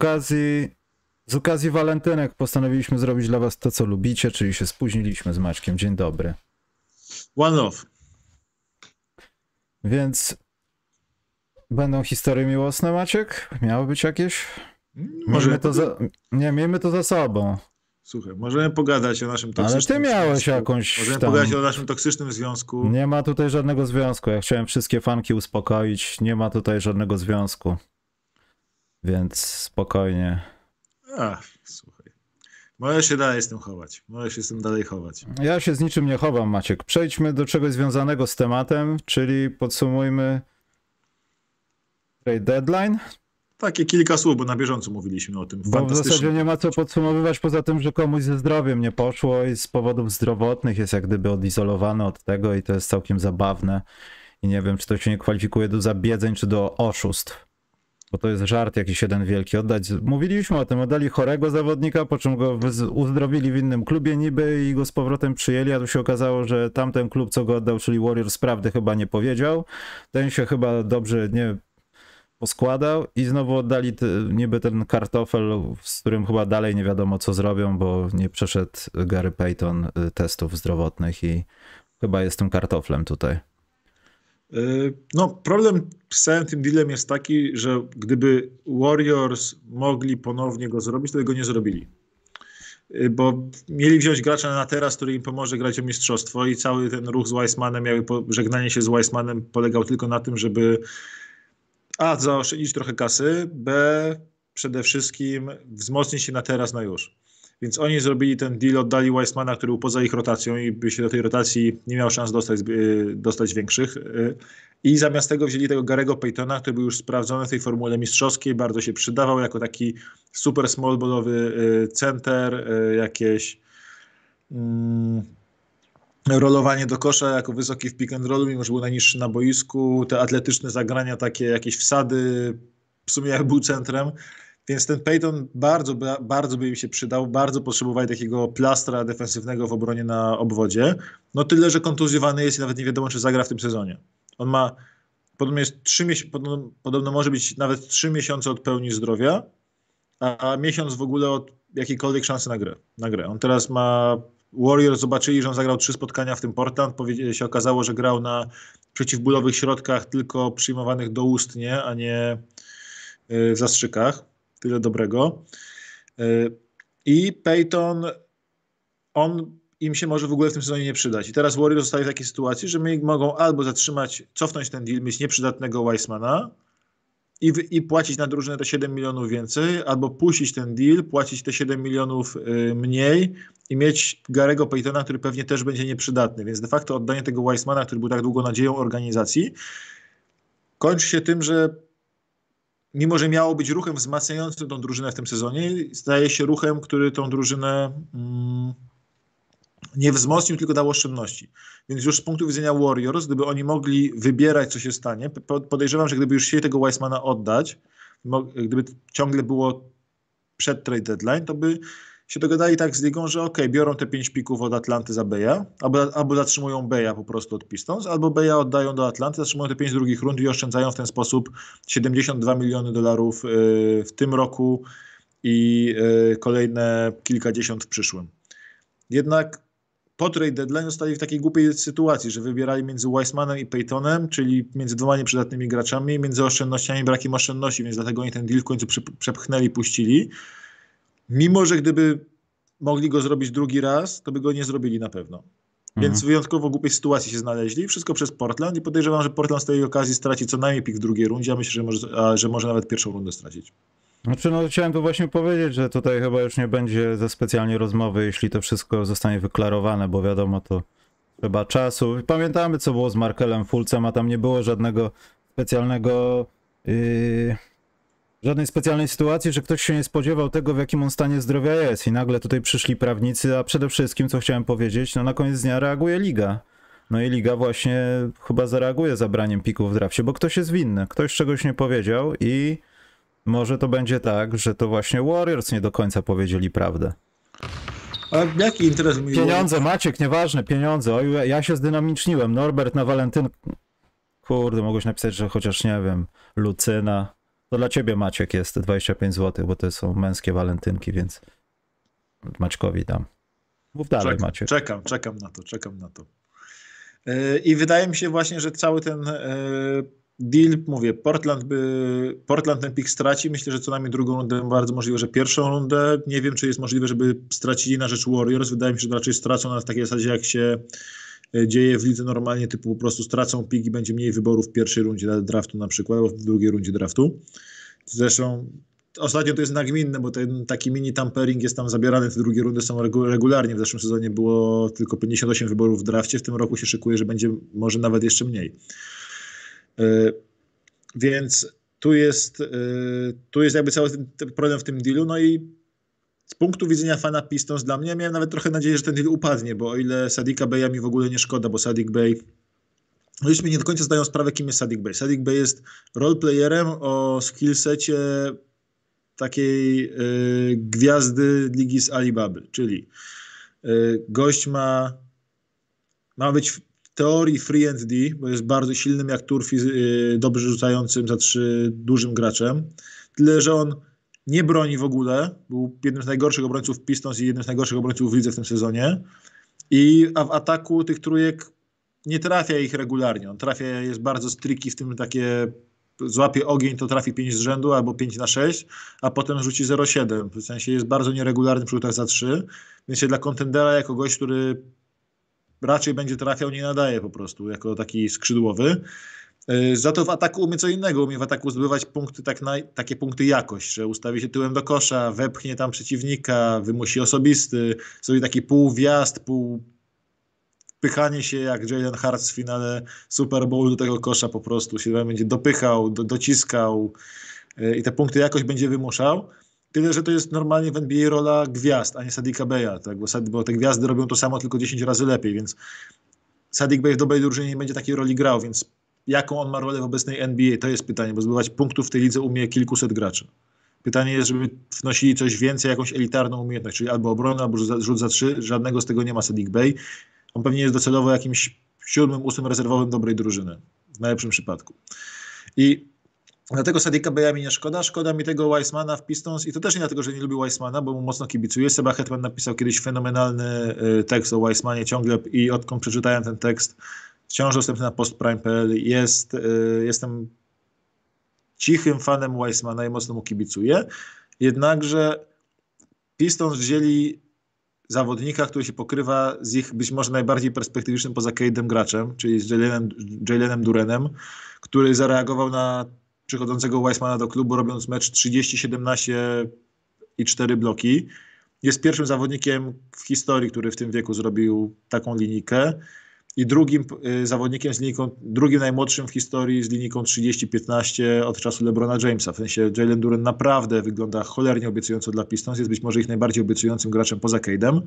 okazji, z okazji walentynek postanowiliśmy zrobić dla was to, co lubicie, czyli się spóźniliśmy z Maćkiem. Dzień dobry. One love. Więc będą historie miłosne, Maciek? Miały być jakieś? Może to za... Nie, miejmy to za sobą. Słuchaj, możemy pogadać o naszym toksycznym Ale ty miałeś związku. jakąś Możemy tam... pogadać o naszym toksycznym związku. Nie ma tutaj żadnego związku. Ja chciałem wszystkie fanki uspokoić. Nie ma tutaj żadnego związku. Więc spokojnie. Ach, słuchaj. Możesz się dalej z tym chować. Możesz się z tym dalej chować. Ja się z niczym nie chowam, Maciek. Przejdźmy do czegoś związanego z tematem, czyli podsumujmy trade deadline. Takie kilka słów, bo na bieżąco mówiliśmy o tym. Bo w zasadzie nie ma co podsumowywać poza tym, że komuś ze zdrowiem nie poszło i z powodów zdrowotnych jest jak gdyby odizolowany od tego i to jest całkiem zabawne. I nie wiem, czy to się nie kwalifikuje do zabiedzeń, czy do oszustw. Bo to jest żart jakiś jeden wielki. Oddać. Mówiliśmy o tym, oddali chorego zawodnika, po czym go uzdrowili w innym klubie niby i go z powrotem przyjęli, a tu się okazało, że tamten klub, co go oddał, czyli Warriors, prawdy chyba nie powiedział. Ten się chyba dobrze nie poskładał i znowu oddali niby ten kartofel, z którym chyba dalej nie wiadomo co zrobią, bo nie przeszedł Gary Payton y, testów zdrowotnych i chyba jest tym kartoflem tutaj. Y, no, problem z całym tym dealem jest taki, że gdyby Warriors mogli ponownie go zrobić, to tego nie zrobili. Y, bo mieli wziąć gracza na teraz, który im pomoże grać o mistrzostwo i cały ten ruch z Weissmanem, jakby żegnanie się z Weissmanem polegał tylko na tym, żeby a. Zaoszczędzić trochę kasy. B. Przede wszystkim wzmocnić się na teraz, na już. Więc oni zrobili ten deal, oddali Weissmana, który był poza ich rotacją i by się do tej rotacji nie miał szans dostać, y, dostać większych. Y, I zamiast tego wzięli tego Garego Paytona, który był już sprawdzony w tej formule mistrzowskiej, bardzo się przydawał jako taki super small ballowy y, center, jakieś mm, rolowanie do kosza jako wysoki w pick and rollu, mimo że był najniższy na boisku, te atletyczne zagrania, takie jakieś wsady, w sumie jak był centrem, więc ten Peyton bardzo, bardzo by im się przydał, bardzo potrzebowali takiego plastra defensywnego w obronie na obwodzie, no tyle, że kontuzjowany jest i nawet nie wiadomo, czy zagra w tym sezonie. On ma, podobno jest 3 podobno, podobno może być nawet 3 miesiące od pełni zdrowia, a, a miesiąc w ogóle od jakiejkolwiek szansy na grę. Na grę. On teraz ma Warriors zobaczyli, że on zagrał trzy spotkania w tym Portland. się okazało, że grał na przeciwbólowych środkach, tylko przyjmowanych doustnie, a nie y, w zastrzykach. Tyle dobrego. Y, I Peyton, on im się może w ogóle w tym sezonie nie przydać. I teraz Warriors zostali w takiej sytuacji, że my mogą albo zatrzymać, cofnąć ten deal, mieć nieprzydatnego Weissmana, i, i płacić na drużynę te 7 milionów więcej, albo puścić ten deal, płacić te 7 milionów y, mniej i mieć Garego Paytona, który pewnie też będzie nieprzydatny. Więc de facto oddanie tego Weissmana, który był tak długo nadzieją organizacji, kończy się tym, że mimo, że miało być ruchem wzmacniającym tą drużynę w tym sezonie, staje się ruchem, który tą drużynę mm, nie wzmocnił, tylko dał oszczędności. Więc już z punktu widzenia Warriors, gdyby oni mogli wybierać, co się stanie, podejrzewam, że gdyby już chcieli tego Weissmana oddać, gdyby ciągle było przed trade deadline, to by się dogadali tak z ligą, że ok, biorą te 5 pików od Atlanty za Beja, albo, albo zatrzymują Beja po prostu od Pistons, albo Beja oddają do Atlanty, zatrzymują te 5 drugich rund i oszczędzają w ten sposób 72 miliony dolarów y, w tym roku i y, kolejne kilkadziesiąt w przyszłym. Jednak po trade deadline zostali w takiej głupiej sytuacji, że wybierali między Weissmanem i Peytonem, czyli między dwoma nieprzydatnymi graczami, między oszczędnościami i brakiem oszczędności, więc dlatego oni ten deal w końcu przepchnęli puścili. Mimo, że gdyby mogli go zrobić drugi raz, to by go nie zrobili na pewno. Więc mhm. w wyjątkowo głupiej sytuacji się znaleźli. Wszystko przez Portland i podejrzewam, że Portland z tej okazji straci co najmniej pik w drugiej rundzie, a myślę, że może, a, że może nawet pierwszą rundę stracić. Znaczy, no chciałem tu właśnie powiedzieć, że tutaj chyba już nie będzie ze specjalnie rozmowy, jeśli to wszystko zostanie wyklarowane, bo wiadomo, to trzeba czasu. Pamiętamy, co było z Markelem Fulcem, a tam nie było żadnego specjalnego... Yy, żadnej specjalnej sytuacji, że ktoś się nie spodziewał tego, w jakim on stanie zdrowia jest i nagle tutaj przyszli prawnicy, a przede wszystkim, co chciałem powiedzieć, no na koniec dnia reaguje liga. No i liga właśnie chyba zareaguje zabraniem pików w drafcie, bo ktoś jest winny, ktoś czegoś nie powiedział i może to będzie tak, że to właśnie Warriors nie do końca powiedzieli prawdę. A jaki interes mi Pieniądze, Maciek, nieważne, pieniądze. Oj, ja się zdynamiczniłem. Norbert na walentyn... Kurde, mogłeś napisać, że chociaż, nie wiem, Lucyna. To dla ciebie Maciek jest 25 zł, bo to są męskie walentynki, więc Maćkowi dam. Mów dalej czekam, Maciek. Czekam, czekam na to, czekam na to. Yy, I wydaje mi się właśnie, że cały ten yy, deal, mówię, Portland by, Portland ten pik straci. Myślę, że co najmniej drugą rundę, bardzo możliwe, że pierwszą rundę. Nie wiem, czy jest możliwe, żeby stracili na rzecz Warriors. Wydaje mi się, że raczej stracą na takiej zasadzie, jak się dzieje w lidze normalnie, typu po prostu stracą pik i będzie mniej wyborów w pierwszej rundzie draftu na przykład, albo w drugiej rundzie draftu. Zresztą Ostatnio to jest nagminne, bo ten taki mini tampering jest tam zabierany, te drugie rundy są regularnie. W zeszłym sezonie było tylko 58 wyborów w drafcie, w tym roku się szykuje, że będzie może nawet jeszcze mniej. Yy, więc tu jest, yy, tu jest jakby cały problem w tym dealu, no i z punktu widzenia fana Pistons dla mnie miałem nawet trochę nadzieję, że ten deal upadnie, bo o ile Sadika Beya mi w ogóle nie szkoda, bo Sadik Bey no już mi nie do końca zdają sprawę, kim jest Sadik Bey. Sadik Bey jest roleplayerem o skillsecie takiej y, gwiazdy ligi z Alibaby, czyli y, gość ma, ma być w teorii free and D, bo jest bardzo silnym jak turfi, y, dobrze rzucającym za trzy dużym graczem, tyle że on nie broni w ogóle, był jednym z najgorszych obrońców Pistons i jednym z najgorszych obrońców w lidze w tym sezonie i a w ataku tych trójek nie trafia ich regularnie, on trafia, jest bardzo striki w tym takie złapie ogień, to trafi 5 z rzędu albo 5 na 6, a potem rzuci 0,7. W sensie jest bardzo nieregularny przy rzutach za 3, więc się dla kontendera jako gość, który raczej będzie trafiał, nie nadaje po prostu jako taki skrzydłowy. E, za to w ataku umie co innego, umie w ataku zdobywać punkty, tak na, takie punkty jakość, że ustawi się tyłem do kosza, wepchnie tam przeciwnika, wymusi osobisty, sobie taki pół wjazd, pół wpychanie się jak Jalen Hurts w finale Super Bowl do tego kosza po prostu się będzie dopychał, do, dociskał yy, i te punkty jakoś będzie wymuszał. Tyle, że to jest normalnie w NBA rola gwiazd, a nie Sadika Beya, tak? bo, bo te gwiazdy robią to samo, tylko 10 razy lepiej, więc Sadik Bey w dobrej drużynie nie będzie takiej roli grał, więc jaką on ma rolę w obecnej NBA, to jest pytanie, bo zdobywać punktów w tej lidze umie kilkuset graczy. Pytanie jest, żeby wnosili coś więcej, jakąś elitarną umiejętność, czyli albo obronę, albo rzut za trzy. Żadnego z tego nie ma Sadik Bey. On pewnie jest docelowo jakimś siódmym, ósmym rezerwowym dobrej drużyny, w najlepszym przypadku. I dlatego Sadika Beja mi nie szkoda, szkoda mi tego Weissmana w Pistons i to też nie dlatego, że nie lubię Weissmana, bo mu mocno kibicuję. Seba Hetman napisał kiedyś fenomenalny y, tekst o Weissmanie ciągle i odkąd przeczytałem ten tekst, wciąż dostępny na postprime.pl, jest, y, jestem cichym fanem Weissmana i mocno mu kibicuję. Jednakże Pistons wzięli zawodnika, który się pokrywa z ich być może najbardziej perspektywicznym poza Cade'em graczem, czyli z Jalenem, Jalenem Durenem, który zareagował na przychodzącego Weissmana do klubu, robiąc mecz 30-17 i 4 bloki. Jest pierwszym zawodnikiem w historii, który w tym wieku zrobił taką linijkę i drugim y, zawodnikiem z linijką, drugim najmłodszym w historii z linijką 30-15 od czasu LeBrona Jamesa. W sensie Jalen Duren naprawdę wygląda cholernie obiecująco dla Pistons, jest być może ich najbardziej obiecującym graczem poza Cade'em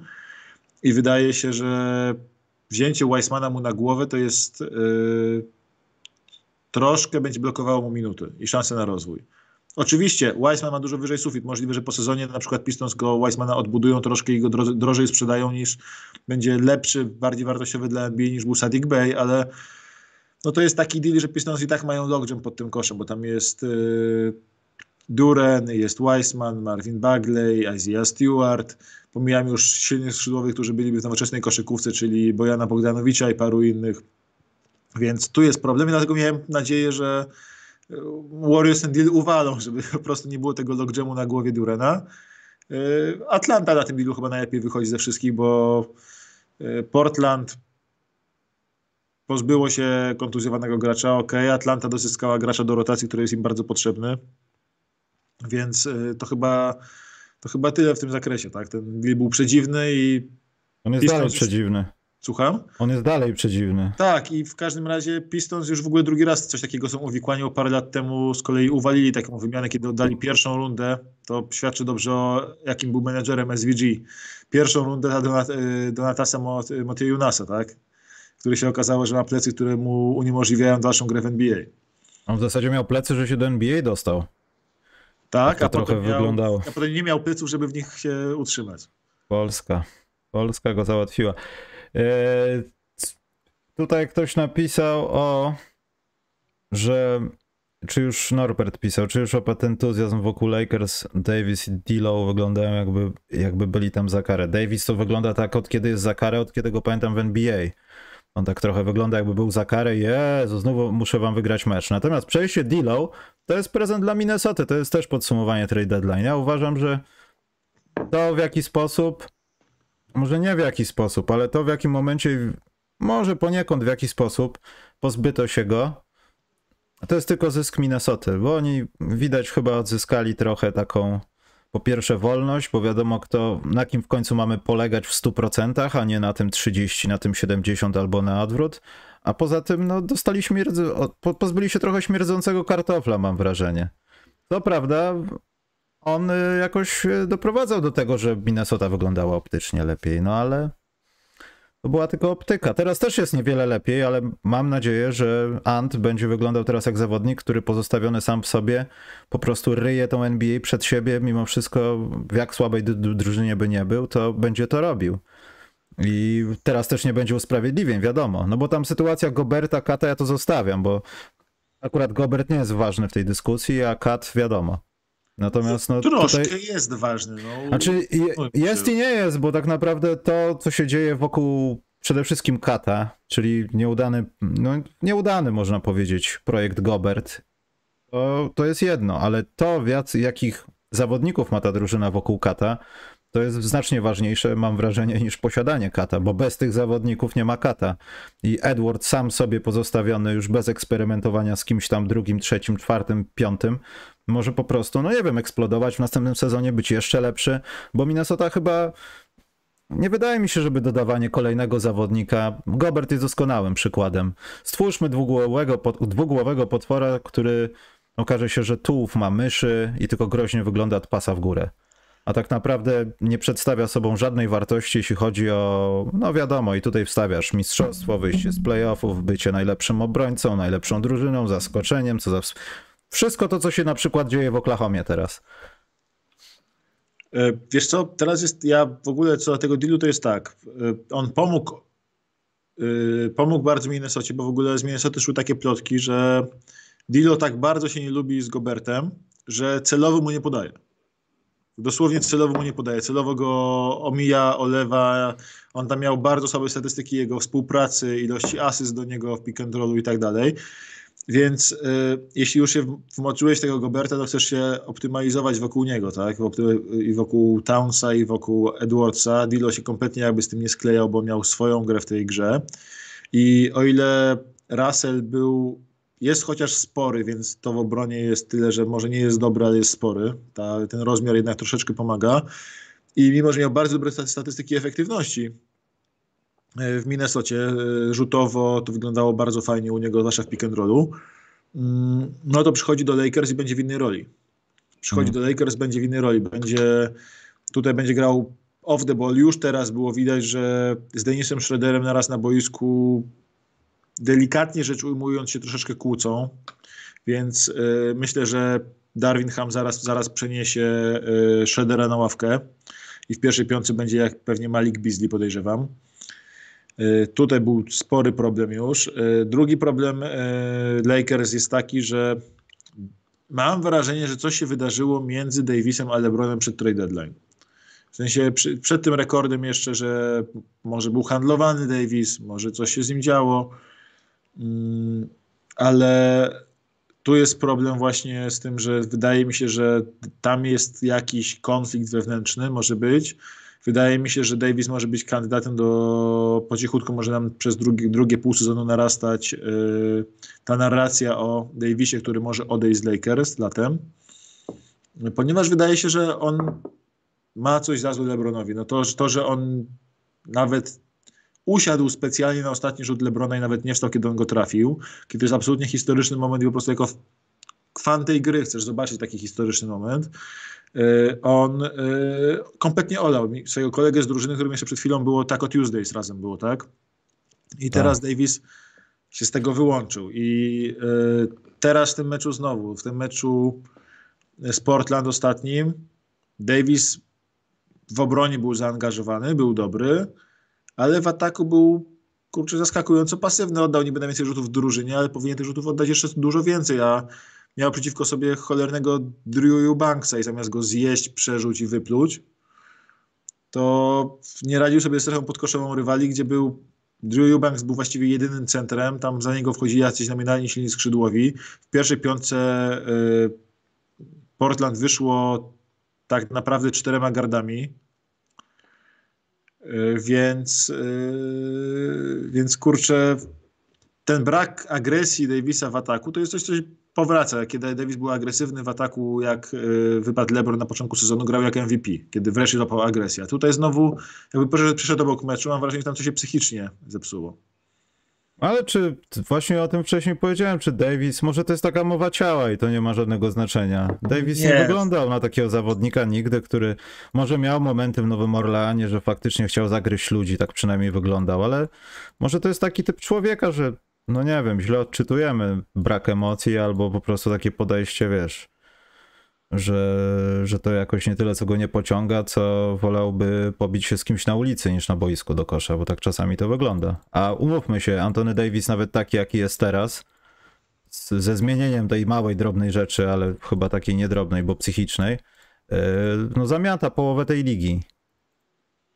i wydaje się, że wzięcie Weissmana mu na głowę to jest yy, troszkę będzie blokowało mu minuty i szanse na rozwój. Oczywiście Weissman ma dużo wyżej sufit. Możliwe, że po sezonie na przykład Pistons go Weissmana odbudują troszkę i go drożej sprzedają niż będzie lepszy, bardziej wartościowy dla NBA niż był Sadik Bey, ale no to jest taki deal, że Pistons i tak mają logjam pod tym koszem, bo tam jest yy, Duren, jest Weissman, Marvin Bagley, Isaiah Stewart. Pomijam już silnych skrzydłowych, którzy byliby w nowoczesnej koszykówce, czyli Bojana Bogdanowicza i paru innych. Więc tu jest problem i dlatego miałem nadzieję, że Warriors ten deal uwalą, żeby po prostu nie było tego logjamu na głowie Durena. E, Atlanta na tym dealu chyba najlepiej wychodzi ze wszystkich, bo e, Portland pozbyło się kontuzjowanego gracza, ok, Atlanta dozyskała gracza do rotacji, który jest im bardzo potrzebny, więc e, to chyba, to chyba tyle w tym zakresie, tak? Ten deal był przedziwny i... On jest dalej przedziwny. Słucham? On jest dalej przedziwny. Tak, i w każdym razie Pistons już w ogóle drugi raz coś takiego są uwikłani, o parę lat temu z kolei uwalili taką wymianę, kiedy oddali pierwszą rundę. To świadczy dobrze o jakim był menedżerem SVG. Pierwszą rundę dla Donat y, Donatasa Motejunasa, tak? Który się okazało, że ma plecy, które mu uniemożliwiają dalszą grę w NBA. On w zasadzie miał plecy, że się do NBA dostał. Tak, a potem, miał, wyglądało. a potem nie miał pleców, żeby w nich się utrzymać. Polska. Polska go załatwiła. Tutaj ktoś napisał o, że czy już Norbert pisał, czy już opatentuzjazm wokół Lakers, Davis i D'Lo wyglądają jakby, jakby byli tam za karę. Davis to wygląda tak od kiedy jest za karę, od kiedy go pamiętam w NBA. On tak trochę wygląda jakby był za karę. Jezu, znowu muszę wam wygrać mecz. Natomiast przejście D'Lo to jest prezent dla Minnesota. To jest też podsumowanie trade deadline. Ja uważam, że to w jaki sposób, może nie w jaki sposób, ale to w jakim momencie, może poniekąd w jaki sposób pozbyto się go, to jest tylko zysk Minnesoty, bo oni widać chyba odzyskali trochę taką po pierwsze wolność, bo wiadomo kto, na kim w końcu mamy polegać w 100%, a nie na tym 30, na tym 70 albo na odwrót. A poza tym, no, dostali śmierdzy, pozbyli się trochę śmierdzącego kartofla, mam wrażenie. To prawda, on y, jakoś y, doprowadzał do tego, że Minnesota wyglądała optycznie lepiej, no ale to była tylko optyka. Teraz też jest niewiele lepiej, ale mam nadzieję, że Ant będzie wyglądał teraz jak zawodnik, który pozostawiony sam w sobie po prostu ryje tą NBA przed siebie, mimo wszystko w jak słabej drużynie by nie był, to będzie to robił. I teraz też nie będzie usprawiedliwień, wiadomo. No bo tam sytuacja Goberta, Kata ja to zostawiam, bo akurat Gobert nie jest ważny w tej dyskusji, a Kat wiadomo. Natomiast no, Troszkę tutaj... jest ważny. No. Znaczy, jest i nie jest, bo tak naprawdę to, co się dzieje wokół przede wszystkim Kata, czyli nieudany, no nieudany można powiedzieć, projekt Gobert, to, to jest jedno, ale to, w jakich zawodników ma ta drużyna wokół Kata, to jest znacznie ważniejsze, mam wrażenie, niż posiadanie kata, bo bez tych zawodników nie ma kata. I Edward sam sobie pozostawiony już bez eksperymentowania z kimś tam drugim, trzecim, czwartym, piątym, może po prostu, no nie wiem, eksplodować w następnym sezonie, być jeszcze lepszy, bo Minnesota chyba nie wydaje mi się, żeby dodawanie kolejnego zawodnika. Gobert jest doskonałym przykładem. Stwórzmy dwugłowego, dwugłowego potwora, który okaże się, że tułów ma myszy i tylko groźnie wygląda od pasa w górę a tak naprawdę nie przedstawia sobą żadnej wartości, jeśli chodzi o, no wiadomo, i tutaj wstawiasz mistrzostwo, wyjście z playoffów, bycie najlepszym obrońcą, najlepszą drużyną, zaskoczeniem, co za... Wszystko to, co się na przykład dzieje w Oklahomie teraz. E, wiesz co, teraz jest, ja w ogóle co do tego dealu to jest tak, e, on pomógł, e, pomógł bardzo Minnesocie, bo w ogóle z Minnesoty szły takie plotki, że Dilo tak bardzo się nie lubi z Gobertem, że celowo mu nie podaje. Dosłownie celowo mu nie podaje. Celowo go omija, olewa. On tam miał bardzo słabe statystyki jego współpracy, ilości asyst do niego w pick and rollu i tak dalej. Więc y, jeśli już się wmoczyłeś tego Goberta, to chcesz się optymalizować wokół niego, tak? I wokół Townsa, i wokół Edwardsa. Dilo się kompletnie jakby z tym nie sklejał, bo miał swoją grę w tej grze. I o ile Russell był jest chociaż spory, więc to w obronie jest tyle, że może nie jest dobry, ale jest spory. Ta, ten rozmiar jednak troszeczkę pomaga. I mimo, że miał bardzo dobre statystyki efektywności w Minnesocie, e, rzutowo to wyglądało bardzo fajnie u niego, zwłaszcza w pick and rollu, mm, no to przychodzi do Lakers i będzie w innej roli. Przychodzi hmm. do Lakers, będzie w innej roli. Będzie, tutaj będzie grał off the ball. Już teraz było widać, że z Denisem Schroederem naraz na boisku delikatnie rzecz ujmując się troszeczkę kłócą, więc y, myślę, że Darwin Ham zaraz, zaraz przeniesie y, Shreddera na ławkę i w pierwszej piątce będzie jak pewnie Malik Beasley podejrzewam. Y, tutaj był spory problem już. Drugi problem Lakers jest taki, że mam wrażenie, że coś się wydarzyło między Davisem a LeBronem przed trade deadline. W sensie przy, przed tym rekordem jeszcze, że może był handlowany Davis, może coś się z nim działo. Mm, ale tu jest problem właśnie z tym, że wydaje mi się, że tam jest jakiś konflikt wewnętrzny, może być. Wydaje mi się, że Davis może być kandydatem do po cichutku może nam przez drugi, drugie pół sezonu narastać yy, ta narracja o Davisie, który może odejść z Lakers latem. Ponieważ wydaje się, że on ma coś za złe LeBronowi. No to, to, że on nawet usiadł specjalnie na ostatni rzut Lebrona i nawet nie wstał, kiedy on go trafił. Kiedy to jest absolutnie historyczny moment i po prostu jako fan tej gry chcesz zobaczyć taki historyczny moment. E, on e, kompletnie olał swojego kolegę z drużyny, którym jeszcze przed chwilą było tak o Tuesdays razem było, tak? I teraz tak. Davis się z tego wyłączył. I e, teraz w tym meczu znowu, w tym meczu z Portland ostatnim, Davis w obronie był zaangażowany, był dobry ale w ataku był kurczę zaskakująco pasywny. Oddał niby najwięcej rzutów w drużynie, ale powinien tych rzutów oddać jeszcze dużo więcej, a miał przeciwko sobie cholernego Drew Eubanksa i zamiast go zjeść, przerzuć i wypluć, to nie radził sobie z strefą podkoszową rywali, gdzie był Drew Eubanks był właściwie jedynym centrem, tam za niego wchodzili jacyś nominalni silni skrzydłowi. W pierwszej piątce y, Portland wyszło tak naprawdę czterema gardami, y, więc, y, więc kurczę, ten brak agresji Davisa w ataku to jest coś, co powraca. Kiedy Davis był agresywny w ataku, jak y, wypadł LeBron na początku sezonu, grał jak MVP, kiedy wreszcie złapał agresję. A tutaj znowu, jakby przyszedł, przyszedł obok meczu, mam wrażenie, że tam coś się psychicznie zepsuło. Ale czy właśnie o tym wcześniej powiedziałem, czy Davis, może to jest taka mowa ciała i to nie ma żadnego znaczenia. Davis nie, nie wyglądał na takiego zawodnika nigdy, który może miał momenty w Nowym Orleanie, że faktycznie chciał zagryźć ludzi, tak przynajmniej wyglądał, ale może to jest taki typ człowieka, że no nie wiem, źle odczytujemy brak emocji albo po prostu takie podejście, wiesz, że, że to jakoś nie tyle, co go nie pociąga, co wolałby pobić się z kimś na ulicy niż na boisku do kosza, bo tak czasami to wygląda. A umówmy się, Antony Davis nawet taki, jaki jest teraz, z, ze zmienieniem tej małej, drobnej rzeczy, ale chyba takiej niedrobnej, bo psychicznej, yy, no zamiata połowę tej ligi.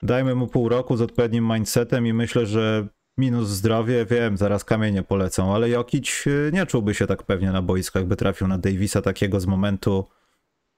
Dajmy mu pół roku z odpowiednim mindsetem i myślę, że minus zdrowie, wiem, zaraz kamienie polecą, ale Jokic y, nie czułby się tak pewnie na boisku, jakby trafił na Davisa takiego z momentu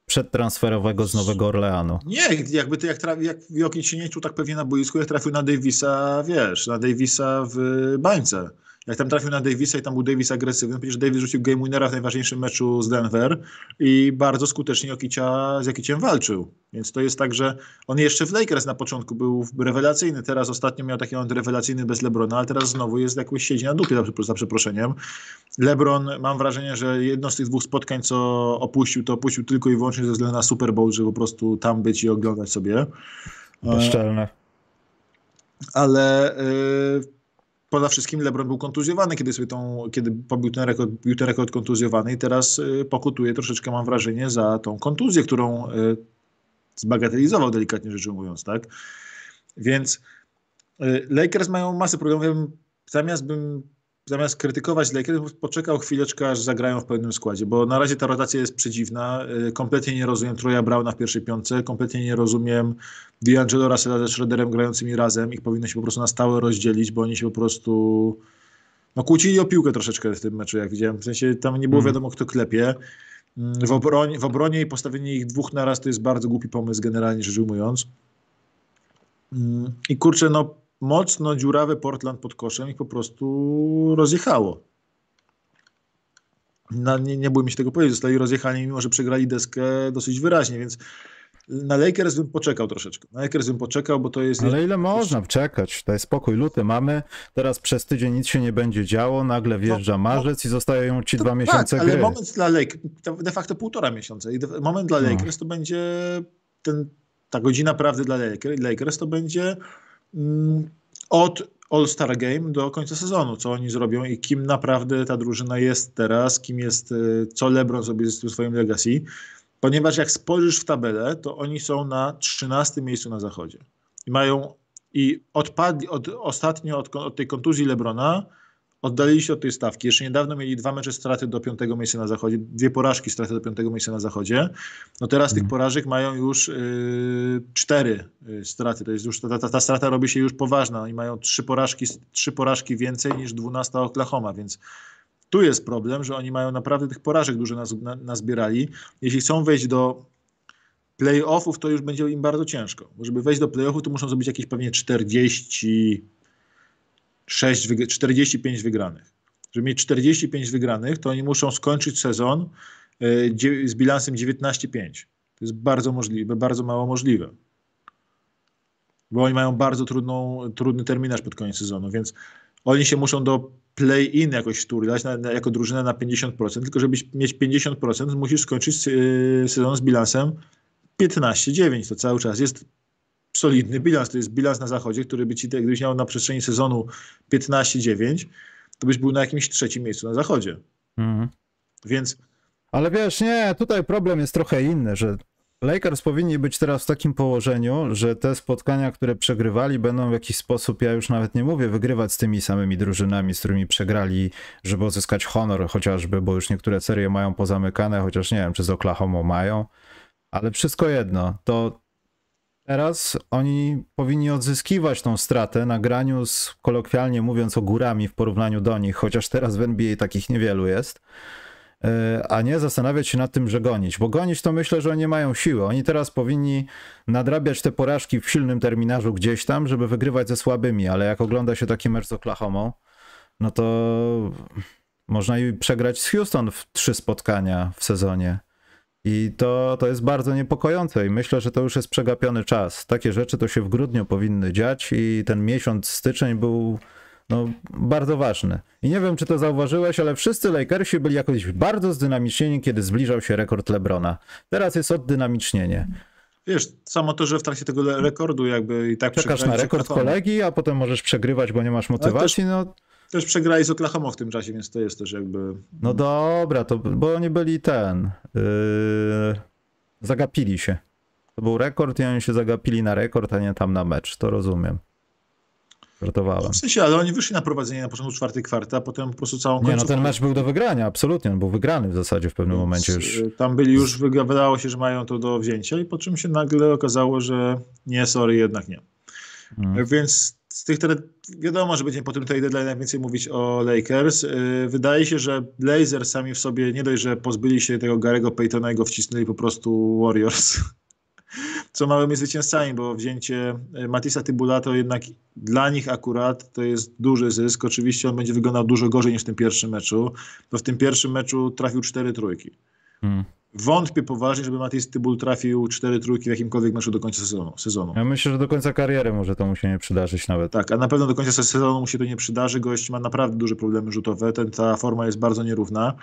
przedtransferowego z Nowego Orleanu. Nie, jakby to jak, jak Jokic się nie czuł tak pewnie na boisku, jak trafił na Davisa, wiesz, na Davisa w bańce jak tam trafił na Davisa i tam był Davis agresywny, przecież Davis rzucił game winnera w najważniejszym meczu z Denver i bardzo skutecznie Jokicia, z Jokiciem walczył. Więc to jest tak, że on jeszcze w Lakers na początku był rewelacyjny, teraz ostatnio miał taki moment rewelacyjny bez LeBrona, ale teraz znowu jest jakoś siedzi na dupie za przeproszeniem. LeBron, mam wrażenie, że jedno z tych dwóch spotkań, co opuścił, to opuścił tylko i wyłącznie ze względu na Super Bowl, żeby po prostu tam być i oglądać sobie. Bezczelne. Ale... Yy poza wszystkim LeBron był kontuzjowany, kiedy sobie tą, kiedy pobił ten rekord, bił ten rekord kontuzjowany i teraz y, pokutuje troszeczkę, mam wrażenie, za tą kontuzję, którą y, zbagatelizował, delikatnie rzecz ujmując, tak? Więc y, Lakers mają masę problemów. Zamiast bym zamiast krytykować Lakers, poczekał chwileczkę, aż zagrają w pełnym składzie, bo na razie ta rotacja jest przedziwna. Y, kompletnie nie rozumiem Troja Brauna w pierwszej piątce, kompletnie nie rozumiem D'Angelo Russella ze Schroederem grającymi razem. Ich powinno się po prostu na stałe rozdzielić, bo oni się po prostu no, kłócili o piłkę troszeczkę w tym meczu, jak widziałem. W sensie tam nie było mhm. wiadomo, kto klepie. Mm, w obronie, w obronie i postawienie ich dwóch na raz to jest bardzo głupi pomysł, generalnie rzecz ujmując. Mm, I kurczę, no mocno dziurawy Portland pod koszem ich po prostu rozjechało. No, nie, nie bójmy się tego powiedzieć, zostali rozjechani, mimo że przegrali deskę dosyć wyraźnie, więc na Lakers bym poczekał troszeczkę. Na Lakers bym poczekał, bo to jest... Ale ile można czekać? Daj spokój, luty mamy, teraz przez tydzień nic się nie będzie działo, nagle wjeżdża no, no. marzec no, i zostają ci dwa tak, miesiące tak, gry. ale moment dla Lakers, de facto półtora miesiąca i moment dla no. Lakers no. to będzie ten, ta godzina prawdy dla Lakers to będzie od All-Star Game do końca sezonu, co oni zrobią i kim naprawdę ta drużyna jest teraz, kim jest, e, co LeBron zrobi ze tym swoim legacy, ponieważ jak spojrzysz w tabelę, to oni są na 13 miejscu na zachodzie. I mają i odpadli od, ostatnio od, od tej kontuzji LeBrona oddalili się od tej stawki. Jeszcze niedawno mieli dwa mecze straty do piątego miejsca na zachodzie, dwie porażki straty do piątego miejsca na zachodzie. No teraz tych mhm. porażek mają już yy, cztery yy, straty. To jest już, ta, ta, ta, strata robi się już poważna. Oni mają trzy porażki, trzy porażki więcej niż 12 Oklahoma, więc tu jest problem, że oni mają naprawdę tych porażek dużo nas, na, nazbierali. Jeśli chcą wejść do playoffów, to już będzie im bardzo ciężko. Bo żeby wejść do playoffów, to muszą zrobić jakieś pewnie 40 6, 45 wygranych. Żeby mieć 45 wygranych, to oni muszą skończyć sezon e, z bilansem 19-5. To jest bardzo możliwe, bardzo mało możliwe. Bo oni mają bardzo trudną, trudny terminarz pod koniec sezonu, więc oni się muszą do play-in jakoś na, jako drużyna na 50%, tylko żeby mieć 50% musisz skończyć e, sezon z bilansem 15-9. To cały czas jest solidny bilans. To jest bilans na zachodzie, który by ci, gdybyś miał na przestrzeni sezonu 15-9, to byś był na jakimś trzecim miejscu na zachodzie. Mhm. Więc. Ale wiesz, nie, tutaj problem jest trochę inny, że Lakers powinni być teraz w takim położeniu, że te spotkania, które przegrywali, będą w jakiś sposób, ja już nawet nie mówię, wygrywać z tymi samymi drużynami, z którymi przegrali, żeby uzyskać honor chociażby, bo już niektóre serie mają pozamykane, chociaż nie wiem, czy z Oklahoma mają, ale wszystko jedno, to teraz oni powinni odzyskiwać tą stratę na graniu z, kolokwialnie mówiąc, ogórami w porównaniu do nich, chociaż teraz w NBA takich niewielu jest a nie zastanawiać się nad tym, że gonić. Bo gonić to myślę, że oni nie mają siły. Oni teraz powinni nadrabiać te porażki w silnym terminarzu gdzieś tam, żeby wygrywać ze słabymi, ale jak ogląda się taki mecz z Oklahoma, no to można i przegrać z Houston w trzy spotkania w sezonie. I to, to jest bardzo niepokojące i myślę, że to już jest przegapiony czas. Takie rzeczy to się w grudniu powinny dziać i ten miesiąc styczeń był no, bardzo ważny. I nie wiem, czy to zauważyłeś, ale wszyscy Lakersi byli jakoś bardzo zdynamicznieni, kiedy zbliżał się rekord LeBrona. Teraz jest oddynamicznienie. Wiesz, samo to, że w trakcie tego rekordu jakby i tak Czekasz na rekord kolegi, a potem możesz przegrywać, bo nie masz motywacji, no... Też przegrali z Oklahoma w tym czasie, więc to jest też jakby... No dobra, to, bo oni byli ten... Yy, zagapili się. To był rekord i oni się zagapili na rekord, a nie tam na mecz, to rozumiem. Żartowałem. W sensie, ale oni wyszli na prowadzenie na początku czwartej kwarty, a potem po prostu całą Nie, no ten mecz był do wygrania, absolutnie. On był wygrany w zasadzie w pewnym Więc momencie już. Y, tam byli już, wydawało się, że mają to do wzięcia i po czym się nagle okazało, że nie, sorry, jednak nie. Hmm. Więc z tych wiadomo, że będziemy po tym tej deadline więcej mówić o Lakers. Y, wydaje się, że Blazers sami w sobie nie dość, że pozbyli się tego Garego Paytona i go wcisnęli po prostu Warriors co małymi zwycięzcami, bo wzięcie e, Matisa Tybula to jednak dla nich akurat to jest duży zysk. Oczywiście on będzie wyglądał dużo gorzej niż w tym pierwszym meczu, bo w tym pierwszym meczu trafił cztery trójki. Hmm. Wątpię poważnie, żeby Matis Tybul trafił cztery trójki w jakimkolwiek meczu do końca sezonu, sezonu. Ja myślę, że do końca kariery może to mu się nie przydarzyć nawet. Tak, a na pewno do końca sezonu mu się to nie przydarzy. Gość ma naprawdę duże problemy rzutowe. Ten, ta forma jest bardzo nierówna.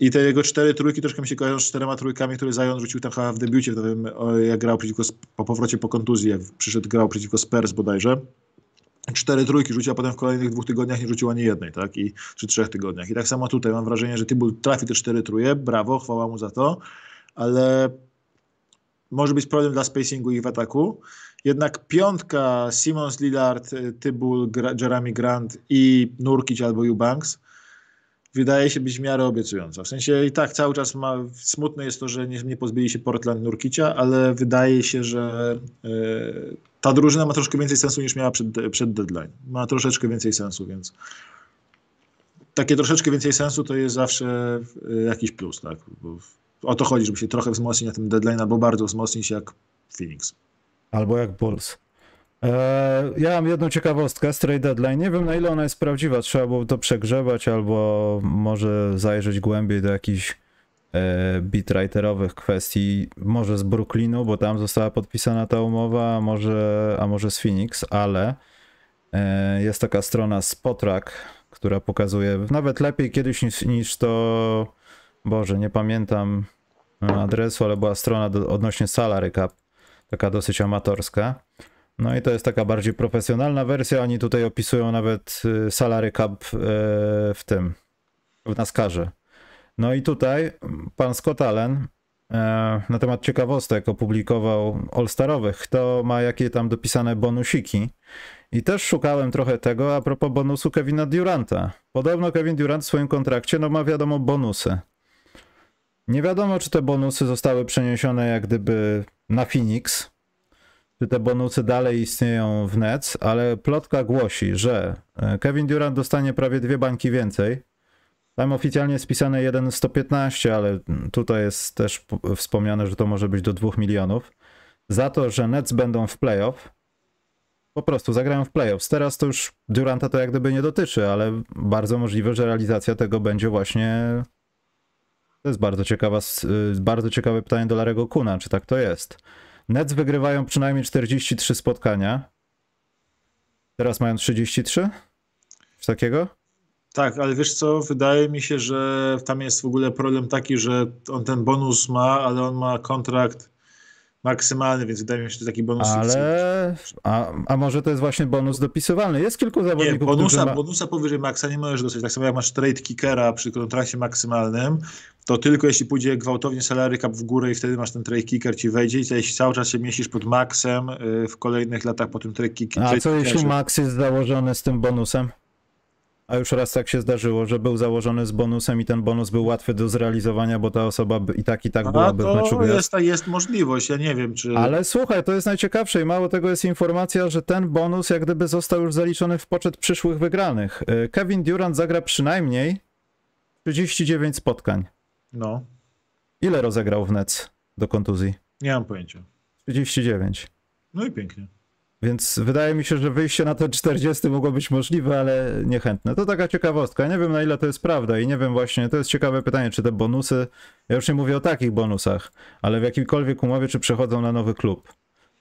I te jego cztery trójki troszkę mi się kojarzą z czterema trójkami, które Zion rzucił tam chyba w debiucie, w nowym, jak grał przeciwko, po powrocie po kontuzji, jak przyszedł, grał przeciwko Spurs bodajże. Cztery trójki rzucił, a potem w kolejnych dwóch tygodniach nie rzucił ani jednej, tak? I, czy trzech tygodniach. I tak samo tutaj mam wrażenie, że Tybul trafi te cztery truje, brawo, chwała mu za to, ale może być problem dla spacingu ich w ataku. Jednak piątka Simons, Lillard, Tybul, Jeremy Grant i Nurkic albo Eubanks wydaje się być w miarę obiecująca. W sensie i tak cały czas ma, smutne jest to, że nie, nie pozbyli się Portland Nurkicia, ale wydaje się, że y, ta drużyna ma troszkę więcej sensu niż miała przed, przed deadline. Ma troszeczkę więcej sensu, więc takie troszeczkę więcej sensu to jest zawsze y, jakiś plus, tak? Bo o to chodzi, żeby się trochę wzmocnić na tym deadline, albo bardzo wzmocnić jak Phoenix. Albo jak Bulls. E, ja mam jedną ciekawostkę z trade deadline. Nie wiem na ile ona jest prawdziwa. Trzeba było to przegrzebać albo może zajrzeć głębiej do jakichś e, beatwriterowych kwestii. Może z Brooklynu, bo tam została podpisana ta umowa, a może, a może z Phoenix, ale e, jest taka strona Spotrack, która pokazuje nawet lepiej kiedyś niż, niż to. Boże, nie pamiętam adresu, ale była strona do, odnośnie salary cap, taka dosyć amatorska. No i to jest taka bardziej profesjonalna wersja. Oni tutaj opisują nawet y, salary cap y, w tym, w NASCARze. No i tutaj pan Scott Allen y, na temat ciekawostek opublikował all-starowych, kto ma jakie tam dopisane bonusiki. I też szukałem trochę tego a propos bonusu Kevina Duranta. Podobno Kevin Durant w swoim kontrakcie no ma wiadomo bonusy. Nie wiadomo, czy te bonusy zostały przeniesione jak gdyby na Phoenix, czy te bonusy dalej istnieją w Nets, ale plotka głosi, że e, Kevin Durant dostanie prawie dwie bańki więcej. Tam oficjalnie jest pisane 1,115, ale tutaj jest też wspomniane, że to może być do 2 milionów. Za to, że Nets będą w playoff, po prostu zagrają w playoffs. Teraz to już Duranta to jak gdyby nie dotyczy, ale bardzo możliwe, że realizacja tego będzie właśnie. To jest bardzo ciekawa, y, bardzo ciekawe pytanie do Larego Kuna, czy tak to jest. Nets wygrywają przynajmniej 43 spotkania. Teraz mają 33? Coś takiego? Tak, ale wiesz co, wydaje mi się, że tam jest w ogóle problem taki, że on ten bonus ma, ale on ma kontrakt maksymalny, więc wydaje mi się, że to taki bonus. Ale, a, a może to jest właśnie bonus dopisywalny? Jest kilku Nie, zawodników, bonusa, którzy ma... bonusa powyżej maksa nie możesz dostać. Tak samo jak masz trade kickera przy kontrakcie maksymalnym, to tylko jeśli pójdzie gwałtownie salary cap w górę i wtedy masz ten trade kicker ci wejdzie i jeśli cały czas się mieścisz pod maksem y, w kolejnych latach po tym trade kick- A co jeśli kickerze. Max jest założony z tym bonusem? A już raz tak się zdarzyło, że był założony z bonusem i ten bonus był łatwy do zrealizowania, bo ta osoba i tak i tak A byłaby w meczu to gwiazd. jest, jest możliwość, ja nie wiem, czy... Ale słuchaj, to jest najciekawsze i mało tego jest informacja, że ten bonus jak gdyby został już zaliczony w poczet przyszłych wygranych. Y, Kevin Durant zagra przynajmniej 39 spotkań. No, Ile rozegrał w Nets do kontuzji? nie mam pojęcia. 39. No i pięknie. Więc wydaje mi się, że wyjście na te 40 mogło być możliwe, ale niechętne. To taka ciekawostka. Nie wiem na ile to jest prawda i nie wiem właśnie, to jest ciekawe pytanie, czy te bonusy, ja już nie mówię o takich bonusach, ale w jakiejkolwiek umowie, czy przechodzą na nowy klub.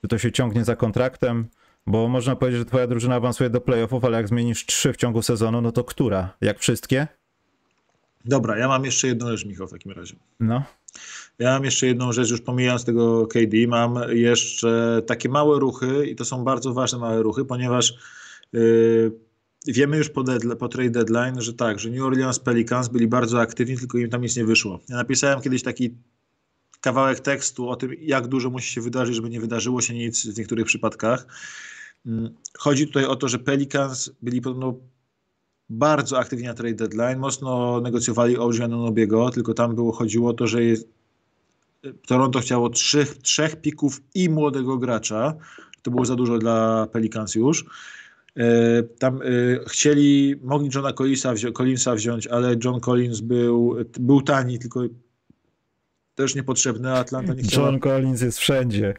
Czy to się ciągnie za kontraktem, bo można powiedzieć, że twoja drużyna awansuje do playoffów, ale jak zmienisz trzy w ciągu sezonu, no to która? Jak wszystkie? Dobra, ja mam jeszcze jedną rzecz, Michał, w takim razie. No. Ja mam jeszcze jedną rzecz, już pomijając tego KD, mam jeszcze takie małe ruchy i to są bardzo ważne małe ruchy, ponieważ yy, wiemy już po, deadline, po trade deadline, że tak, że New Orleans Pelicans byli bardzo aktywni, tylko im tam nic nie wyszło. Ja napisałem kiedyś taki kawałek tekstu o tym, jak dużo musi się wydarzyć, żeby nie wydarzyło się nic w niektórych przypadkach. Mm, Chodzi tutaj o to, że Pelicans byli podobno bardzo aktywni na trade deadline, mocno negocjowali o Anunobiego, tylko tam było chodziło o to, że jest, Toronto chciało trzech, trzech pików i młodego gracza. To było za dużo dla Pelicans już. E, Tam e, chcieli, mogli Johna Collinsa, wzi- Collinsa wziąć, ale John Collins był, był tani, tylko też niepotrzebny, a Atlanta nie chciała. John Collins jest wszędzie.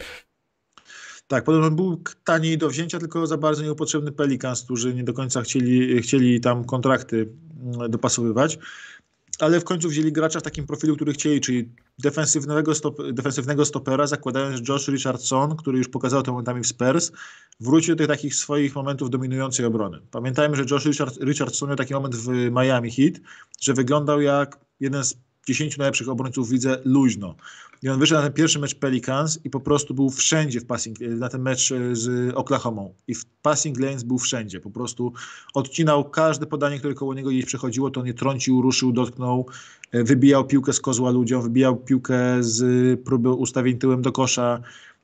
Tak, podobno był taniej do wzięcia, tylko za bardzo niepotrzebny Pelicans, którzy nie do końca chcieli, chcieli tam kontrakty mm, dopasowywać. Ale w końcu wzięli gracza w takim profilu, który chcieli, czyli defensywnego, stop, defensywnego stopera, zakładając, Josh Richardson, który już pokazał to momentami w Spurs, wrócił do tych takich swoich momentów dominującej obrony. Pamiętajmy, że Josh Richard, Richardson miał taki moment w Miami Heat, że wyglądał jak jeden z 10 najlepszych obrońców widzę luźno. I on wyszedł na ten pierwszy mecz Pelicans i po prostu był wszędzie w passing, na ten mecz e, z Oklahomą. I w passing lanes był wszędzie. Po prostu odcinał każde podanie, które koło niego gdzieś przechodziło, to nie trącił, ruszył, dotknął, e, wybijał piłkę z kozła ludziom, wybijał piłkę z próby ustawień tyłem do kosza,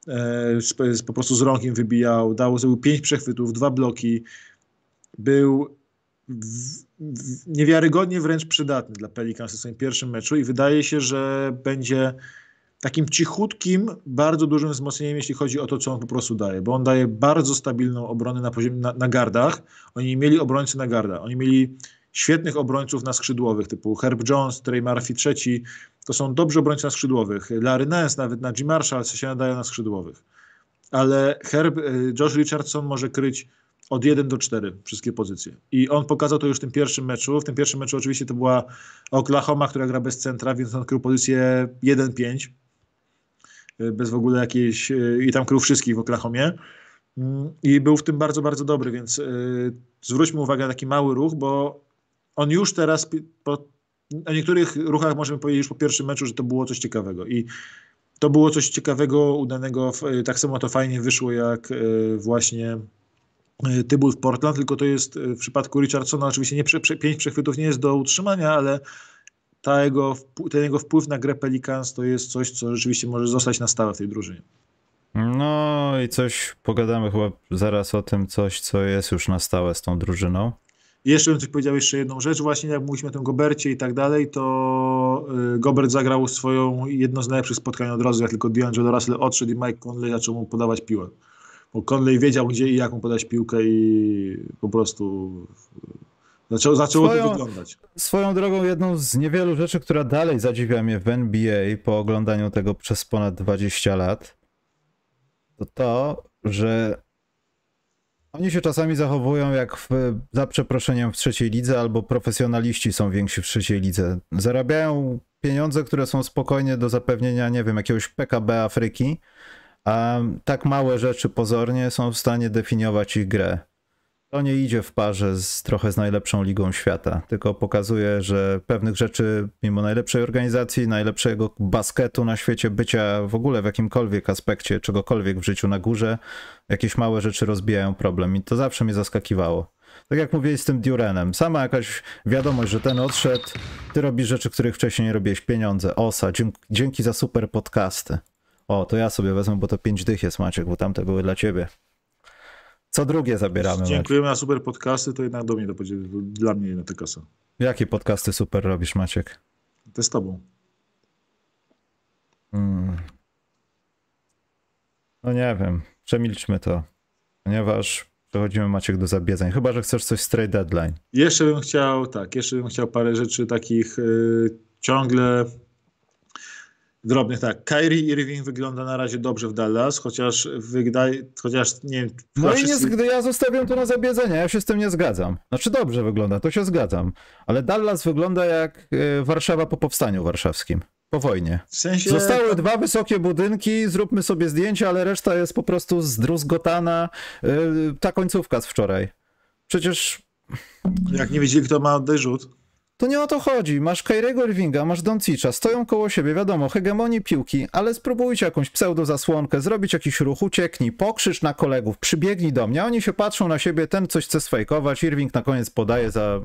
e, z, po prostu z rąk im wybijał, dał, zrobił pięć przechwytów, dwa bloki. Był w, niewiarygodnie wręcz przydatny dla Pelicans w swoim pierwszym meczu i wydaje się, że będzie takim cichutkim, bardzo dużym wzmocnieniem, jeśli chodzi o to, co on po prostu daje, bo on daje bardzo stabilną obronę na, poziomie, na, na gardach. Oni mieli obrońcy na garda, oni mieli świetnych obrońców na skrzydłowych, typu Herb Jones, Trey Murphy III, to są dobrzy obrońcy na skrzydłowych. Larry Nance, nawet na G. Marshall się nadają na skrzydłowych. Ale Herb, y, Josh Richardson może kryć od 1 do 4 wszystkie pozycje. I on pokazał to już w tym pierwszym meczu. W tym pierwszym meczu oczywiście to była Oklahoma, która gra bez centra, więc on krył pozycję 1-5 bez w ogóle jakiejś i tam krył wszystkich w Oklahomie i był w tym bardzo, bardzo dobry, więc yy, zwróćmy uwagę na taki mały ruch, bo on już teraz po, o niektórych ruchach możemy powiedzieć już po pierwszym meczu, że to było coś ciekawego i to było coś ciekawego, udanego, tak samo to fajnie wyszło jak właśnie Tybul w Portland, tylko to jest w przypadku Richardsona oczywiście nie, prze, prze, pięć przechwytów nie jest do utrzymania, ale ta jego, ten jego wpływ na grę Pelicans to jest coś, co rzeczywiście może zostać na stałe w tej drużynie. No i coś pogadamy chyba zaraz o tym, coś, co jest już na stałe z tą drużyną. Jeszcze bym coś powiedział, jeszcze jedną rzecz, właśnie jak mówiliśmy o tym Gobercie i tak dalej, to Gobert zagrał swoją jedno z najlepszych spotkań od razu, jak tylko D'Angelo Russell odszedł i Mike Conley zaczął mu podawać piłę. Bo Conley wiedział, gdzie i jak mu podać piłkę i po prostu Zaczęło, zaczęło swoją, to wyglądać. Swoją drogą, jedną z niewielu rzeczy, która dalej zadziwia mnie w NBA po oglądaniu tego przez ponad 20 lat, to to, że oni się czasami zachowują jak w, za przeproszeniem w trzeciej lidze, albo profesjonaliści są więksi w trzeciej lidze. Zarabiają pieniądze, które są spokojnie do zapewnienia, nie wiem, jakiegoś PKB Afryki, a tak małe rzeczy pozornie są w stanie definiować ich grę. To nie idzie w parze z trochę z najlepszą ligą świata, tylko pokazuje, że pewnych rzeczy, mimo najlepszej organizacji, najlepszego basketu na świecie, bycia w ogóle w jakimkolwiek aspekcie, czegokolwiek w życiu na górze, jakieś małe rzeczy rozbijają problem i to zawsze mnie zaskakiwało. Tak jak mówiłeś z tym Durenem, sama jakaś wiadomość, że ten odszedł, ty robisz rzeczy, których wcześniej nie robiłeś, pieniądze, osa, dzięki, dzięki za super podcasty. O, to ja sobie wezmę, bo to pięć dych jest, Maciek, bo tamte były dla ciebie. Co drugie zabieramy. Maciek. Dziękujemy na super podcasty, to jednak do mnie to będzie dla mnie na tę kasę. Jakie podcasty super robisz, Maciek? To z tobą. Hmm. No nie wiem, przemilczmy to, ponieważ przechodzimy Maciek do zabiedzeń, chyba, że chcesz coś z trade deadline. Jeszcze bym chciał, tak, jeszcze bym chciał parę rzeczy takich y, ciągle drobnych, tak. Kyrie Irving wygląda na razie dobrze w Dallas, chociaż wydaje, chociaż nie wiem. No i wszyscy- nie, zg- ja zostawiam to na zabiedzenie, ja się z tym nie zgadzam. Znaczy dobrze wygląda, to się zgadzam, ale Dallas wygląda jak e, Warszawa po powstaniu warszawskim, po wojnie. W sensie. Zostały dwa wysokie budynki, zróbmy sobie zdjęcia, ale reszta jest po prostu zdruzgotana. e, Ta końcówka z wczoraj. Przecież Jak nie wiedzieli, kto ma rzut. To nie o to chodzi. Masz Kyriego Irvinga, masz Doncicza, stoją koło siebie, wiadomo, hegemonii piłki, ale spróbujcie jakąś pseudo zasłonkę, zrobić jakiś ruch, ucieknij, pokrzycz na kolegów, przybiegnij do mnie, oni się patrzą na siebie, ten coś chce sfejkować, Irving na koniec podaje za,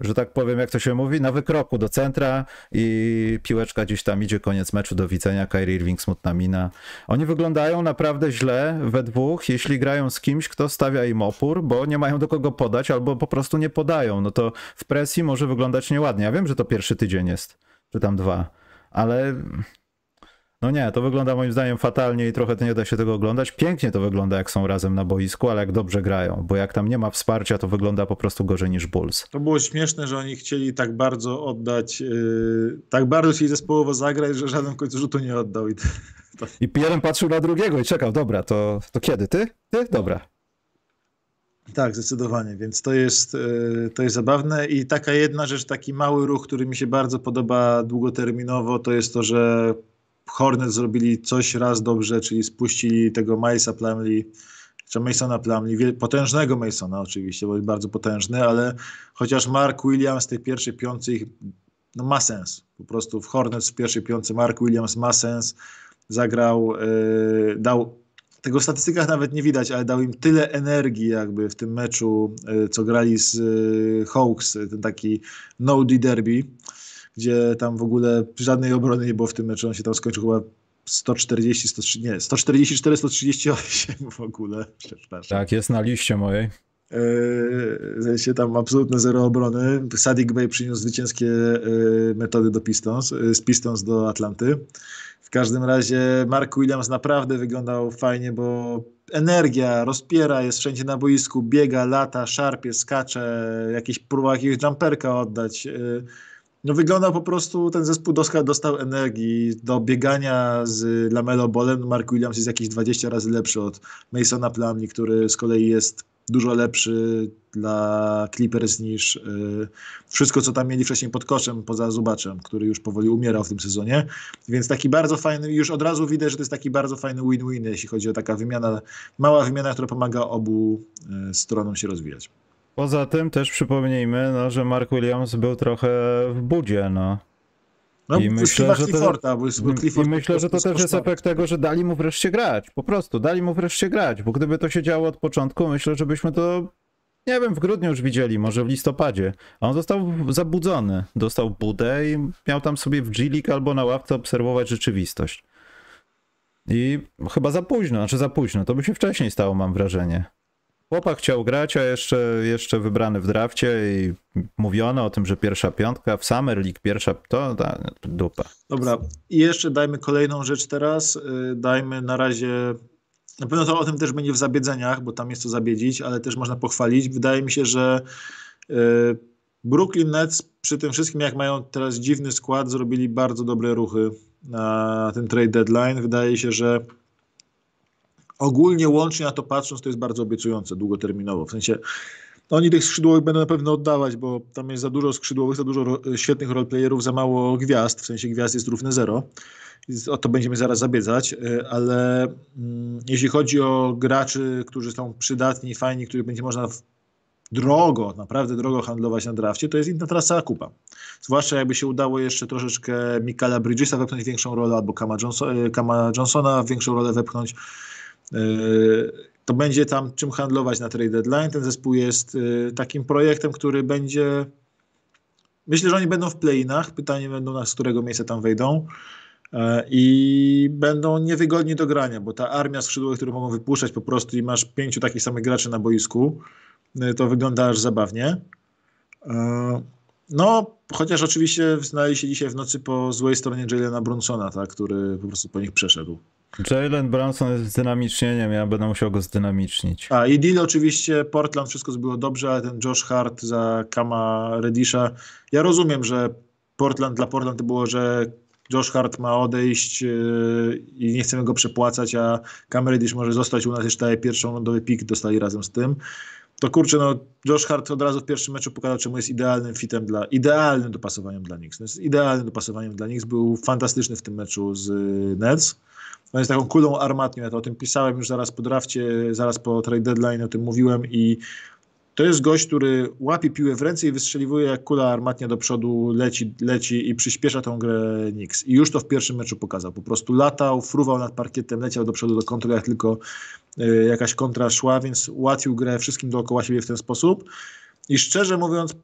że tak powiem, jak to się mówi, na wykroku do centra i piłeczka gdzieś tam idzie, koniec meczu, do widzenia, Kyrie Irving, smutna mina. Oni wyglądają naprawdę źle we dwóch, jeśli grają z kimś, kto stawia im opór, bo nie mają do kogo podać, albo po prostu nie podają, no to w presji może wyglądać nieładnie. Ja wiem, że to pierwszy tydzień jest, czy tam dwa, ale no nie, to wygląda moim zdaniem fatalnie i trochę nie da się tego oglądać. Pięknie to wygląda, jak są razem na boisku, ale jak dobrze grają, bo jak tam nie ma wsparcia, to wygląda po prostu gorzej niż Bulls. To było śmieszne, że oni chcieli tak bardzo oddać, yy, tak bardzo chcieli zespołowo zagrać, że żaden w końcu rzutu nie oddał. I to, I jeden patrzył na drugiego i czekał, dobra, to, to kiedy? Ty? Ty? Dobra. Tak, zdecydowanie, więc to jest, e, to jest zabawne. I taka jedna rzecz, taki mały ruch, który mi się bardzo podoba długoterminowo, to jest to, że Hornets zrobili coś raz dobrze, czyli spuścili tego Milesa Plumlee, czy Masona Plumlee, potężnego Masona oczywiście, bo jest bardzo potężny, ale chociaż Mark Williams tej pierwszej ich, no ma sens, po prostu w Hornets w pierwszej piątce Mark Williams ma sens, zagrał, e, dał tego w statystykach nawet nie widać, ale dał im tyle energii jakby w tym meczu, y, co grali z y, Hawks, y, ten taki no-D derby, gdzie tam w ogóle żadnej obrony nie było w tym meczu, on się tam skończył chyba 140, 130, nie, 144, 138 w ogóle, przepraszam. Tak, jest na liście mojej. Yy, tam absolutne zero obrony. Sadik Bey przyniósł zwycięskie yy, metody do Pistons, yy, z Pistons do Atlanty. W każdym razie Mark Williams naprawdę wyglądał fajnie, bo energia, rozpiera, jest wszędzie na boisku, biega, lata, szarpie, skacze, jakieś próba jakiegoś jumperka oddać. Yy, No wyglądał po prostu, ten zespół dostał, dostał energii do biegania z Lamelo Bolem. Mark Williams jest jakieś 20 razy lepszy od Masona Plumlee, który z kolei jest dużo lepszy dla Clippers niż y, wszystko, co tam mieli wcześniej pod koszem, poza Zubaczem, który już powoli umierał w tym sezonie. Więc taki bardzo fajny, już od razu widać, że to jest taki bardzo fajny win-win, jeśli chodzi o taka wymiana, mała wymiana, która pomaga obu y, stronom się rozwijać. Poza tym też przypomnijmy, no, że Mark Williams był trochę w budzie, no. No, I myślę, że to- Clifforda, bo jest, bo Clifford I myślę, że to też jest efekt tego, że dali mu wreszcie grać. Po prostu, dali mu wreszcie grać, bo gdyby to się działo od początku, myślę, że byśmy to, nie wiem, w grudniu już widzieli, może w listopadzie. A on został zabudzony, dostał budę i miał tam sobie w G-League albo na ławce obserwować rzeczywistość. I chyba za późno, znaczy za późno, to by się wcześniej stało, mam wrażenie. Chłopak chciał grać, a jeszcze, jeszcze wybrany w drafcie i mówiono o tym, że pierwsza piątka w Summer League, pierwsza, to, to dupa. Dobra, i jeszcze dajmy kolejną rzecz teraz. Y, Dajmy na razie. Na pewno to o tym też będzie w zabiedzeniach, bo tam jest co zabiedzić, ale też można pochwalić. Wydaje mi się, że y, Brooklyn Nets przy tym wszystkim, jak mają teraz dziwny skład, zrobili bardzo dobre ruchy na ten trade deadline. Wydaje się, że ogólnie łącznie na to patrząc, to jest bardzo obiecujące długoterminowo. W sensie oni tych skrzydłowych będą na pewno oddawać, bo tam jest za dużo skrzydłowych, za dużo świetnych roleplayerów, za mało gwiazd, w sensie gwiazd jest równe zero. O to będziemy zaraz zabiedzać, y, ale mm, jeśli chodzi o graczy, którzy są przydatni, fajni, których będzie można drogo, naprawdę drogo handlować na drafcie, to jest inna cała kupa. Zwłaszcza jakby się udało jeszcze troszeczkę Mikala Bridgesa wepchnąć większą rolę, albo Kama, Johnson, Kama Johnsona większą rolę wepchnąć. Yy, to będzie tam czym handlować na trade deadline. Ten zespół jest yy, takim projektem, który będzie. Myślę, że oni będą w play-inach. Pytanie będą, z którego miejsca tam wejdą. Yy, I będą niewygodni do grania, bo ta armia skrzydłowych, które mogą wypuszczać po prostu i masz pięciu takich samych graczy na boisku, to wygląda aż zabawnie. No, chociaż oczywiście znali się dzisiaj w nocy po złej stronie Jalena Brunsona, tak, który po prostu po nich przeszedł. Jalen Brunson jest zdynamicznieniem, ja będę musiał go zdynamicznić. A i deal oczywiście, Portland wszystko było dobrze, ale ten Josh Hart za Kama Reddisha, ja rozumiem, że Portland dla Portland to było, że Josh Hart ma odejść yy, i nie chcemy go przepłacać, a Cam Reddish może zostać u nas jeszcze pierwszą lądowy pik, dostali razem z tym to kurczę, no Josh Hart od razu w pierwszym meczu pokazał, czemu jest idealnym fitem dla, idealnym dopasowaniem dla Knicks. No jest idealnym dopasowaniem dla Knicks, był fantastyczny w tym meczu z y, Nets. On jest taką kulą armatnią, ja to o tym pisałem już zaraz po drafcie, zaraz po trade deadline, o tym mówiłem i to jest gość, który łapie piłę w ręce i wystrzeliwuje jak kula armatnia do przodu, leci, leci i przyspiesza tą grę Knicks. I już to w pierwszym meczu pokazał. Po prostu latał, fruwał nad parkietem, leciał do przodu do kontry, jak tylko y, jakaś kontra szła, więc ułatwił grę wszystkim dookoła siebie w ten sposób. I szczerze mówiąc,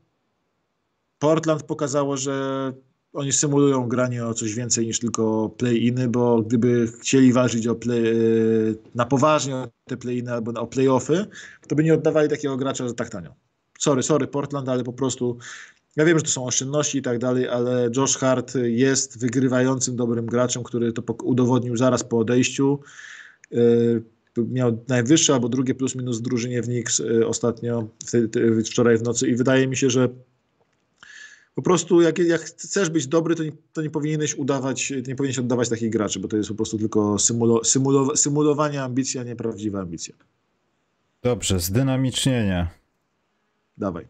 Portland pokazało, że oni symulują granie o coś więcej niż tylko play-iny, bo gdyby chcieli walczyć o play, y, na poważnie o te play-iny albo o play-offy, to by nie oddawali takiego gracza za tak tanio. Sorry, sorry Portland, ale po prostu ja wiem, że to są oszczędności i tak dalej, ale Josh Hart jest wygrywającym dobrym graczem, który to udowodnił zaraz po odejściu. Y, miał najwyższe albo drugie plus minus w drużynie w Knicks y, ostatnio, wczoraj w nocy i wydaje mi się, że po prostu jak, jak chcesz być dobry, to nie, to nie powinieneś udawać, nie powinieneś oddawać takich graczy, bo to jest po prostu tylko symulo, symulo, symulowanie ambicji, a nie prawdziwa ambicja. Dobrze, zdynamicznienie. Dawaj.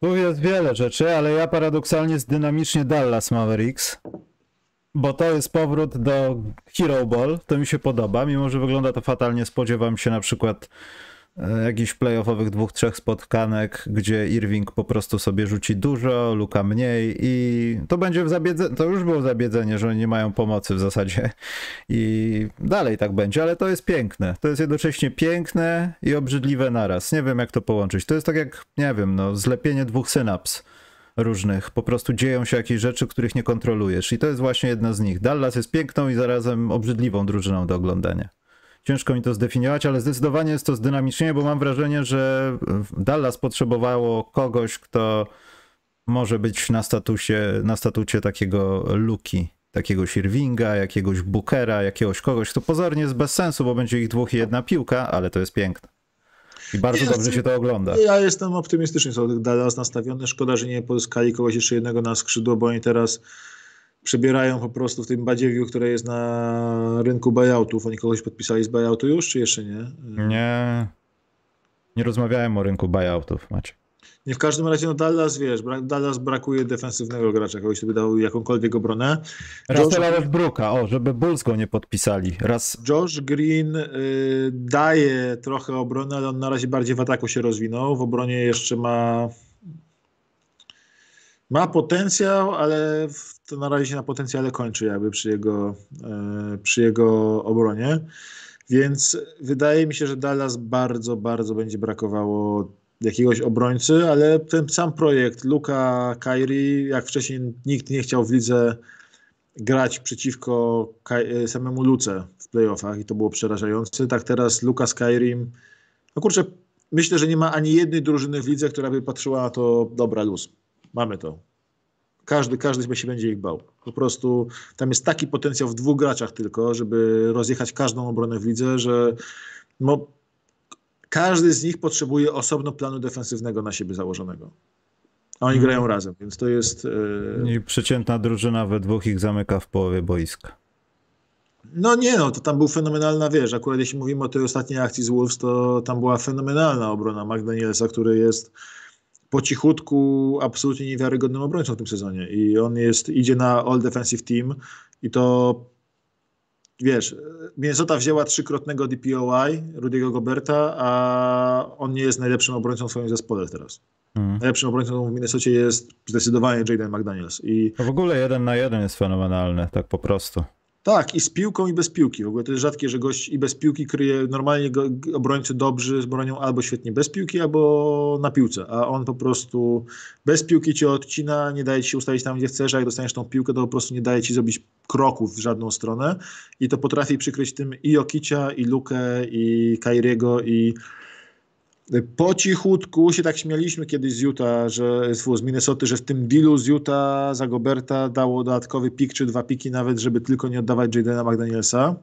Tu jest wiele rzeczy, ale ja paradoksalnie zdynamicznie Dallas Mavericks, bo to jest powrót do Hero Ball, to mi się podoba, mimo że wygląda to fatalnie, spodziewam się na przykład jakichś playoffowych dwóch, trzech spotkanek, gdzie Irving po prostu sobie rzuci dużo, Luka mniej i to będzie w zabiedzeniu, to już było zabiedzenie, że oni nie mają pomocy w zasadzie i dalej tak będzie, ale to jest piękne. To jest jednocześnie piękne i obrzydliwe naraz. Nie wiem jak to połączyć. To jest tak jak, nie wiem, no zlepienie dwóch synaps różnych. Po prostu dzieją się jakieś rzeczy, których nie kontrolujesz i to jest właśnie jedna z nich. Dallas jest piękną i zarazem obrzydliwą drużyną do oglądania ciężko mi to zdefiniować, ale zdecydowanie jest to zdynamicznienie, bo mam wrażenie, że Dallas potrzebowało kogoś, kto może być na statusie, na statucie takiego luki, takiego Sirvinga, jakiegoś Bookera, jakiegoś kogoś, kto pozornie jest bez sensu, bo będzie ich dwóch i jedna piłka, ale to jest piękne. I bardzo dobrze się to ogląda. Ja jestem optymistycznie co Dallas nastawiony. Szkoda, że nie pozyskali kogoś jeszcze jednego na skrzydło, bo oni teraz przebierają po prostu w tym badziewiu, które jest na rynku buyoutów. Oni kogoś podpisali z buyoutu już, czy jeszcze nie? Nie. Nie rozmawiałem o rynku buyoutów, macie. Nie w każdym razie, no Dallas, wiesz, Dallas brakuje defensywnego gracza, kogoś, by dał jakąkolwiek obronę. Russella Westbrooka, o, żeby Bulls go nie podpisali. Raz... Josh Green y, daje trochę obrony, ale on na razie bardziej w ataku się rozwinął. W obronie jeszcze ma ma potencjał, ale to na razie się na potencjale kończy jakby przy jego, e, przy jego obronie. Więc wydaje mi się, że Dallas bardzo, bardzo będzie brakowało jakiegoś obrońcy, ale ten sam projekt Luka Kairi, jak wcześniej nikt nie chciał w lidze grać przeciwko e, samemu Luce w playoffach i to było przerażające, tak teraz Luka Skyrim, no kurczę, myślę, że nie ma ani jednej drużyny w lidze, która by patrzyła na to dobra luz Mamy to. Każdy, każdy się będzie ich bał. Po prostu tam jest taki potencjał w dwóch graczach tylko, żeby rozjechać każdą obronę w lidze, że no, każdy z nich potrzebuje osobno planu defensywnego na siebie założonego. A oni hmm. grają razem, więc to jest. Yy... I przeciętna drużyna we dwóch ich zamyka w połowie boiska. No nie, no to tam był fenomenalna, wiesz, akurat jeśli mówimy o tej ostatniej akcji z Wolves, to tam była fenomenalna obrona McDanielsa, który jest po cichutku absolutnie niewiarygodnym obrońcą w tym sezonie i on jest, idzie na All Defensive Team i to wiesz, Minnesota wzięła trzykrotnego DPOI, Rudiego Goberta, a on nie jest najlepszym obrońcą w swoim zespole teraz. Mhm. Najlepszym obrońcą w Minnesocie jest zdecydowanie Jaden McDaniels. I To w ogóle jeden na jeden jest fenomenalny, tak po prostu. Tak, i z piłką, i bez piłki. W ogóle to jest rzadkie, że gość i bez piłki kryje. Normalnie go, obrońcy dobrzy bronią albo świetnie bez piłki, albo na piłce. A on po prostu bez piłki cię odcina, nie daje ci się ustawić tam, gdzie chcesz, a jak dostaniesz tą piłkę, to po prostu nie daje ci zrobić kroków w żadną stronę. I to potrafi przykryć tym i Jokicia, i Lukę, i Kairiego, i po cichutku się tak śmialiśmy kiedyś z Utah, że z Minnesoty, że w tym dealu z Utah za Goberta dało dodatkowy pik czy dwa piki nawet, żeby tylko nie oddawać Jadena McDanielsa.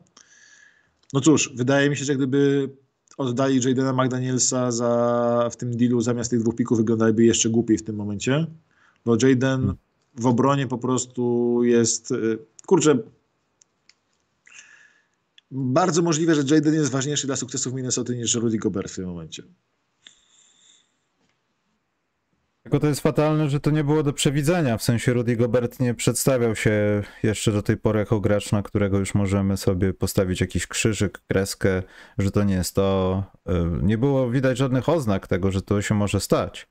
No cóż, wydaje mi się, że gdyby oddali Jadena McDanielsa za, w tym dealu zamiast tych dwóch pików wyglądaliby jeszcze głupiej w tym momencie, bo Jaden w obronie po prostu jest, y, kurczę, bardzo możliwe, że Jaden jest ważniejszy dla sukcesów Minnesoty niż Rudy Gobert w tym momencie. Tylko to jest fatalne, że to nie było do przewidzenia. W sensie Rudy Gobert nie przedstawiał się jeszcze do tej pory jako gracz, na którego już możemy sobie postawić jakiś krzyżyk, kreskę, że to nie jest to. Y, Nie było widać żadnych oznak tego, że to się może stać.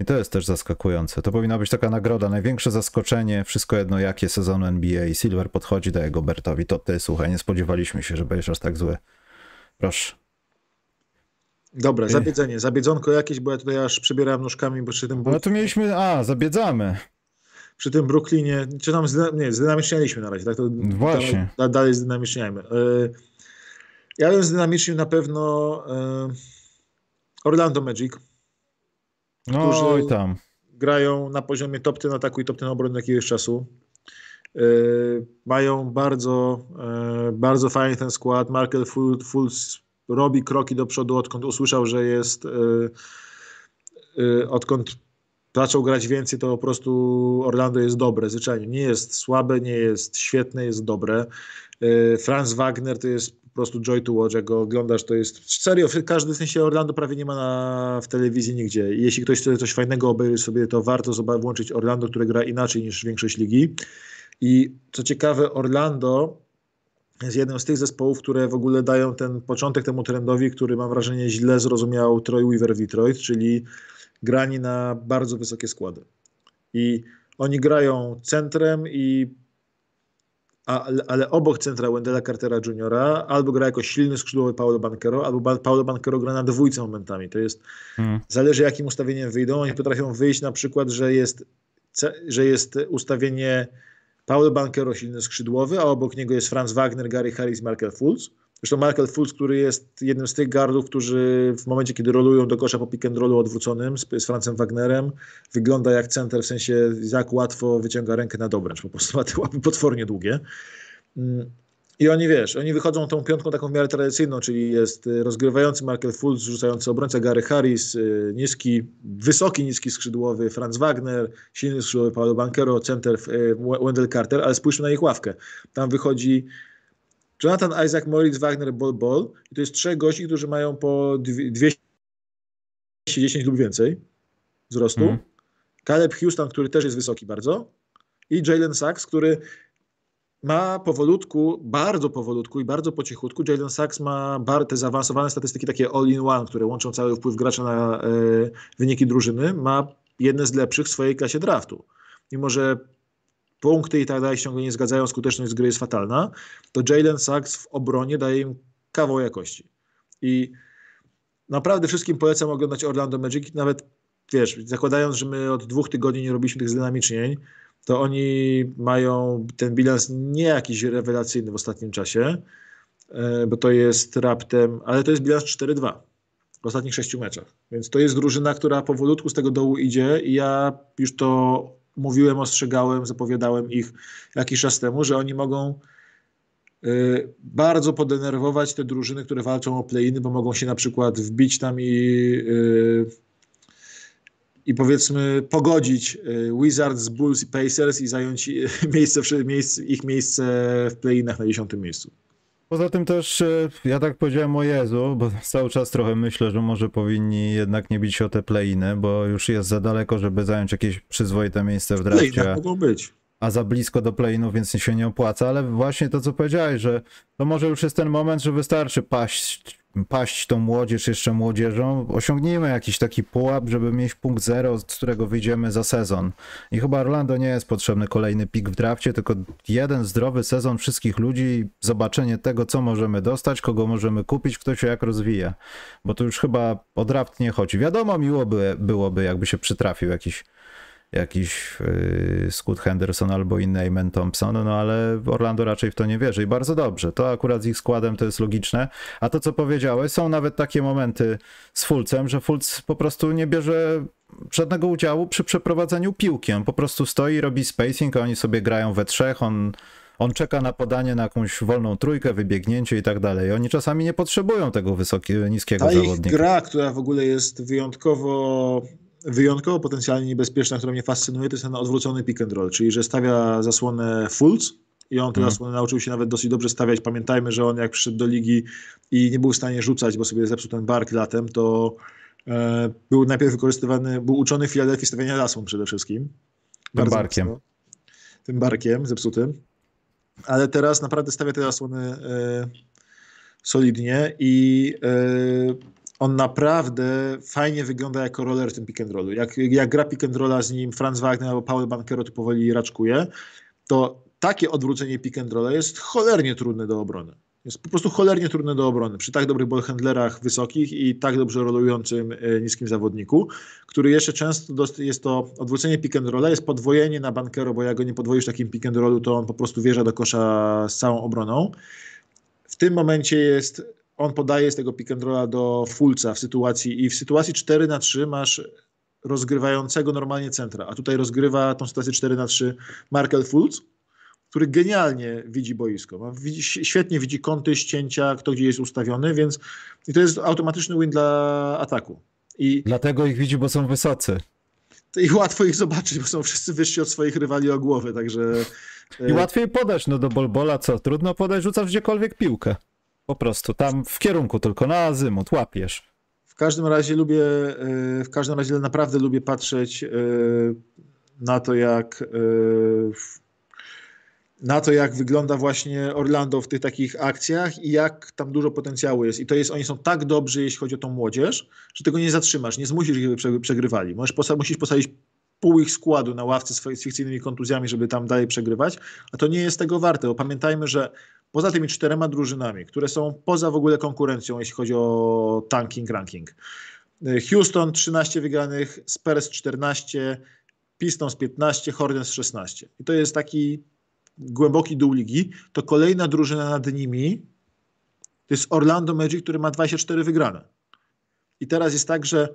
I to jest też zaskakujące. To powinna być taka nagroda, największe zaskoczenie, wszystko jedno jakie sezonu NBA Silver podchodzi daje Gobertowi. To ty, słuchaj, nie spodziewaliśmy się, że będziesz aż tak zły. Proszę. Dobra, zabiedzenie, zabiedzonko jakieś, bo ja tutaj aż przebierałem nóżkami, bo przy tym, Ale tu mieliśmy, a, zabiedzamy. przy tym Brooklynie, czy tam, zdyna- nie, zdynamicznialiśmy na razie, tak? To Właśnie. Dalej, dalej zdynamiczniajmy. Y, Ja bym zdynamicznił na pewno y, Orlando Magic. No Którzy- i tam. grają na poziomie top ten ataku i top ten obrony jakiegoś czasu. Yy, mają bardzo, bardzo fajny ten skład. Markel Ful- Fultz robi kroki do przodu, odkąd usłyszał, że jest, yy, yy, odkąd zaczął grać więcej, to po prostu Orlando jest dobre, zwyczajnie. Nie jest słabe, nie jest świetne, jest dobre. Yy, Franz Wagner to jest po prostu joy to watch, jak go oglądasz, to jest serio, w sensie Orlando prawie nie ma na, w telewizji nigdzie. I jeśli ktoś chce coś fajnego obejrzeć sobie, to warto włączyć Orlando, które gra inaczej niż większość ligi. I co ciekawe, Orlando jest jednym z tych zespołów, które w ogóle dają ten początek temu trendowi, który mam wrażenie źle zrozumiał Troy Weaver w Detroit, czyli grani na bardzo wysokie składy. I oni grają centrem i ale, ale obok centra Wendella Cartera Jr. albo gra jako silny skrzydłowy Paulo Bankero, albo ba- Paulo Bankero gra na dwójce momentami. To jest, Mm. zależy jakim ustawieniem wyjdą. Oni potrafią wyjść na przykład, że jest, że jest ustawienie Paulo Bankero silny skrzydłowy, a obok niego jest Franz Wagner, Gary Harris, Markel Fultz. Zresztą Markel Fultz, który jest jednym z tych gardów, którzy w momencie, kiedy rolują do kosza po pick and rollu odwróconym z, z Francem Wagnerem, wygląda jak center, w sensie jak łatwo wyciąga rękę na dobręcz. Po prostu ma te łapy potwornie długie. Mm. I oni, wiesz, oni wychodzą tą piątką taką w miarę tradycyjną, czyli jest y, rozgrywający Markel Fultz, rzucający obrońca Gary Harris, y, niski, wysoki, niski skrzydłowy Franz Wagner, silny skrzydłowy Paulo Bankero, center y, Wendell Carter, ale spójrzmy na ich ławkę. Tam wychodzi Jonathan Isaac, Moritz Wagner, Bol Bol i to jest trzech gości, którzy mają po dwie- 210 lub więcej wzrostu. Mhm. Caleb Houston, który też jest wysoki bardzo i Jalen Sachs, który ma powolutku, bardzo powolutku i bardzo po cichutku. Jalen Sachs ma bar, te zaawansowane statystyki, takie all-in-one, które łączą cały wpływ gracza na e, wyniki drużyny. Ma jedne z lepszych w swojej klasie draftu. Mimo, że punkty i tak dalej ciągle nie zgadzają, skuteczność z gry jest fatalna, to Jalen Sachs w obronie daje im kawał jakości. I naprawdę wszystkim polecam oglądać Orlando Magic, nawet wiesz, zakładając, że my od dwóch tygodni nie robiliśmy tych zdynamicznień, to oni mają ten bilans nie jakiś rewelacyjny w ostatnim czasie, e, bo to jest raptem, ale to jest bilans 4-2 w ostatnich sześciu meczach. Więc to jest drużyna, która powolutku z tego dołu idzie i ja już to mówiłem, ostrzegałem, zapowiadałem ich jakiś czas temu, że oni mogą y, bardzo podenerwować te drużyny, które walczą o play-iny, bo mogą się na przykład wbić tam i y, i powiedzmy pogodzić y, Wizards, Bulls i Pacers i zająć y, miejsce, ich miejsce w play-inach na dziesiątym miejscu. Poza tym też e, ja tak powiedziałem o Jezu, bo cały czas trochę myślę, że może powinni jednak nie bić się o te play-iny, bo już jest za daleko, żeby zająć jakieś przyzwoite miejsce w drafcie. play-inach mogą być. a za blisko do play-inu, więc się nie opłaca, ale właśnie to, co powiedziałeś, że to może już jest ten moment, że wystarczy paść, paść tą młodzież jeszcze młodzieżą, osiągnijmy jakiś taki pułap, żeby mieć punkt zero, z którego wyjdziemy za sezon. I chyba Orlando nie jest potrzebny kolejny pik w drafcie, tylko jeden zdrowy sezon wszystkich ludzi, zobaczenie tego, co możemy dostać, kogo możemy kupić, kto się jak rozwija. Bo to już chyba o draft nie chodzi. Wiadomo, miło by, byłoby, jakby się przytrafił jakiś jakiś yy, Scott Henderson albo inny Amen Thompson, no ale Orlando raczej w to nie wierzy i bardzo dobrze. To akurat z ich składem to jest logiczne. A to, co powiedziałeś, są nawet takie momenty z Fulcem, że Fulc po prostu nie bierze żadnego udziału przy przeprowadzeniu piłki. On po prostu stoi, robi spacing, a oni sobie grają we trzech, on on czeka na podanie na jakąś wolną trójkę, wybiegnięcie i tak dalej. Oni czasami nie potrzebują tego wysokiego, niskiego Ta zawodnika. gra, która w ogóle jest wyjątkowo wyjątkowo potencjalnie niebezpieczna, która mnie fascynuje, to jest ten odwrócony pick and roll, czyli że stawia zasłonę Fultz i on Mhm. zasłonę nauczył się nawet dosyć dobrze stawiać. Pamiętajmy, że on jak przyszedł do ligi i nie był w stanie rzucać, bo sobie zepsuł ten bark latem, to e, był najpierw wykorzystywany, był uczony w Filadelfii stawiania zasłon przede wszystkim. Bardzo barkiem. mocno. Tym barkiem zepsutym. Ale teraz naprawdę stawia te zasłony e, solidnie i e, on naprawdę fajnie wygląda jako roller w tym pick and rollu. Jak, jak gra pick and rolla z nim Franz Wagner albo Paweł Bankero tu powoli raczkuje, to takie odwrócenie pick and rolla jest cholernie trudne do obrony. Jest po prostu cholernie trudne do obrony przy tak dobrych ballhandlerach wysokich i tak dobrze rolującym e, niskim zawodniku, który jeszcze często jest to odwrócenie pick and rolla, jest podwojenie na Bankero, bo jak go nie podwoisz takim pick and rollu, to on po prostu wjeżdża do kosza z całą obroną. W tym momencie jest on podaje z tego pick and rolla do Fulca w sytuacji i w sytuacji 4 na 3 masz rozgrywającego normalnie centra, a tutaj rozgrywa tą sytuację 4 na 3 Markel Fulc, który genialnie widzi boisko. Widzi, świetnie widzi kąty, ścięcia, kto gdzie jest ustawiony, więc i to jest automatyczny win dla ataku. I, Dlatego ich widzi, bo są wysocy. I łatwo ich zobaczyć, bo są wszyscy wyżsi od swoich rywali o głowę, także... I łatwiej podać, no do bolbola co? Trudno podać, rzucasz gdziekolwiek piłkę. Po prostu, tam w kierunku tylko, na azymut, łapiesz. W każdym razie lubię, e, w każdym razie naprawdę lubię patrzeć e, na to, jak e, na to, jak wygląda właśnie Orlando w tych takich akcjach i jak tam dużo potencjału jest. I to jest, oni są tak dobrzy, jeśli chodzi o tą młodzież, że tego nie zatrzymasz, nie zmusisz ich, żeby prze- przegrywali. Możesz posa- musisz posadzić pół ich składu na ławce z fikcyjnymi kontuzjami, żeby tam dalej przegrywać, a to nie jest tego warte, bo pamiętajmy, że poza tymi czterema drużynami, które są poza w ogóle konkurencją, jeśli chodzi o tanking, ranking. Houston 13 wygranych, Spurs 14, Pistons 15, Hornets 16. I to jest taki głęboki dół ligi. To kolejna drużyna nad nimi to jest Orlando Magic, który ma 24 wygrane. I teraz jest tak, że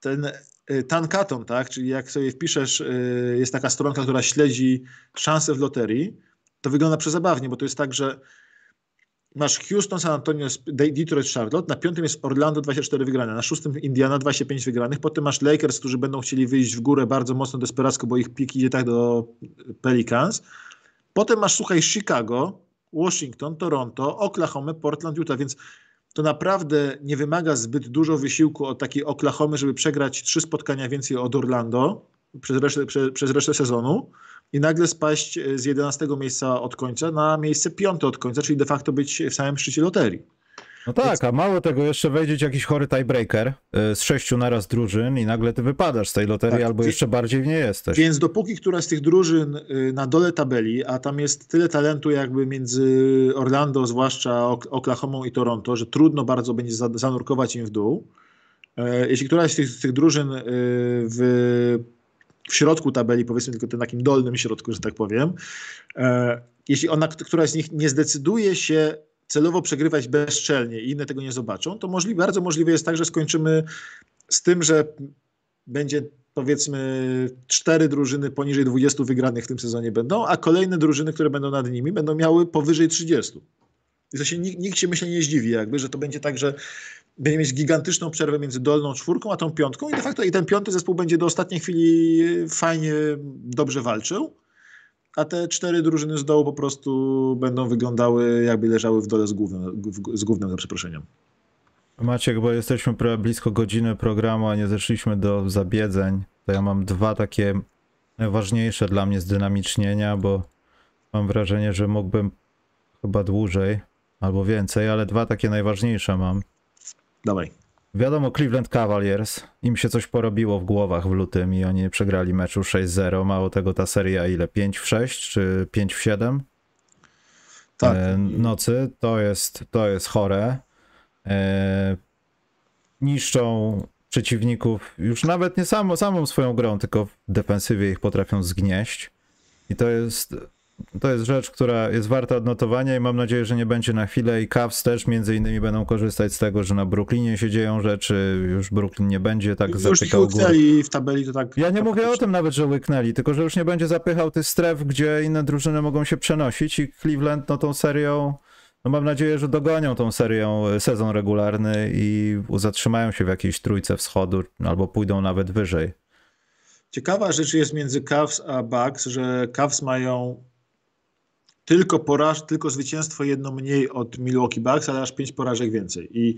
ten y, Tankaton, tak, czyli jak sobie wpiszesz, y, jest taka stronka, która śledzi szanse w loterii, to wygląda przezabawnie, bo to jest tak, że masz Houston, San Antonio, Detroit, Charlotte, na piątym jest Orlando 24 wygrane, na szóstym Indiana 25 wygranych, potem masz Lakers, którzy będą chcieli wyjść w górę bardzo mocno desperacko, bo ich pik idzie tak do Pelicans. Potem masz, słuchaj, Chicago, Washington, Toronto, Oklahoma, Portland, Utah, więc to naprawdę nie wymaga zbyt dużo wysiłku od takiej Oklahomy, żeby przegrać trzy spotkania więcej od Orlando przez resztę, prze, przez resztę sezonu i nagle spaść e, z 11 miejsca od końca na miejsce piąte od końca, czyli de facto być w samym szczycie loterii. No tak, a mało tego, jeszcze wejdzie jakiś chory tiebreaker y, z sześciu naraz drużyn i nagle ty wypadasz z tej loterii, Tak, albo wie- jeszcze bardziej w niej jesteś. Więc dopóki któraś z tych drużyn y, na dole tabeli, a tam jest tyle talentu jakby między Orlando, zwłaszcza Ok- Oklahomą i Toronto, że trudno bardzo będzie za- zanurkować im w dół. E, Jeśli któraś z tych, z tych drużyn y, w, w środku tabeli, powiedzmy tylko tym takim dolnym środku, że tak powiem, e, jeśli ona, któraś z nich nie zdecyduje się celowo przegrywać bezczelnie i inne tego nie zobaczą, to możliwe, bardzo możliwe jest tak, że skończymy z tym, że będzie powiedzmy cztery drużyny poniżej 20 wygranych w tym sezonie będą, a kolejne drużyny, które będą nad nimi, będą miały powyżej 30. I to się nikt, nikt się myślę nie zdziwi, jakby, że to będzie tak, że będzie mieć gigantyczną przerwę między dolną czwórką a tą piątką i de facto i ten piąty zespół będzie do ostatniej chwili fajnie, dobrze walczył, a te cztery drużyny z dołu po prostu będą wyglądały jakby leżały w dole z głównym, z głównym za przeproszeniem. Maciek, bo jesteśmy blisko godziny programu, a nie zeszliśmy do zabiedzeń, to ja mam dwa takie najważniejsze dla mnie zdynamicznienia, bo mam wrażenie, że mógłbym chyba dłużej albo więcej, ale dwa takie najważniejsze mam. Dawaj. Wiadomo, Cleveland Cavaliers, im się coś porobiło w głowach w lutym i oni przegrali meczu 6-0. Mało tego, ta seria ile? 5 w 6 czy 5 w 7? Tak. E, nocy. To jest, to jest chore. E, niszczą przeciwników już nawet nie samo, samą swoją grą, tylko w defensywie ich potrafią zgnieść. I to jest, to jest rzecz, która jest warta odnotowania i mam nadzieję, że nie będzie na chwilę. I Cavs też między innymi będą korzystać z tego, że na Brooklynie się dzieją rzeczy. Już Brooklyn nie będzie tak Już zapykał gór. łyknęli w tabeli, to tak... Ja nie tak mówię o tym nawet, że łyknęli, tylko że już nie będzie zapychał tych stref, gdzie inne drużyny mogą się przenosić i Cleveland no tą serią, no mam nadzieję, że dogonią tą serią e, sezon regularny i zatrzymają się w jakiejś trójce wschodu albo pójdą nawet wyżej. Ciekawa rzecz jest między Cavs a Bucks, że Cavs mają tylko poraż, tylko zwycięstwo jedno mniej od Milwaukee Bucks, ale aż pięć porażek więcej. I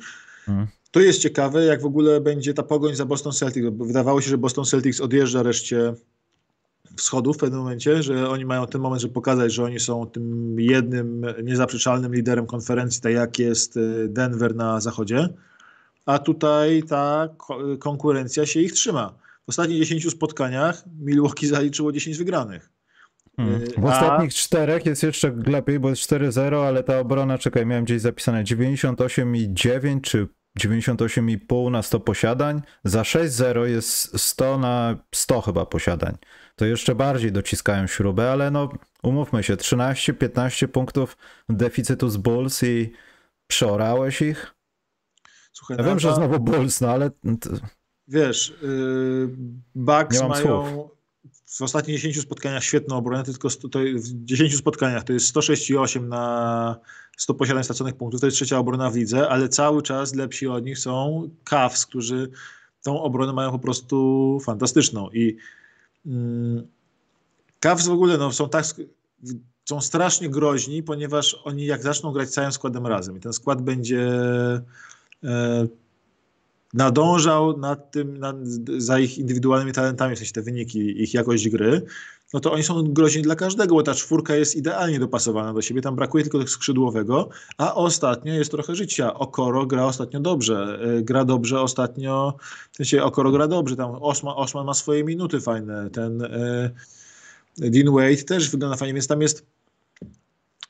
Mhm. to jest ciekawe, jak w ogóle będzie ta pogoń za Boston Celtics. Bo wydawało się, że Boston Celtics odjeżdża reszcie wschodu w pewnym momencie, że oni mają ten moment, żeby pokazać, że oni są tym jednym niezaprzeczalnym liderem konferencji, tak jak jest y, Denver na zachodzie. A tutaj ta ko- konkurencja się ich trzyma. W ostatnich 10 spotkaniach Milwaukee zaliczyło 10 wygranych. Hmm. Y, W a- ostatnich czterech jest jeszcze lepiej, bo jest 4-0, ale ta obrona, czekaj, miałem gdzieś zapisane 98,9 czy 98,5 na 100 posiadań. Za 6-0 jest 100 na 100 chyba posiadań. To jeszcze bardziej dociskają śrubę, ale no umówmy się, 13-15 punktów deficytu z Bulls i przeorałeś ich. Słuchaj, Ja no, wiem, że znowu Bulls, no ale Wiesz, yy, Bucks mają w ostatnich 10 spotkaniach świetną obronę, tylko sto, to, w 10 spotkaniach to jest 106,8 na 100 posiadań straconych punktów, to jest trzecia obrona w lidze, ale cały czas lepsi od nich są Cavs, którzy tą obronę mają po prostu fantastyczną. I mm, Cavs w ogóle no, są tak są strasznie groźni, ponieważ oni jak zaczną grać całym składem razem i ten skład będzie e, nadążał nad tym, nad, za ich indywidualnymi talentami, w sensie te wyniki, ich jakość gry, no to oni są groźni dla każdego, bo ta czwórka jest idealnie dopasowana do siebie, tam brakuje tylko skrzydłowego, a ostatnio jest trochę życia. Okoro gra ostatnio dobrze, y, gra dobrze ostatnio, w sensie Okoro gra dobrze, tam Osman, Osman ma swoje minuty fajne, ten y, Dean Wade też wygląda fajnie, więc tam jest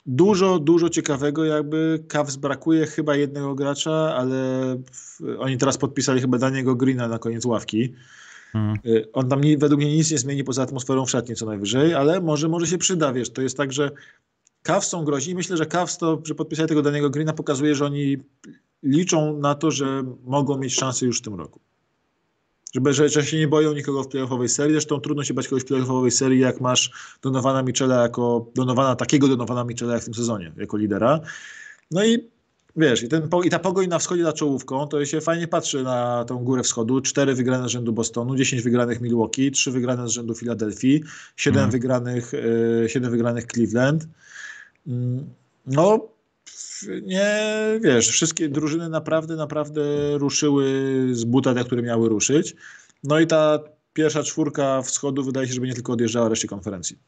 dużo, dużo ciekawego, jakby Cavs brakuje chyba jednego gracza, ale oni teraz podpisali chyba Daniego Greena na koniec ławki. mm, Y, On tam nie, według mnie nic nie zmieni poza atmosferą w szatni co najwyżej, ale może, może się przyda, wiesz, to jest tak, że Cavs są groźni. Myślę, że Cavs to, że podpisali tego Daniego Greena pokazuje, że oni liczą na to, że mogą mieć szansę już w tym roku. Żeby, że, że się nie boją nikogo w playoffowej serii. Zresztą trudno się bać kogoś w playoffowej serii, jak masz Donowana Michela jako Donowana, takiego Donowana Michela jak w tym sezonie, jako lidera. No i wiesz, i, ten, i ta pogoń na wschodzie za czołówką, to się fajnie patrzy na tą górę wschodu. Cztery wygrane z rzędu Bostonu, 10 wygranych Milwaukee, trzy wygrane z rzędu Filadelfii, siedem Mhm. wygranych, y, siedem wygranych Cleveland. Mm, No, nie, wiesz, wszystkie drużyny naprawdę, naprawdę ruszyły z buta, te, które miały ruszyć. No i ta pierwsza czwórka wschodu wydaje się, żeby nie tylko odjeżdżała reszcie konferencji.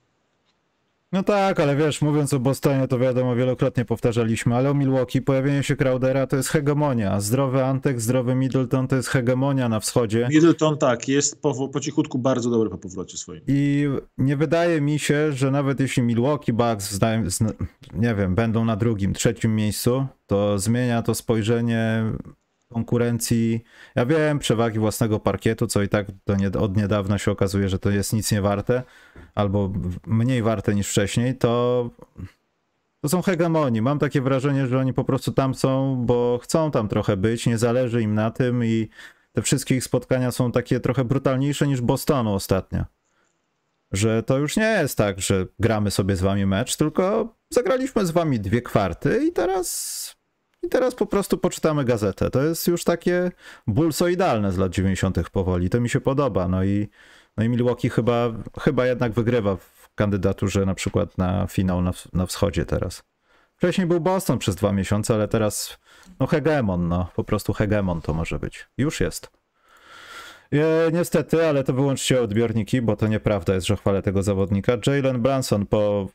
No tak, ale wiesz, mówiąc o Bostonie, to wiadomo, wielokrotnie powtarzaliśmy, ale o Milwaukee pojawienie się Crowdera to jest hegemonia. Zdrowy Antek, zdrowy Middleton to jest hegemonia na wschodzie. Middleton tak, jest po, po cichutku bardzo dobry po powrocie swoim. I nie wydaje mi się, że nawet jeśli Milwaukee Bucks, nie wiem, będą na drugim, trzecim miejscu, to zmienia to spojrzenie konkurencji. Ja wiem, przewagi własnego parkietu, co i tak nie, od niedawna się okazuje, że to jest nic nie warte, albo mniej warte niż wcześniej, to, to są hegemonii. Mam takie wrażenie, że oni po prostu tam są, bo chcą tam trochę być, nie zależy im na tym i te wszystkie ich spotkania są takie trochę brutalniejsze niż Bostonu ostatnio że to już nie jest tak, że gramy sobie z wami mecz, tylko zagraliśmy z wami dwie kwarty i teraz i teraz po prostu poczytamy gazetę. To jest już takie bulsoidalne z lat 90. powoli. To mi się podoba. No i, no i Milwaukee chyba, chyba jednak wygrywa w kandydaturze na przykład na finał na, na wschodzie teraz. Wcześniej był Boston przez dwa miesiące, ale teraz no hegemon, no po prostu hegemon to może być. Już jest. E, niestety, ale to wyłączcie odbiorniki, bo to nieprawda jest, że chwalę tego zawodnika. Jalen Branson po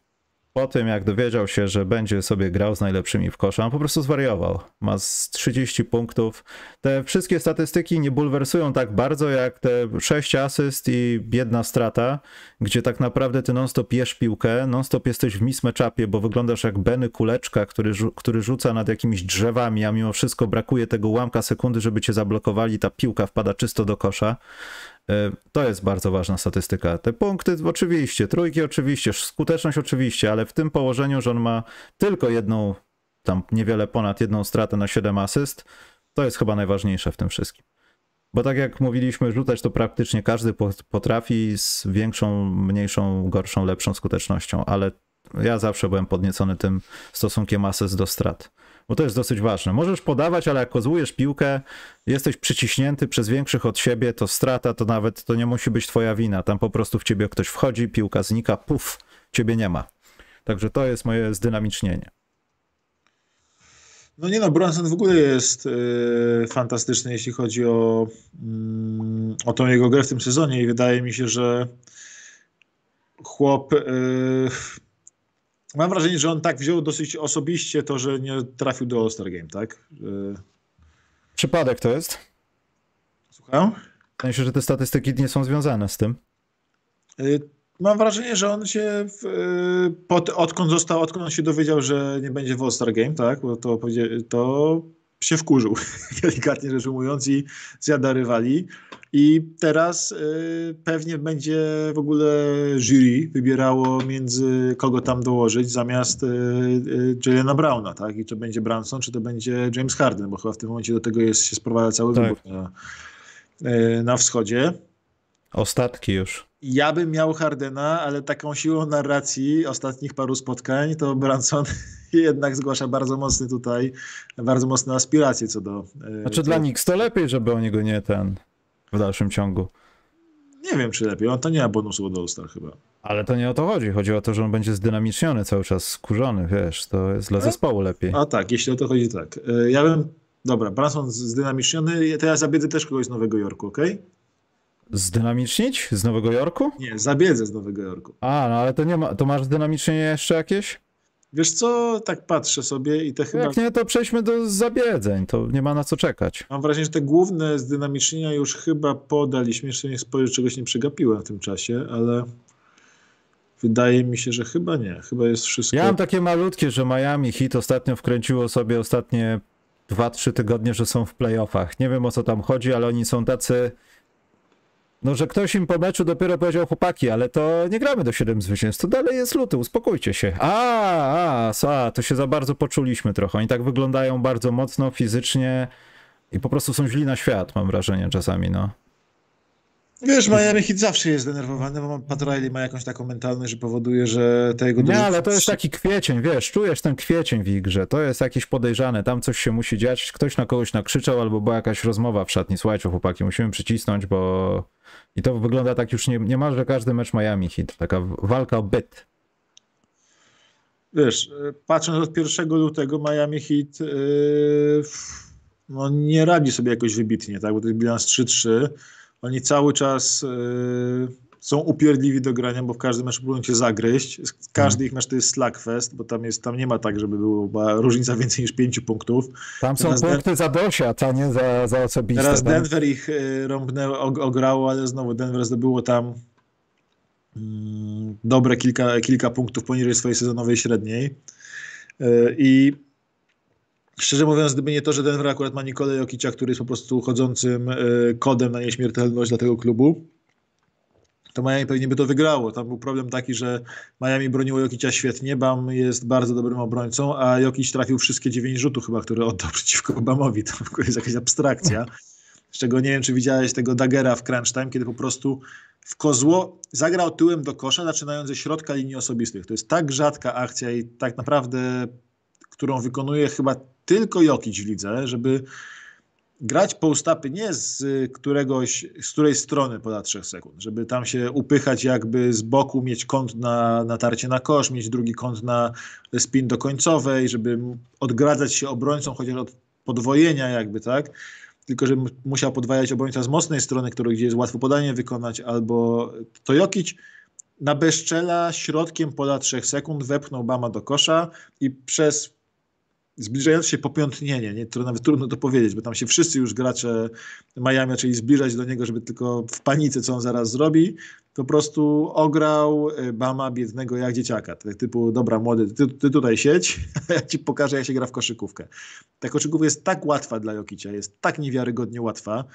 po tym, jak dowiedział się, że będzie sobie grał z najlepszymi w kosza, on po prostu zwariował. Ma z 30 punktów. Te wszystkie statystyki nie bulwersują tak bardzo, jak te 6 asyst i jedna strata, gdzie tak naprawdę ty non-stop jesz piłkę, non-stop jesteś w mismatchupie, bo wyglądasz jak Benny Kuleczka, który, który rzuca nad jakimiś drzewami, a mimo wszystko brakuje tego ułamka sekundy, żeby cię zablokowali, ta piłka wpada czysto do kosza. E, to jest bardzo ważna statystyka. Te punkty oczywiście, trójki oczywiście, skuteczność oczywiście, ale w tym położeniu, że on ma tylko jedną, tam niewiele ponad jedną stratę na 7 asyst, to jest chyba najważniejsze w tym wszystkim. Bo tak jak mówiliśmy, rzucać to praktycznie każdy potrafi z większą, mniejszą, gorszą, lepszą skutecznością, ale ja zawsze byłem podniecony tym stosunkiem asyst do strat bo to jest dosyć ważne. Możesz podawać, ale jak kozłujesz piłkę, jesteś przyciśnięty przez większych od siebie, to strata to nawet to nie musi być twoja wina. Tam po prostu w ciebie ktoś wchodzi, piłka znika, puf, ciebie nie ma. Także to jest moje zdynamicznienie. No nie no, Bronson w ogóle jest yy, fantastyczny, jeśli chodzi o, yy, o tą jego grę w tym sezonie i wydaje mi się, że chłop yy, mam wrażenie, że on tak wziął dosyć osobiście to, że nie trafił do All-Star Game, tak? Przypadek to jest? Słucham? W sensie, że te statystyki nie są związane z tym. Y, mam wrażenie, że on się w, y, pod, odkąd został, odkąd on się dowiedział, że nie będzie w All-Star Game, tak? Bo to, to się wkurzył, delikatnie rzecz ujmując, i zjada rywali. I teraz y, pewnie będzie w ogóle jury wybierało między kogo tam dołożyć zamiast y, y, Jalena Browna, tak? I czy będzie Branson, czy to będzie James Harden, bo chyba w tym momencie do tego jest, się sprowadza cały tak. wybór na, y, na wschodzie. Ostatki już. Ja bym miał Hardena, ale taką siłą narracji ostatnich paru spotkań to Branson jednak zgłasza bardzo mocny tutaj, bardzo mocne aspiracje co do... Znaczy co... dla Nix to lepiej, żeby o niego nie ten w dalszym ciągu. Nie wiem, czy lepiej. On to nie ma bonusu od All-Star chyba. Ale to nie o to chodzi. Chodzi o to, że on będzie zdynamiczniony cały czas, skurzony, wiesz, to jest dla zespołu lepiej. A tak, jeśli o to chodzi, tak. E, ja bym, dobra, Branson zdynamiczniony, to ja zabiedzę też kogoś z Nowego Jorku, ok? Zdynamicznić? Z Nowego Jorku? Nie, zabiedzę z Nowego Jorku. A, no ale to nie ma, to masz zdynamicznienie jeszcze jakieś? Wiesz co, tak patrzę sobie i te chyba... Jak nie, to przejdźmy do zabiedzeń, to nie ma na co czekać. Mam wrażenie, że te główne zdynamicznienia już chyba podaliśmy, jeszcze nie spojrzę, czegoś nie przegapiłem w tym czasie, ale wydaje mi się, że chyba nie, chyba jest wszystko... Ja mam takie malutkie, że Miami Heat ostatnio wkręciło sobie ostatnie 2-3 tygodnie, że są w playoffach. Nie wiem o co tam chodzi, ale oni są tacy no, że ktoś im po meczu dopiero powiedział chłopaki, ale to nie gramy do 7 zwycięstw, to dalej jest luty, uspokójcie się. A, a, a, to się za bardzo poczuliśmy trochę. Oni tak wyglądają bardzo mocno, fizycznie i po prostu są źli na świat, mam wrażenie czasami, no. Wiesz, Miami Heat zawsze jest zdenerwowany, bo Pat Riley ma jakąś taką mentalność, że powoduje, że te jego... Nie, ale to jest taki kwiecień, wiesz, czujesz ten kwiecień w ich grze, to jest jakieś podejrzane, tam coś się musi dziać, ktoś na kogoś nakrzyczał albo była jakaś rozmowa w szatni, słuchajcie chłopaki, musimy przycisnąć, bo... I to wygląda tak już nie, niemalże każdy mecz Miami Heat, taka walka o byt. Wiesz, patrząc od 1 lutego Miami Heat yy, no nie radzi sobie jakoś wybitnie, tak, bo to jest bilans 3-3, oni cały czas y, są upierdliwi do grania, bo w każdym meczu próbują cię zagryźć. Każdy hmm. ich mecz to jest slugfest, bo tam, jest, tam nie ma tak, żeby była różnica więcej niż pięciu punktów. Tam są teraz punkty Den- za dosia, a nie za, za osobiste. Teraz tam. Denver ich y, rąbnęło, ograło, ale znowu Denver zdobyło tam mm, dobre kilka, kilka punktów poniżej swojej sezonowej średniej. Y, I Szczerze mówiąc, gdyby nie to, że Denver akurat ma Nikolę Jokicia, który jest po prostu chodzącym e, kodem na nieśmiertelność dla tego klubu, to Miami pewnie by to wygrało. Tam był problem taki, że Miami broniło Jokicia świetnie, Bam jest bardzo dobrym obrońcą, a Jokic trafił wszystkie dziewięć rzutów chyba, które oddał przeciwko Bamowi. To jest jakaś abstrakcja. Z czego nie wiem, czy widziałeś tego Dagera w crunch time, kiedy po prostu w kozło zagrał tyłem do kosza, zaczynając ze środka linii osobistych. To jest tak rzadka akcja i tak naprawdę, którą wykonuje chyba tylko Jokic w lidze, żeby grać postapy nie z któregoś, z której strony poda 3 sekund, żeby tam się upychać jakby z boku, mieć kąt na natarcie na kosz, mieć drugi kąt na spin do końcowej, żeby odgradzać się obrońcą chociaż od podwojenia jakby, tak? tylko że musiał podwajać obrońca z mocnej strony, który gdzie jest łatwo podanie wykonać, albo to Jokic na bezczela środkiem pola 3 sekund wepchnął Bama do kosza i przez zbliżające się popiątnienie, nie, to nawet trudno to powiedzieć, bo tam się wszyscy już gracze Miami zaczęli zbliżać do niego, żeby tylko w panice, co on zaraz zrobi, po prostu ograł y, Bama biednego jak dzieciaka. Tak typu, dobra młody, ty, ty tutaj siedź, a ja ci pokażę, jak się gra w koszykówkę. Ta koszykówka jest tak łatwa dla Jokicia, jest tak niewiarygodnie łatwa,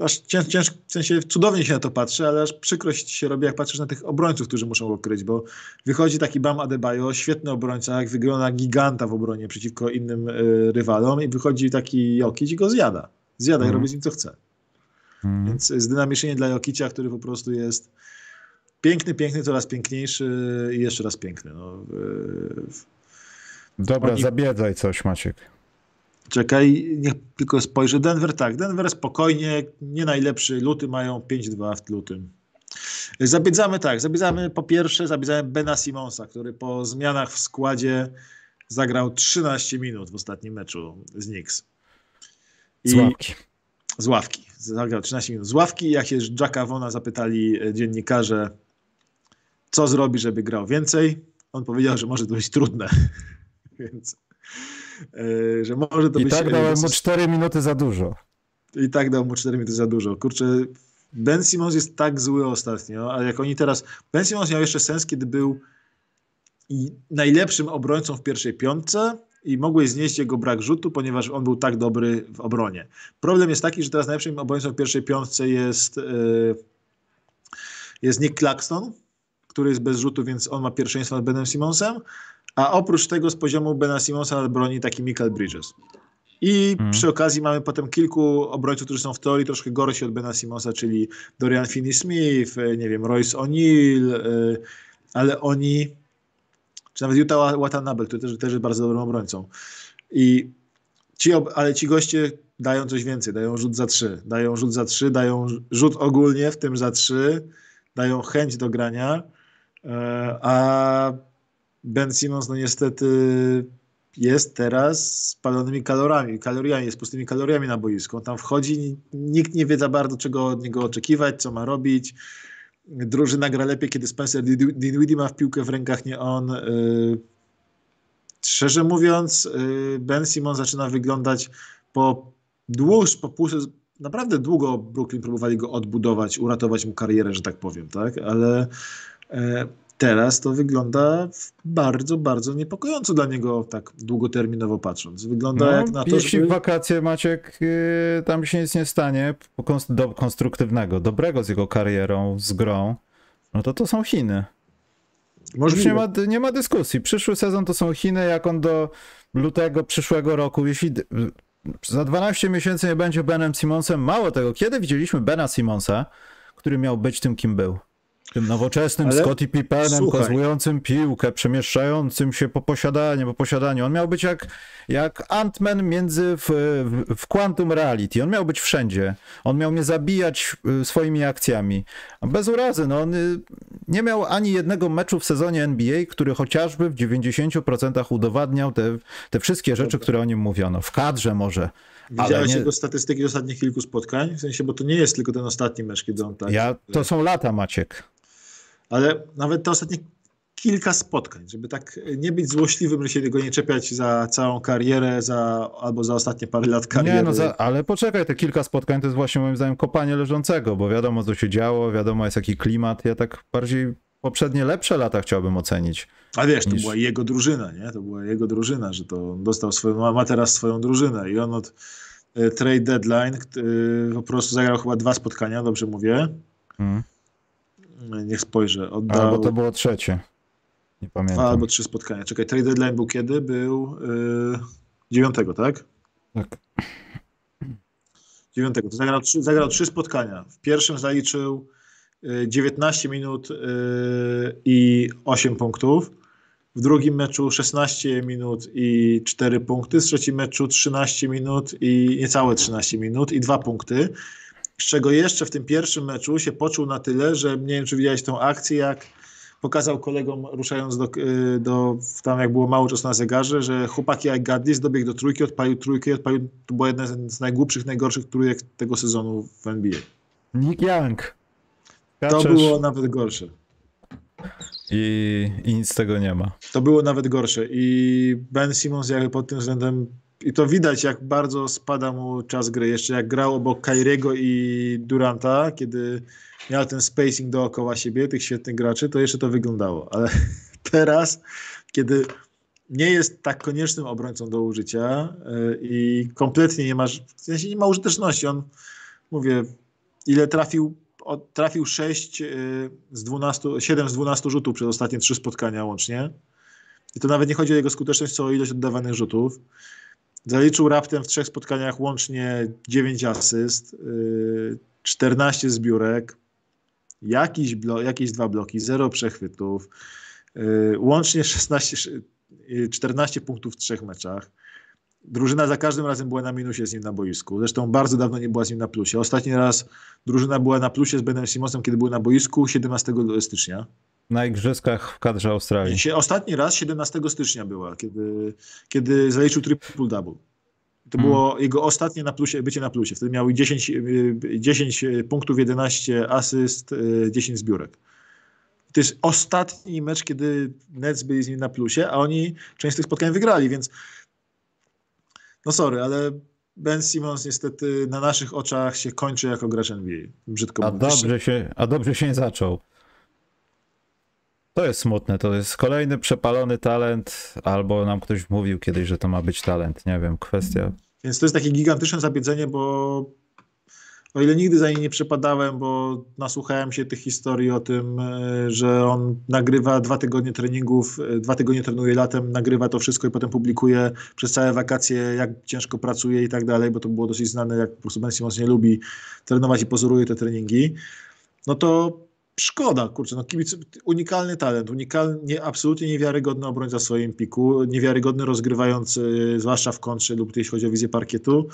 aż ciężko, cięż, w sensie cudownie się na to patrzy, ale aż przykrość się robi, jak patrzysz na tych obrońców, którzy muszą go kryć, bo wychodzi taki Bam Adebayo, świetny obrońca, jak wygląda giganta w obronie przeciwko innym y, rywalom i wychodzi taki Jokic i go zjada. Zjada mm. i robi z nim co chce. Mm. Więc zdynamiczenie dla Jokicia, który po prostu jest piękny, piękny, coraz piękniejszy i jeszcze raz piękny. No, Dobra, Oni... zabiedzaj coś Maciek. Czekaj, niech tylko spojrzę. Denver, tak. Denver spokojnie, nie najlepszy luty, mają 5-2 w lutym. Zabiedzamy tak, zabiedzamy po pierwsze, zabiedzamy Bena Simonsa, który po zmianach w składzie zagrał 13 minut w ostatnim meczu z Knicks. I z ławki. Z ławki. Zagrał 13 minut z ławki. Jak się Jacka Wona zapytali dziennikarze, co zrobi, żeby grał więcej, on powiedział, że może to być trudne. Więc że może to I być... I tak dałem mu 4 minuty za dużo. I tak dał mu 4 minuty za dużo. Kurczę, Ben Simmons jest tak zły ostatnio, ale jak oni teraz... Ben Simmons miał jeszcze sens, kiedy był najlepszym obrońcą w pierwszej piątce i mogłeś znieść jego brak rzutu, ponieważ on był tak dobry w obronie. Problem jest taki, że teraz najlepszym obrońcą w pierwszej piątce jest, yy, jest Nick Claxton, który jest bez rzutu, więc on ma pierwszeństwo nad Benem Simmonsem, a oprócz tego z poziomu Bena Simonsa broni taki Michael Bridges. I hmm. przy okazji mamy potem kilku obrońców, którzy są w teorii troszkę gorsi od Bena Simonsa, czyli Dorian Finney-Smith, e, nie wiem, Royce O'Neal, e, ale oni, czy nawet Utah Watanabe, który też, też jest bardzo dobrym obrońcą. I ci, ale ci goście dają coś więcej, dają rzut za trzy, dają rzut za trzy, dają rzut ogólnie, w tym za trzy, dają chęć do grania, e, a Ben Simmons no niestety jest teraz spalonymi kalorami, kaloriami, jest pustymi kaloriami na boisku. On tam wchodzi, nikt nie wie za bardzo, czego od niego oczekiwać, co ma robić. Drużyna gra lepiej, kiedy Spencer Dinwiddie ma w piłkę w rękach, nie on. Y, szczerze mówiąc, y, Ben Simmons zaczyna wyglądać po dłuż, po pół, naprawdę długo Brooklyn próbowali go odbudować, uratować mu karierę, że tak powiem, tak? Ale e, teraz to wygląda bardzo, bardzo niepokojąco dla niego, tak długoterminowo patrząc. Wygląda no, jak na to, Jeśli żeby... w wakacje Maciek, yy, tam się nic nie stanie do konstruktywnego, dobrego z jego karierą, z grą, no to to są Chiny. Możliwe. Nie ma, nie ma dyskusji. Przyszły sezon to są Chiny, jak on do lutego przyszłego roku, jeśli za 12 miesięcy nie będzie Benem Simonsem, mało tego, kiedy widzieliśmy Bena Simonsa, który miał być tym, kim był? Tym nowoczesnym Ale... Scottie Pippenem, kozłującym piłkę, przemieszczającym się po posiadaniu, po posiadaniu. On miał być jak, jak Ant-Man między w, w, w Quantum Reality. On miał być wszędzie. On miał mnie zabijać y, swoimi akcjami. Bez urazy, no on y, nie miał ani jednego meczu w sezonie NBA, który chociażby w 90% udowadniał te, te wszystkie rzeczy, które o nim mówiono. W kadrze może. Widziałeś nie... jego statystyki ostatnich kilku spotkań? W sensie, bo to nie jest tylko ten ostatni mecz, kiedy on tak... Ja, to są lata, Maciek ale nawet te ostatnie kilka spotkań, żeby tak nie być złośliwym, że się go nie czepiać za całą karierę, za, albo za ostatnie parę lat kariery. Nie, no za, ale poczekaj, te kilka spotkań to jest właśnie moim zdaniem kopanie leżącego, bo wiadomo co się działo, wiadomo jest jaki klimat, ja tak bardziej poprzednie lepsze lata chciałbym ocenić. A wiesz, niż... to była jego drużyna, nie? To była jego drużyna, że to dostał swoją, ma teraz swoją drużynę i on od e, trade deadline e, po prostu zagrał chyba dwa spotkania, dobrze mówię. Hmm Niech spojrzę. Oddał... Albo to było trzecie. Nie pamiętam. albo trzy spotkania. Czekaj, trade deadline był kiedy? Był yy, 9, tak? Tak. 9. To zagrał trzy, zagrał trzy spotkania. W pierwszym zaliczył 19 y, minut yy, i 8 punktów. W drugim meczu 16 minut i 4 punkty. W trzecim meczu 13 minut i niecałe 13 minut i 2 punkty z czego jeszcze w tym pierwszym meczu się poczuł na tyle, że nie wiem, czy widziałeś tą akcję, jak pokazał kolegom ruszając do, y, do tam jak było mało czasu na zegarze, że chłopaki jak Gaddis dobiegł do trójki, odpalił trójkę, odpalił, to była jedna z najgłupszych, najgorszych trójek tego sezonu w NBA. Nick Young. To Kaczesz było nawet gorsze. I, I nic z tego nie ma. To było nawet gorsze i Ben Simmons jakby pod tym względem i to widać, jak bardzo spada mu czas gry. Jeszcze jak grał obok Kairiego i Duranta, kiedy miał ten spacing dookoła siebie, tych świetnych graczy, to jeszcze to wyglądało. Ale teraz, kiedy nie jest tak koniecznym obrońcą do użycia yy, i kompletnie nie ma, w sensie nie ma użyteczności. On, mówię, ile trafił, trafił 6 yy, z 12, 7 z 12 rzutów przez ostatnie 3 spotkania łącznie. I to nawet nie chodzi o jego skuteczność, co o ilość oddawanych rzutów. Zaliczył raptem w trzech spotkaniach łącznie 9 asyst, yy, 14 zbiórek, jakiś blo, jakieś dwa bloki, 0 przechwytów, yy, łącznie 16, yy, 14 punktów w trzech meczach. Drużyna za każdym razem była na minusie z nim na boisku. Zresztą bardzo dawno nie była z nim na plusie. Ostatni raz drużyna była na plusie z Benem Simonsem, kiedy był na boisku 17 stycznia. Na igrzyskach w kadrze Australii. Ostatni raz 17 stycznia była, kiedy, kiedy zaliczył triple-double. To Hmm. było jego ostatnie na plusie, bycie na plusie. Wtedy miał 10, y, 10 punktów, 11 asyst, y, 10 zbiórek. To jest ostatni mecz, kiedy Nets byli z nim na plusie, a oni część z tych spotkań wygrali, więc no sorry, ale Ben Simmons niestety na naszych oczach się kończy jako gracz NBA. Brzydko A mówiąc. dobrze, się, a dobrze się nie zaczął. To jest smutne, to jest kolejny przepalony talent, albo nam ktoś mówił kiedyś, że to ma być talent, nie wiem, kwestia. Więc to jest takie gigantyczne zabiedzenie, bo o ile nigdy za nie nie przepadałem, bo nasłuchałem się tych historii o tym, e, że on nagrywa dwa tygodnie treningów, e, dwa tygodnie trenuje latem, nagrywa to wszystko i potem publikuje przez całe wakacje, jak ciężko pracuje i tak dalej, bo to było dosyć znane, jak po prostu Ben Simmons nie lubi trenować i pozoruje te treningi, no to szkoda, kurczę, no kibic, unikalny talent, unikalny, nie, absolutnie niewiarygodny obrońca w swoim piku, niewiarygodny rozgrywający, zwłaszcza w kontrze lub jeśli chodzi o wizję parkietu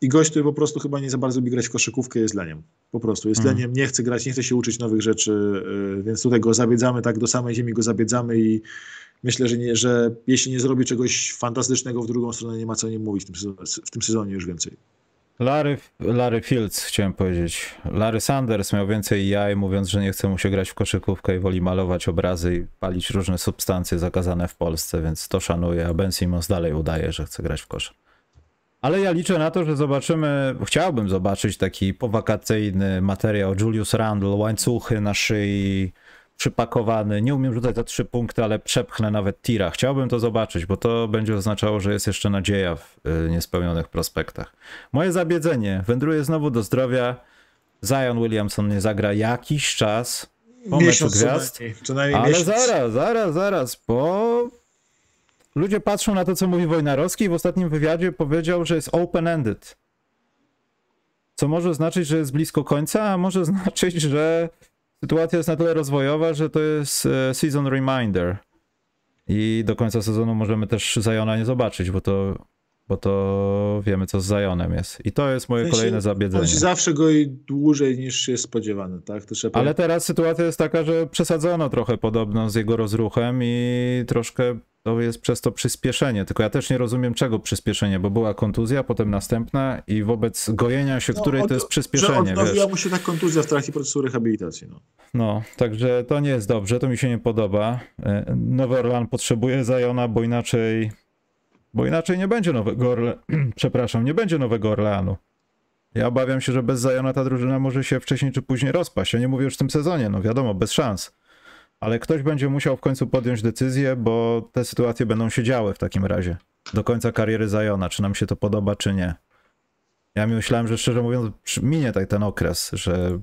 i gość, który po prostu chyba nie za bardzo lubi grać w koszykówkę, jest leniem. Po prostu jest Mhm. leniem, nie chce grać, nie chce się uczyć nowych rzeczy, yy, więc tutaj go zabiedzamy, tak do samej ziemi go zabiedzamy i myślę, że, nie, że jeśli nie zrobi czegoś fantastycznego w drugą stronę, nie ma co o nim mówić w tym sezonie, w tym sezonie już więcej. Larry, Larry Fields, chciałem powiedzieć. Larry Sanders miał więcej jaj, mówiąc, że nie chce mu się grać w koszykówkę i woli malować obrazy i palić różne substancje zakazane w Polsce, więc to szanuję, a Ben Simmons dalej udaje, że chce grać w kosz. Ale ja liczę na to, że zobaczymy, chciałbym zobaczyć taki powakacyjny materiał Julius Randle, łańcuchy na szyi, przypakowany. Nie umiem rzucać za trzy punkty, ale przepchnę nawet tira. Chciałbym to zobaczyć, bo to będzie oznaczało, że jest jeszcze nadzieja w y, niespełnionych prospektach. Moje zabiedzenie wędruje znowu do zdrowia. Zion Williamson nie zagra jakiś czas po meczu Miesiąc co gwiazd. co najmniej Ale miesiąc. zaraz, zaraz, zaraz, bo ludzie patrzą na to, co mówi Wojnarowski i w ostatnim wywiadzie powiedział, że jest open-ended. Co może znaczyć, że jest blisko końca, a może znaczyć, że sytuacja jest na tyle rozwojowa, że to jest e, season reminder. I do końca sezonu możemy też Zajona nie zobaczyć, bo to, bo to wiemy, co z Zajonem jest. I to jest moje W sensie kolejne zabiedzenie. Zawsze goi dłużej niż jest spodziewany, tak? Ale teraz sytuacja jest taka, że przesadzono trochę podobno z jego rozruchem i troszkę to jest przez to przyspieszenie. Tylko ja też nie rozumiem czego przyspieszenie, bo była kontuzja, potem następna i wobec gojenia się, No, której od- to jest że przyspieszenie, odnowiła wiesz. mu się ta kontuzja w trakcie procesu rehabilitacji. No. No, także to nie jest dobrze, to mi się nie podoba. E, Nowy Orlan potrzebuje Zajona, bo inaczej bo inaczej nie będzie nowego Orle... przepraszam, nie będzie nowego Orleanu. Ja obawiam się, że bez Zajona ta drużyna może się wcześniej czy później rozpaść. Ja nie mówię już w tym sezonie, no wiadomo, bez szans. Ale ktoś będzie musiał w końcu podjąć decyzję, bo te sytuacje będą się działy w takim razie. Do końca kariery Zajona, czy nam się to podoba, czy nie. Ja myślałem, że szczerze mówiąc minie tak ten okres, że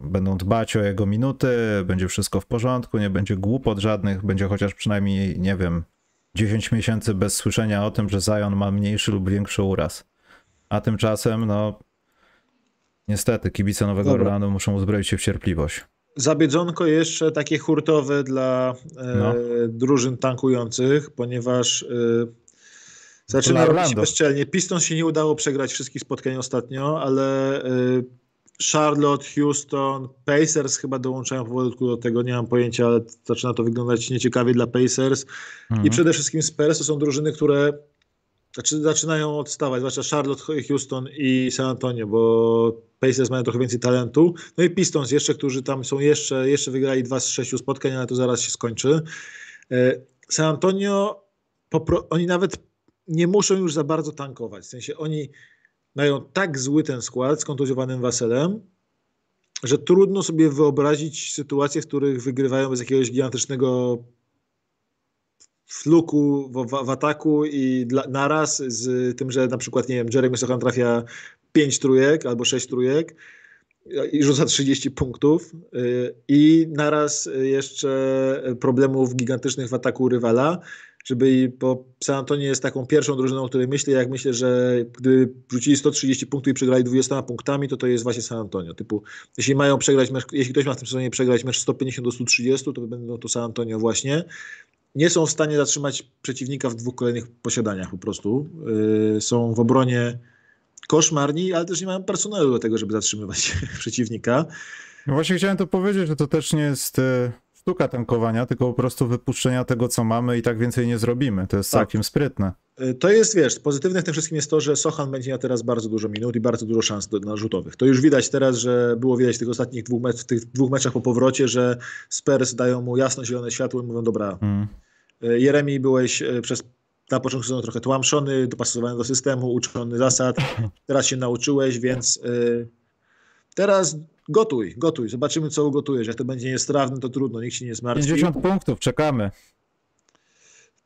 będą dbać o jego minuty, będzie wszystko w porządku, nie będzie głupot żadnych, będzie chociaż przynajmniej, nie wiem, 10 miesięcy bez słyszenia o tym, że Zion ma mniejszy lub większy uraz. A tymczasem, no, niestety, kibice Nowego. Orlanu muszą uzbroić się w cierpliwość. Zabiedzonko jeszcze takie hurtowe dla e, No. drużyn tankujących, ponieważ e, zaczyna robić bezczelnie. Pistons się nie udało przegrać wszystkich spotkań ostatnio, ale e, Charlotte, Houston, Pacers chyba dołączają powolutku do tego, nie mam pojęcia, ale zaczyna to wyglądać nieciekawie dla Pacers. Mhm. I przede wszystkim Spurs to są drużyny, które znaczy, zaczynają odstawać, zwłaszcza Charlotte, Houston i San Antonio, bo Pacers mają trochę więcej talentu. No i Pistons jeszcze, którzy tam są jeszcze, jeszcze wygrali dwa z sześciu spotkań, ale to zaraz się skończy. E, San Antonio, oni nawet nie muszą już za bardzo tankować. W sensie oni mają tak zły ten skład z kontuzjowanym Waselem, że trudno sobie wyobrazić sytuacje, w których wygrywają bez jakiegoś gigantycznego w, w, w ataku i dla, naraz z tym, że na przykład, nie wiem, Jeremy Sochan trafia 5 trójek albo 6 trójek i rzuca 30 punktów y, i naraz jeszcze problemów gigantycznych w ataku rywala, żeby, bo San Antonio jest taką pierwszą drużyną, o której myślę, jak myślę, że gdy rzucili 130 punktów i przegrali 20 punktami, to to jest właśnie San Antonio. Typu, jeśli mają przegrać jeśli ktoś ma w tym sezonie przegrać mecz 150 do 130, to będą to San Antonio właśnie. Nie są w stanie zatrzymać przeciwnika w dwóch kolejnych posiadaniach po prostu. Yy, są w obronie koszmarni, ale też nie mają personelu do tego, żeby zatrzymywać przeciwnika. No właśnie chciałem to powiedzieć, że to też nie jest e, sztuka tankowania, tylko po prostu wypuszczenia tego, co mamy i tak więcej nie zrobimy. To jest Tak. całkiem sprytne. Y, To jest, wiesz, pozytywne w tym wszystkim jest to, że Sochan będzie miał teraz bardzo dużo minut i bardzo dużo szans do, na rzutowych. To już widać teraz, że było widać w tych ostatnich dwóch, mecz, tych dwóch meczach po powrocie, że Spurs dają mu jasno zielone światło i mówią, dobra, Mm. Y, Jeremi byłeś y, przez na początku sezonu trochę tłamszony, dopasowany do systemu, uczony zasad, teraz się nauczyłeś, więc y, teraz gotuj, gotuj, zobaczymy co ugotujesz. Jak to będzie niestrawne, to trudno, nikt się nie zmartwi. 50 punktów, czekamy.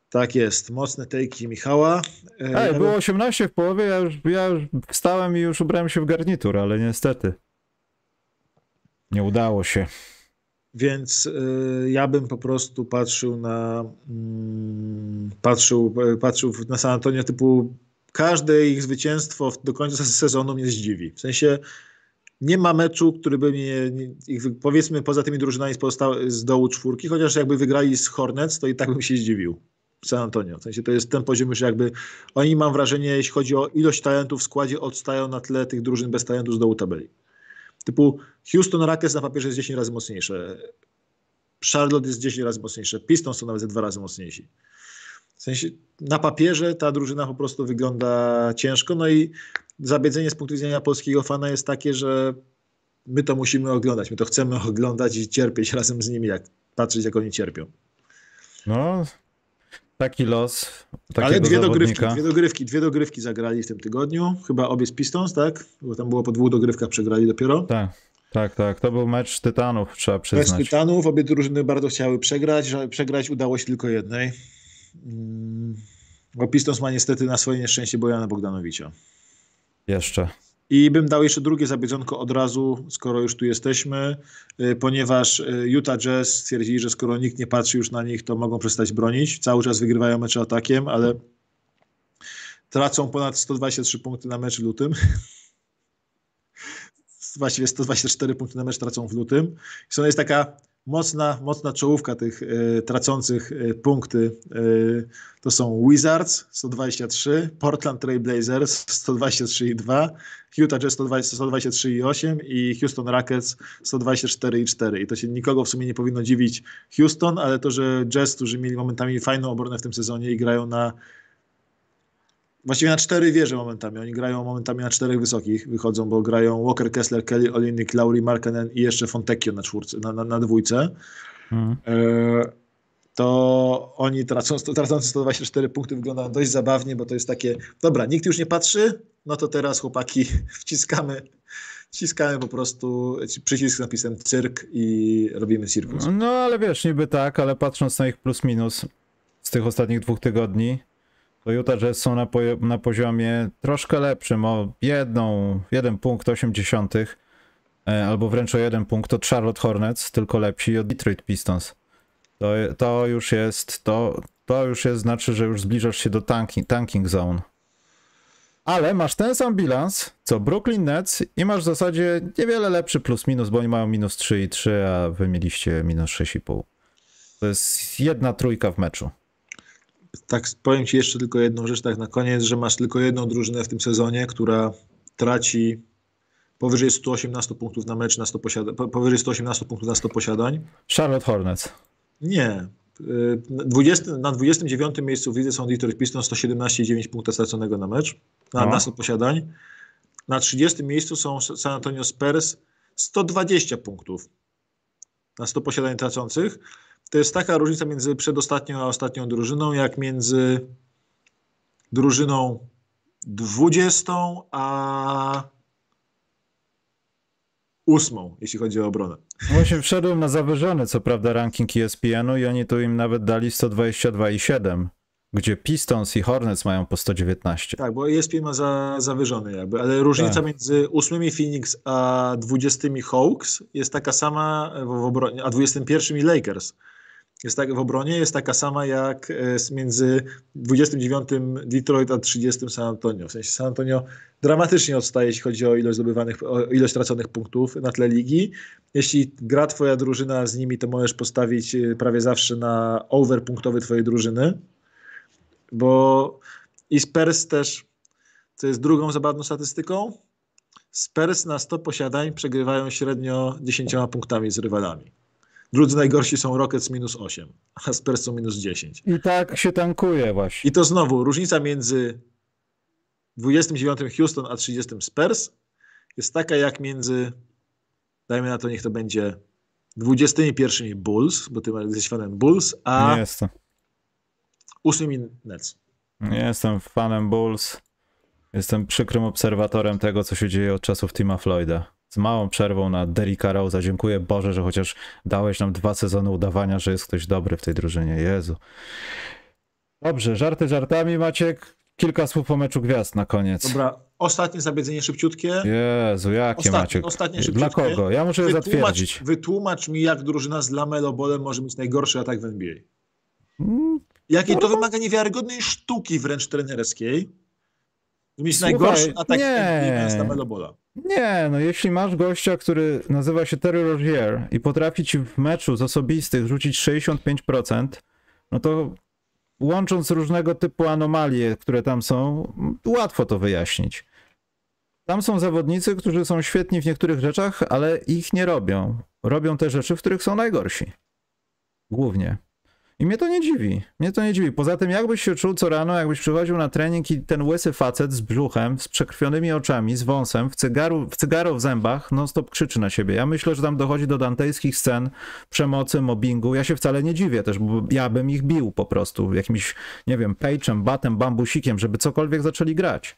Tak jest, mocne tejki Michała. Ej, było 18 w połowie, ja już, ja już wstałem i już ubrałem się w garnitur, ale niestety nie udało się. Więc y, ja bym po prostu patrzył na mm, patrzył, y, patrzył na San Antonio typu każde ich zwycięstwo do końca sezonu mnie zdziwi. W sensie nie ma meczu, który by mnie, nie- ich, powiedzmy poza tymi drużynami z, z dołu czwórki, chociaż jakby wygrali z Hornets, to i tak bym się zdziwił. San Antonio. W sensie to jest ten poziom już jakby, oni mam wrażenie, jeśli chodzi o ilość talentów w składzie, odstają na tle tych drużyn bez talentu z dołu tabeli. Typu Houston Rockets na papierze jest 10 razy mocniejsze. Charlotte jest 10 razy mocniejsze. Pistons są nawet dwa razy mocniejsi. W sensie na papierze ta drużyna po prostu wygląda ciężko. No i zabiedzenie z punktu widzenia polskiego fana jest takie, że my to musimy oglądać. My to chcemy oglądać i cierpieć razem z nimi, jak patrzeć, jak oni cierpią. No, taki los Ale dwie dogrywki, dwie dogrywki, dwie dogrywki zagrali w tym tygodniu. Chyba obie z Pistons, tak? Bo tam było po dwóch dogrywkach przegrali dopiero. Tak, tak, tak. To był mecz tytanów, trzeba przyznać. Tytanów obie drużyny bardzo chciały przegrać, że przegrać udało się tylko jednej. Mm, Bo Pistons ma niestety na swoje nieszczęście Bojana Bogdanowicza. Jeszcze. I bym dał jeszcze drugie zabiedzonko od razu, skoro już tu jesteśmy, y, ponieważ y, Utah Jazz stwierdzili, że skoro nikt nie patrzy już na nich, to mogą przestać bronić. Cały czas wygrywają mecze atakiem, ale tracą ponad 123 punkty na mecz w lutym. Właściwie 124 punkty na mecz tracą w lutym. I jest taka mocna, mocna czołówka tych y, tracących y, punkty. Y, to są Wizards 123, Portland Trail Blazers 123,2, Utah Jazz 120 123,8 i Houston Rockets 124,4. I to się nikogo w sumie nie powinno dziwić Houston, ale to, że Jazz, którzy mieli momentami fajną obronę w tym sezonie i grają na Właściwie na cztery wieże momentami. Oni grają momentami na czterech wysokich. Wychodzą, bo grają Walker, Kessler, Kelly, Olinik, Lauri, Markkanen i jeszcze Fontecchio na, czwórce, na, na, na dwójce. Mhm. E, to oni tracą, tracący 124 punkty wygląda dość zabawnie, bo to jest takie, dobra, nikt już nie patrzy, no to teraz chłopaki wciskamy, wciskamy po prostu przycisk z napisem cyrk i robimy cirkus. No ale wiesz, niby tak, ale patrząc na ich plus minus z tych ostatnich dwóch tygodni, to Utah Jazz są na, po, na poziomie troszkę lepszym, o jedną, jeden punkt 80, e, albo wręcz o jeden punkt od Charlotte Hornets, tylko lepsi od Detroit Pistons. To, to już jest, to, to już jest, znaczy, że już zbliżasz się do tanking, tanking zone. Ale masz ten sam bilans, co Brooklyn Nets i masz w zasadzie niewiele lepszy plus minus, bo oni mają minus 3,3, a wy mieliście minus 6,5. To jest jedna trójka w meczu. Tak, powiem Ci jeszcze tylko jedną rzecz tak na koniec, że masz tylko jedną drużynę w tym sezonie, która traci powyżej 118 punktów na mecz na 100 posiadań, powyżej 118 punktów na 100 posiadań. Charlotte Hornets. Nie. Y, 20, na 29 miejscu w lidze są Detroit Pistons 117,9 punktów straconego na mecz, na, No. na 100 posiadań. Na 30 miejscu są San Antonio Spurs 120 punktów na 100 posiadań tracących. To jest taka różnica między przedostatnią a ostatnią drużyną, jak między drużyną 20 a 8, jeśli chodzi o obronę. Właśnie wszedłem na zawyżony, co prawda, ranking ESPN-u i oni tu im nawet dali 122,7, gdzie Pistons i Hornets mają po 119. Tak, bo ESPN ma za, zawyżony jakby, ale różnica Tak. między 8 Phoenix a 20 Hawks jest taka sama w, w obronie, a 21 Lakers jest tak, w obronie jest taka sama jak e, między 29 Detroit a 30 San Antonio. W sensie San Antonio dramatycznie odstaje, jeśli chodzi o ilość zdobywanych, o ilość traconych punktów na tle ligi. Jeśli gra twoja drużyna z nimi, to możesz postawić e, prawie zawsze na over punktowy twojej drużyny, bo i Spurs też co jest drugą zabawną statystyką. Spurs na 100 posiadań przegrywają średnio 10 punktami z rywalami. Drudzy najgorsi są Rockets minus 8, a Spurs są minus 10. I tak się tankuje właśnie. I to znowu różnica między 29 Houston a 30 Spurs jest taka jak między, dajmy na to, niech to będzie 21 Bulls, bo ty jesteś fanem Bulls, a Nie jestem. 8 Nets. Nie jestem fanem Bulls. Jestem przykrym obserwatorem tego, co się dzieje od czasów Tima Floyda. Z małą przerwą na Derricka Rose'a. Dziękuję Boże, że chociaż dałeś nam dwa sezony udawania, że jest ktoś dobry w tej drużynie. Jezu. Dobrze, żarty żartami, Maciek. Kilka słów o meczu gwiazd na koniec. Dobra, ostatnie zabiedzenie szybciutkie. Jezu, jakie Ostatnie- Maciek? ostatnie Dla szybciutkie. kogo? Ja muszę je zatwierdzić. wytłumacz mi, jak drużyna z Lamelo Bolem może mieć najgorszy atak w NBA. Mm, Jakiej to Normal- wymaga niewiarygodnej sztuki wręcz trenerskiej. Mieć najgorszy atak nie. w NBA z Lamelo Bola. Nie, no jeśli masz gościa, który nazywa się Terry Rozier i potrafi ci w meczu z osobistych rzucić 65%, no to łącząc różnego typu anomalie, które tam są, łatwo to wyjaśnić. Tam są zawodnicy, którzy są świetni w niektórych rzeczach, ale ich nie robią. Robią te rzeczy, w których są najgorsi. Głównie. I mnie to nie dziwi. Mnie to nie dziwi. Poza tym, jakbyś się czuł co rano, jakbyś przychodził na trening i ten łysy facet z brzuchem, z przekrwionymi oczami, z wąsem, w, cygaru, w cygaro w zębach, non stop krzyczy na siebie. Ja myślę, że tam dochodzi do dantejskich scen przemocy, mobbingu. Ja się wcale nie dziwię też, bo ja bym ich bił po prostu jakimś, nie wiem, pejczem, batem, bambusikiem, żeby cokolwiek zaczęli grać.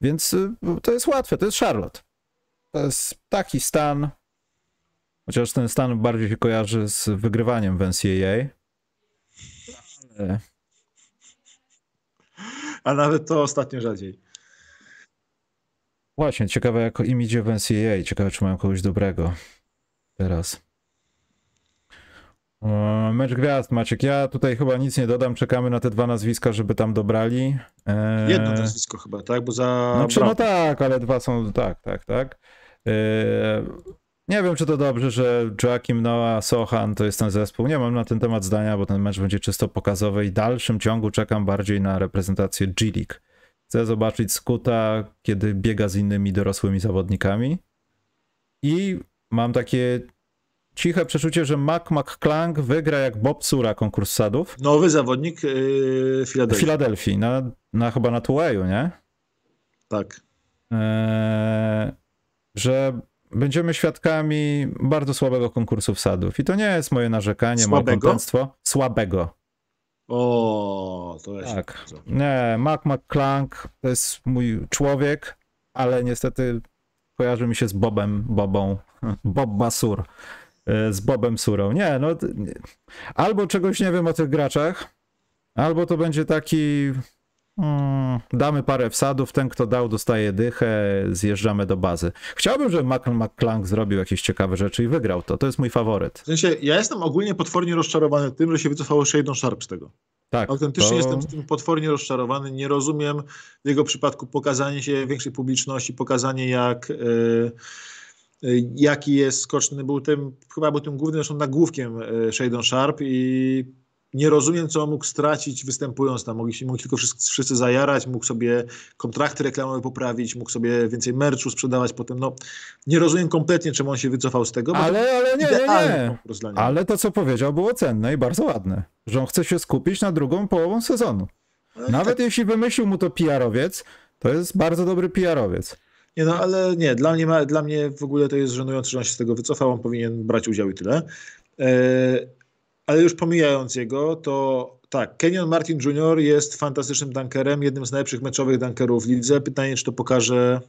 Więc y, to jest łatwe, to jest Charlotte. To jest taki stan, chociaż ten stan bardziej się kojarzy z wygrywaniem w NCAA. A nawet to ostatnio rzadziej. Właśnie, ciekawe jak im idzie w NCAA, ciekawe czy mają kogoś dobrego teraz. Mecz gwiazd, Maciek. Ja tutaj chyba nic nie dodam, czekamy na te dwa nazwiska, żeby tam dobrali. E, Jedno nazwisko chyba, tak? Bo za Znaczy, no Brown. tak, ale dwa są, tak, tak, tak. E, Nie wiem, czy to dobrze, że Joakim Noah, Sohan to jest ten zespół. Nie mam na ten temat zdania, bo ten mecz będzie czysto pokazowy i w dalszym ciągu czekam bardziej na reprezentację G-League. Chcę zobaczyć Skuta, kiedy biega z innymi dorosłymi zawodnikami. I mam takie ciche przeczucie, że Mac McClung wygra jak Bob Sura konkurs sadów Nowy zawodnik yy. Filadelfii, na, na chyba na Tueju, nie? Tak. Eee, że będziemy świadkami bardzo słabego konkursu wsadów. I to nie jest moje narzekanie, moje Słabego? kontenstwo. Słabego. O, to ja się Tak. Nie, Mac McClung to jest mój człowiek, ale niestety kojarzy mi się z Bobem, Bobą, Bob Basur, e, z Bobem Surą. Nie, no albo czegoś nie wiem o tych graczach, albo to będzie taki mm, damy parę wsadów, ten kto dał dostaje dychę, zjeżdżamy do bazy. Chciałbym, żeby Mac McClung zrobił jakieś ciekawe rzeczy i wygrał to. To jest mój faworyt. W sensie, ja jestem ogólnie potwornie rozczarowany tym, że się wycofało Shadon Sharp z tego. Tak, Autentycznie to... jestem z tym potwornie rozczarowany. Nie rozumiem w jego przypadku pokazanie się większej publiczności, pokazanie jak, yy, jaki jest skoczny. Był tym, chyba był tym głównym zresztą nagłówkiem yy, Shadon Sharp i nie rozumiem, co on mógł stracić występując tam. Mógł, się, mógł tylko wszyscy, wszyscy zajarać, mógł sobie kontrakty reklamowe poprawić, mógł sobie więcej merchu sprzedawać potem. No, nie rozumiem kompletnie, czemu on się wycofał z tego. Ale, ale nie, nie, nie. Ale to, co powiedział, było cenne i bardzo ładne. Że on chce się skupić na drugą połową sezonu. Ale Nawet jeśli wymyślił mu to PR-owiec, to jest bardzo dobry PR-owiec. Nie no, ale nie, dla mnie, dla mnie w ogóle to jest żenujące, że on się z tego wycofał, on powinien brać udział i tyle. E, ale już pomijając jego, to tak, Kenyon Martin Jr. jest fantastycznym dunkerem, jednym z najlepszych meczowych dunkerów w lidze. Pytanie, czy to pokaże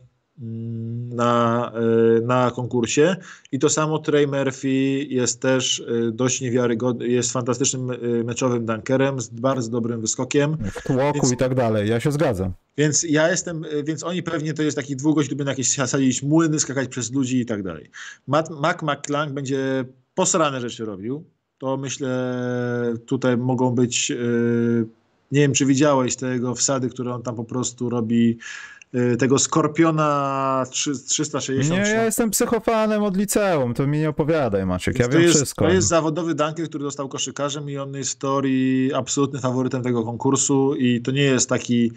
mm, na, e, na konkursie. I to samo Trey Murphy jest też e, dość niewiarygodny, jest fantastycznym e, meczowym dunkerem z bardzo dobrym wyskokiem. W tłoku Więc- i tak dalej. Ja się zgadzam. Więc ja jestem, więc oni pewnie to jest taki dwugość, lubią na jakieś sadzić młyny, skakać przez ludzi i tak dalej. Mac McClung będzie posrane rzeczy robił. To myślę, tutaj mogą być, y, nie wiem czy widziałeś te jego wsady, które on tam po prostu robi, y, tego Skorpiona trzy- 360. Nie, ja jestem psychofanem od liceum, to mi nie opowiadaj, Maciek. Ja to wiem jest, wszystko. To jest zawodowy dunker, który został koszykarzem i on jest teorii absolutnym faworytem tego konkursu i to nie jest taki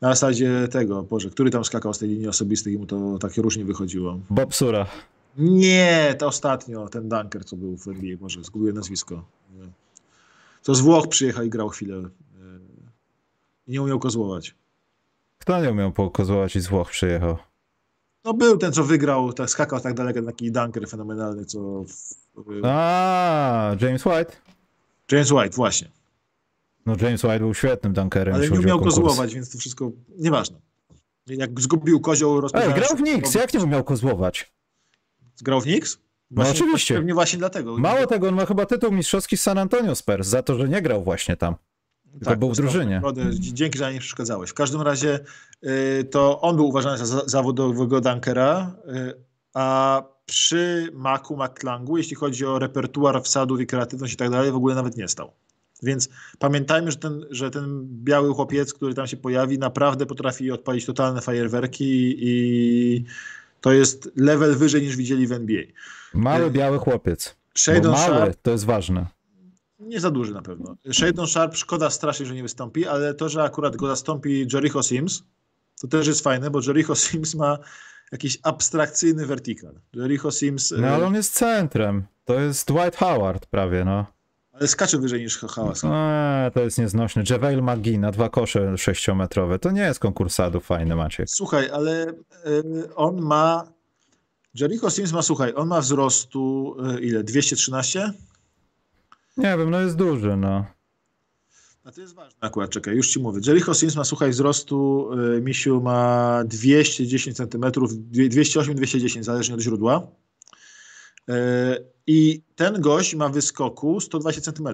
na zasadzie tego, Boże, który tam skakał z tej linii osobistej i mu to tak różnie wychodziło. Bob Sura. Nie, to ostatnio, ten dunker, co był w NBA, może zgubiłem nazwisko. Co z Włoch przyjechał i grał chwilę. e, I nie umiał kozłować. Kto nie umiał pokozłować i z Włoch przyjechał? No był ten, co wygrał, tak skakał tak daleko, taki dunker fenomenalny, co... A, James White? James White, właśnie. No James White był świetnym dunkerem. Ale nie umiał kozłować, więc to wszystko nieważne. Jak zgubił kozioł, Ej, grał w Knicks, jak nie umiał kozłować? Grał w Knicks? No oczywiście. Pewnie właśnie dlatego. Mało tego, on ma chyba tytuł mistrzowski z San Antonio Spurs za to, że nie grał właśnie tam. tylko był w drużynie. nagrodę. Dzięki, że nie przeszkadzałeś. W każdym razie y, to on był uważany za za- zawodowego dunkera, y, a przy Macu McClangu, jeśli chodzi o repertuar wsadów i kreatywność i tak dalej, w ogóle nawet nie stał. Więc pamiętajmy, że ten, że ten biały chłopiec, który tam się pojawi, naprawdę potrafi odpalić totalne fajerwerki i to jest level wyżej niż widzieli w NBA. Mały Y, biały chłopiec. Shadon mały, Sharp to jest ważne. Nie za duży na pewno. Shadon Sharp szkoda strasznie, że nie wystąpi, ale to, że akurat go zastąpi Jericho Sims, to też jest fajne, bo Jericho Sims ma jakiś abstrakcyjny vertikal. Jericho Sims, No ale e, on jest centrem. To jest Dwight Howard prawie, no. Ale skacze wyżej niż Hałas. Eee, to jest nieznośne. JaVale McGee na dwa kosze sześciometrowe. To nie jest konkursadu fajny, Maciek. Słuchaj, ale e, on ma Jericho Sims ma, słuchaj, on ma wzrostu e, ile? 213? Nie wiem, no jest duży, no. A to jest ważne akurat, czekaj, już ci mówię. Jericho Sims ma, słuchaj, wzrostu, y, Misiu ma 210 cm, 208-210, zależnie od źródła. Y, I ten gość ma wyskoku 120 cm.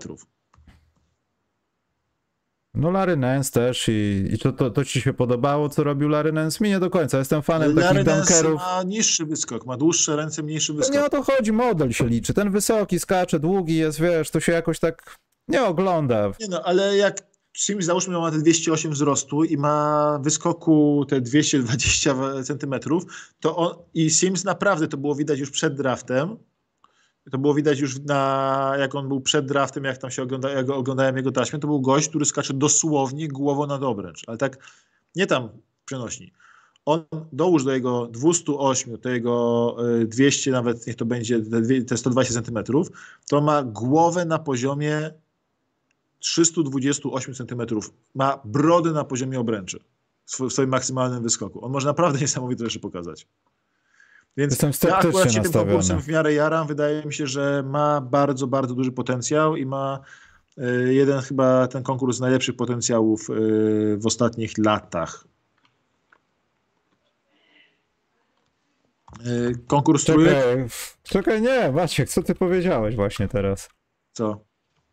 No Larry Nance też i, i to, to, to ci się podobało, co robił Larry Nance? Mi nie do końca, jestem fanem Larry takich Nance dunkerów. ma niższy wyskok, ma dłuższe ręce, mniejszy To wyskok. nie o to chodzi, model się liczy. Ten wysoki skacze, długi jest, wiesz, to się jakoś tak nie ogląda. Nie no, ale jak Sims załóżmy ma te 208 wzrostu i ma wyskoku te 220 cm, to on, i Sims naprawdę to było widać już przed draftem. To było widać już na, jak on był przed draftem, jak tam się ogląda, jak oglądałem jego taśmę, to był gość, który skacze dosłownie głową na obręcz, ale tak nie tam przenośni. On dołóż do jego 208, do jego y, 200, nawet niech to będzie te dwie- te 120 cm, to ma głowę na poziomie 328 cm. Ma brodę na poziomie obręczy w swoim maksymalnym wyskoku. On może naprawdę niesamowite rzeczy pokazać. Więc Jestem ja akurat się tym konkursem w miarę jaram. Wydaje mi się, że ma bardzo, bardzo duży potencjał i ma y, jeden chyba ten konkurs z najlepszych potencjałów y, w ostatnich latach. Y, Konkurs trójek? Czekaj, nie, Maciek, co ty powiedziałeś właśnie teraz? Co?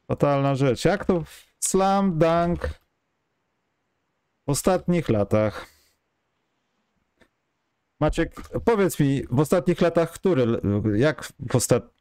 Fatalna rzecz. Jak to slam dunk w ostatnich latach? Maciek, powiedz mi, w ostatnich latach który, jak w ostat...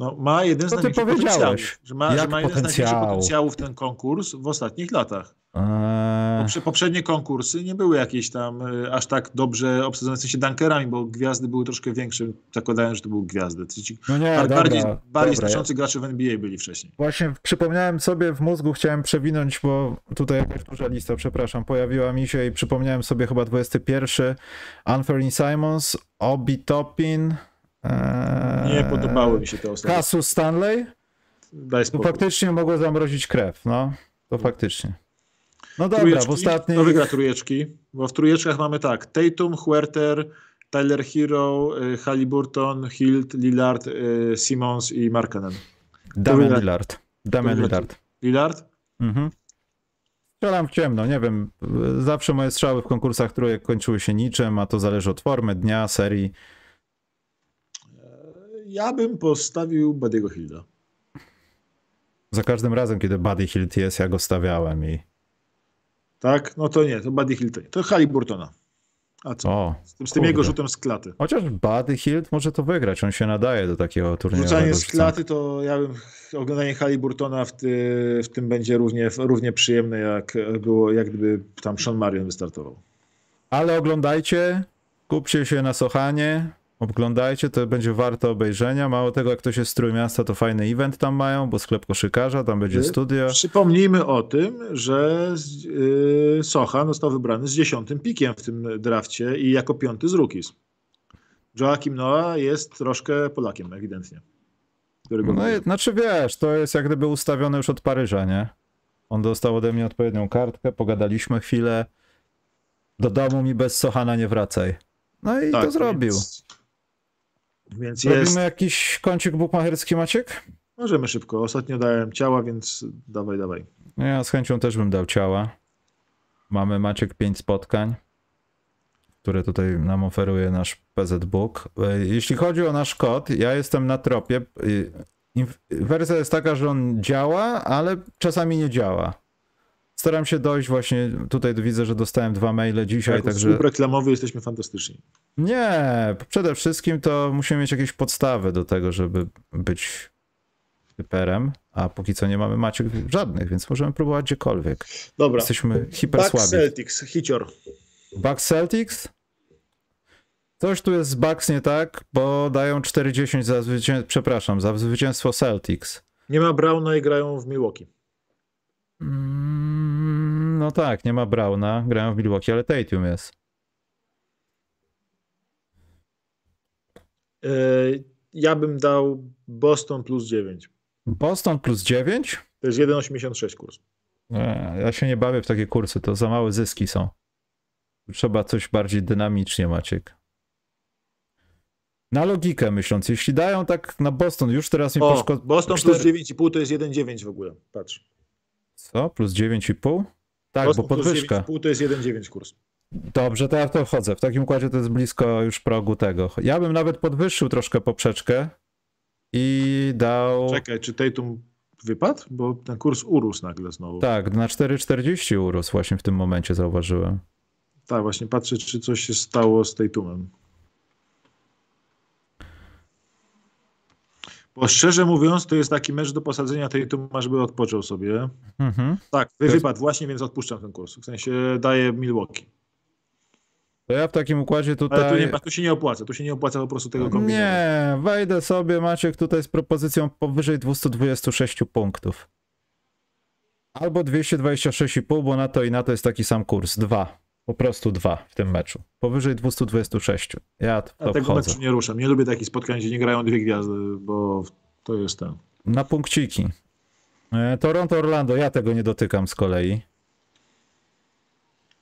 No, ma jeden z największych powiedziałeś? potencjałów. Że ma, że ma jeden z największych potencjałów ten konkurs w ostatnich latach. Eee, Poprze, poprzednie konkursy nie były jakieś tam y, aż tak dobrze obsadzone, w sensie dunkerami, bo gwiazdy były troszkę większe, zakładając, że to były gwiazdy. Ci- no nie, bar- dobra, bardziej bardziej znaczący gracze w NBA byli wcześniej. Właśnie przypomniałem sobie w mózgu, chciałem przewinąć, bo tutaj jakaś duża lista, przepraszam, pojawiła mi się i przypomniałem sobie chyba 21. Anthony Simons, Obi Toppin. Eee, Nie podobały mi się te ostatnie. Cassius Stanley. Daj To spokój. faktycznie mogło zamrozić krew, no. To faktycznie. No dobra, Trójeczki? w ostatniej... Kto wygra trójeczki? Bo w trójeczkach mamy tak, Tatum, Huerter, Tyler Hero, y, Halliburton, Hilt, Lillard, y, Simmons i Markkanen. Damian wygra- Lillard. Damian Lillard. Lillard? Mhm. Strzelam w ciemno, nie wiem. Zawsze moje strzały w konkursach trójek kończyły się niczym, a to zależy od formy, dnia, serii. Ja bym postawił Buddy'ego Hilda. Za każdym razem, kiedy Buddy Hilt jest, ja go stawiałem i... Tak? No to nie, to Buddy Hilt. To Halliburtona. A co? O, Z tym, z tym jego rzutem z klaty. chociaż Buddy Hilt może to wygrać, on się nadaje do takiego turnieju. Rzucanie z klaty to ja bym, oglądanie Halliburtona w, ty, w tym będzie równie, równie przyjemne jak było, jak gdyby tam Sean Marion wystartował. Ale oglądajcie, kupcie się na Sochanie, oglądajcie, to będzie warto obejrzenia. Mało tego, jak ktoś jest z Trójmiasta, to fajny event tam mają, bo sklep koszykarza, tam będzie Y, studio. Przypomnijmy o tym, że yy, Socha został wybrany z dziesiątym pikiem w tym drafcie i jako piąty z rookies. Joakim Noah jest troszkę Polakiem, ewidentnie. Którego No i, znaczy wiesz, to jest jak gdyby ustawione już od Paryża, nie? On dostał ode mnie odpowiednią kartkę, pogadaliśmy chwilę. Do domu mi bez Sochana nie wracaj. No i Tak, to zrobił. Więc, więc Robimy jest. jakiś kącik bukmacherski, Maciek? Możemy szybko. Ostatnio dałem ciała, więc dawaj, dawaj. No Ja z chęcią też bym dał ciała. Mamy Maciek 5 spotkań, które tutaj nam oferuje nasz PZ Book. E, Jeśli chodzi o nasz kod, ja jestem na tropie. Inf- Wersja jest taka, że on działa, ale czasami nie działa. Staram się dojść właśnie, tutaj widzę, że dostałem dwa maile dzisiaj, Jako także... słup reklamowy jesteśmy fantastyczni. Nie, przede wszystkim to musimy mieć jakieś podstawy do tego, żeby być typerem, a póki co nie mamy Maciek żadnych, więc możemy próbować gdziekolwiek. Dobra. Jesteśmy hiper Bucks słabi. Celtics, hicior. Bucks Celtics? Coś tu jest z Bucks nie tak, bo dają 4-10 za zwycięstwo, przepraszam, za zwycięstwo Celtics. Nie ma Browna i grają w Milwaukee. Mm, no tak, nie ma Browna, grają w Milwaukee, ale Tatum jest. E, Ja bym dał Boston plus 9. Boston plus 9? To jest 1,86 kurs. Ja się nie bawię w takie kursy, to za małe zyski są. Trzeba coś bardziej dynamicznie, Maciek. Na logikę myśląc, jeśli dają tak na Boston, już teraz mi O, poszko... Boston cztery- plus 9,5 to jest 1,9 w ogóle. Patrz. Co? Plus 9,5? Tak, bo plus podwyżka. 9,5 to jest 1,9 kurs. Dobrze, to ja w to wchodzę. W takim układzie to jest blisko już progu tego. Ja bym nawet podwyższył troszkę poprzeczkę i dał... Czekaj, czy Tatum wypadł? Bo ten kurs urósł nagle znowu. Tak, Tak, na 4,40 urósł właśnie w tym momencie, zauważyłem. Tak, właśnie patrzę, czy coś się stało z Tatumem. Bo szczerze mówiąc, to jest taki mecz do posadzenia Tatuma, żeby odpoczął sobie. Mhm. Tak, jest- wypadł właśnie, więc odpuszczam ten kurs. W sensie daję Milwaukee. To ja w takim układzie tutaj... Ale tu, nie, tu się nie opłaca, tu się nie opłaca po prostu tego kombinować. Nie, wejdę sobie, Maciek, tutaj z propozycją powyżej 226 punktów. Albo 226,5, bo na to i na to jest taki sam kurs. Dwa. Po prostu dwa w tym meczu. Powyżej 226. Ja w Ja to tego wchodzę. meczu nie ruszam. Nie lubię takich spotkań, gdzie nie grają dwie gwiazdy, bo to jest ten. Na punkciki. E, Toronto-Orlando, ja tego nie dotykam z kolei.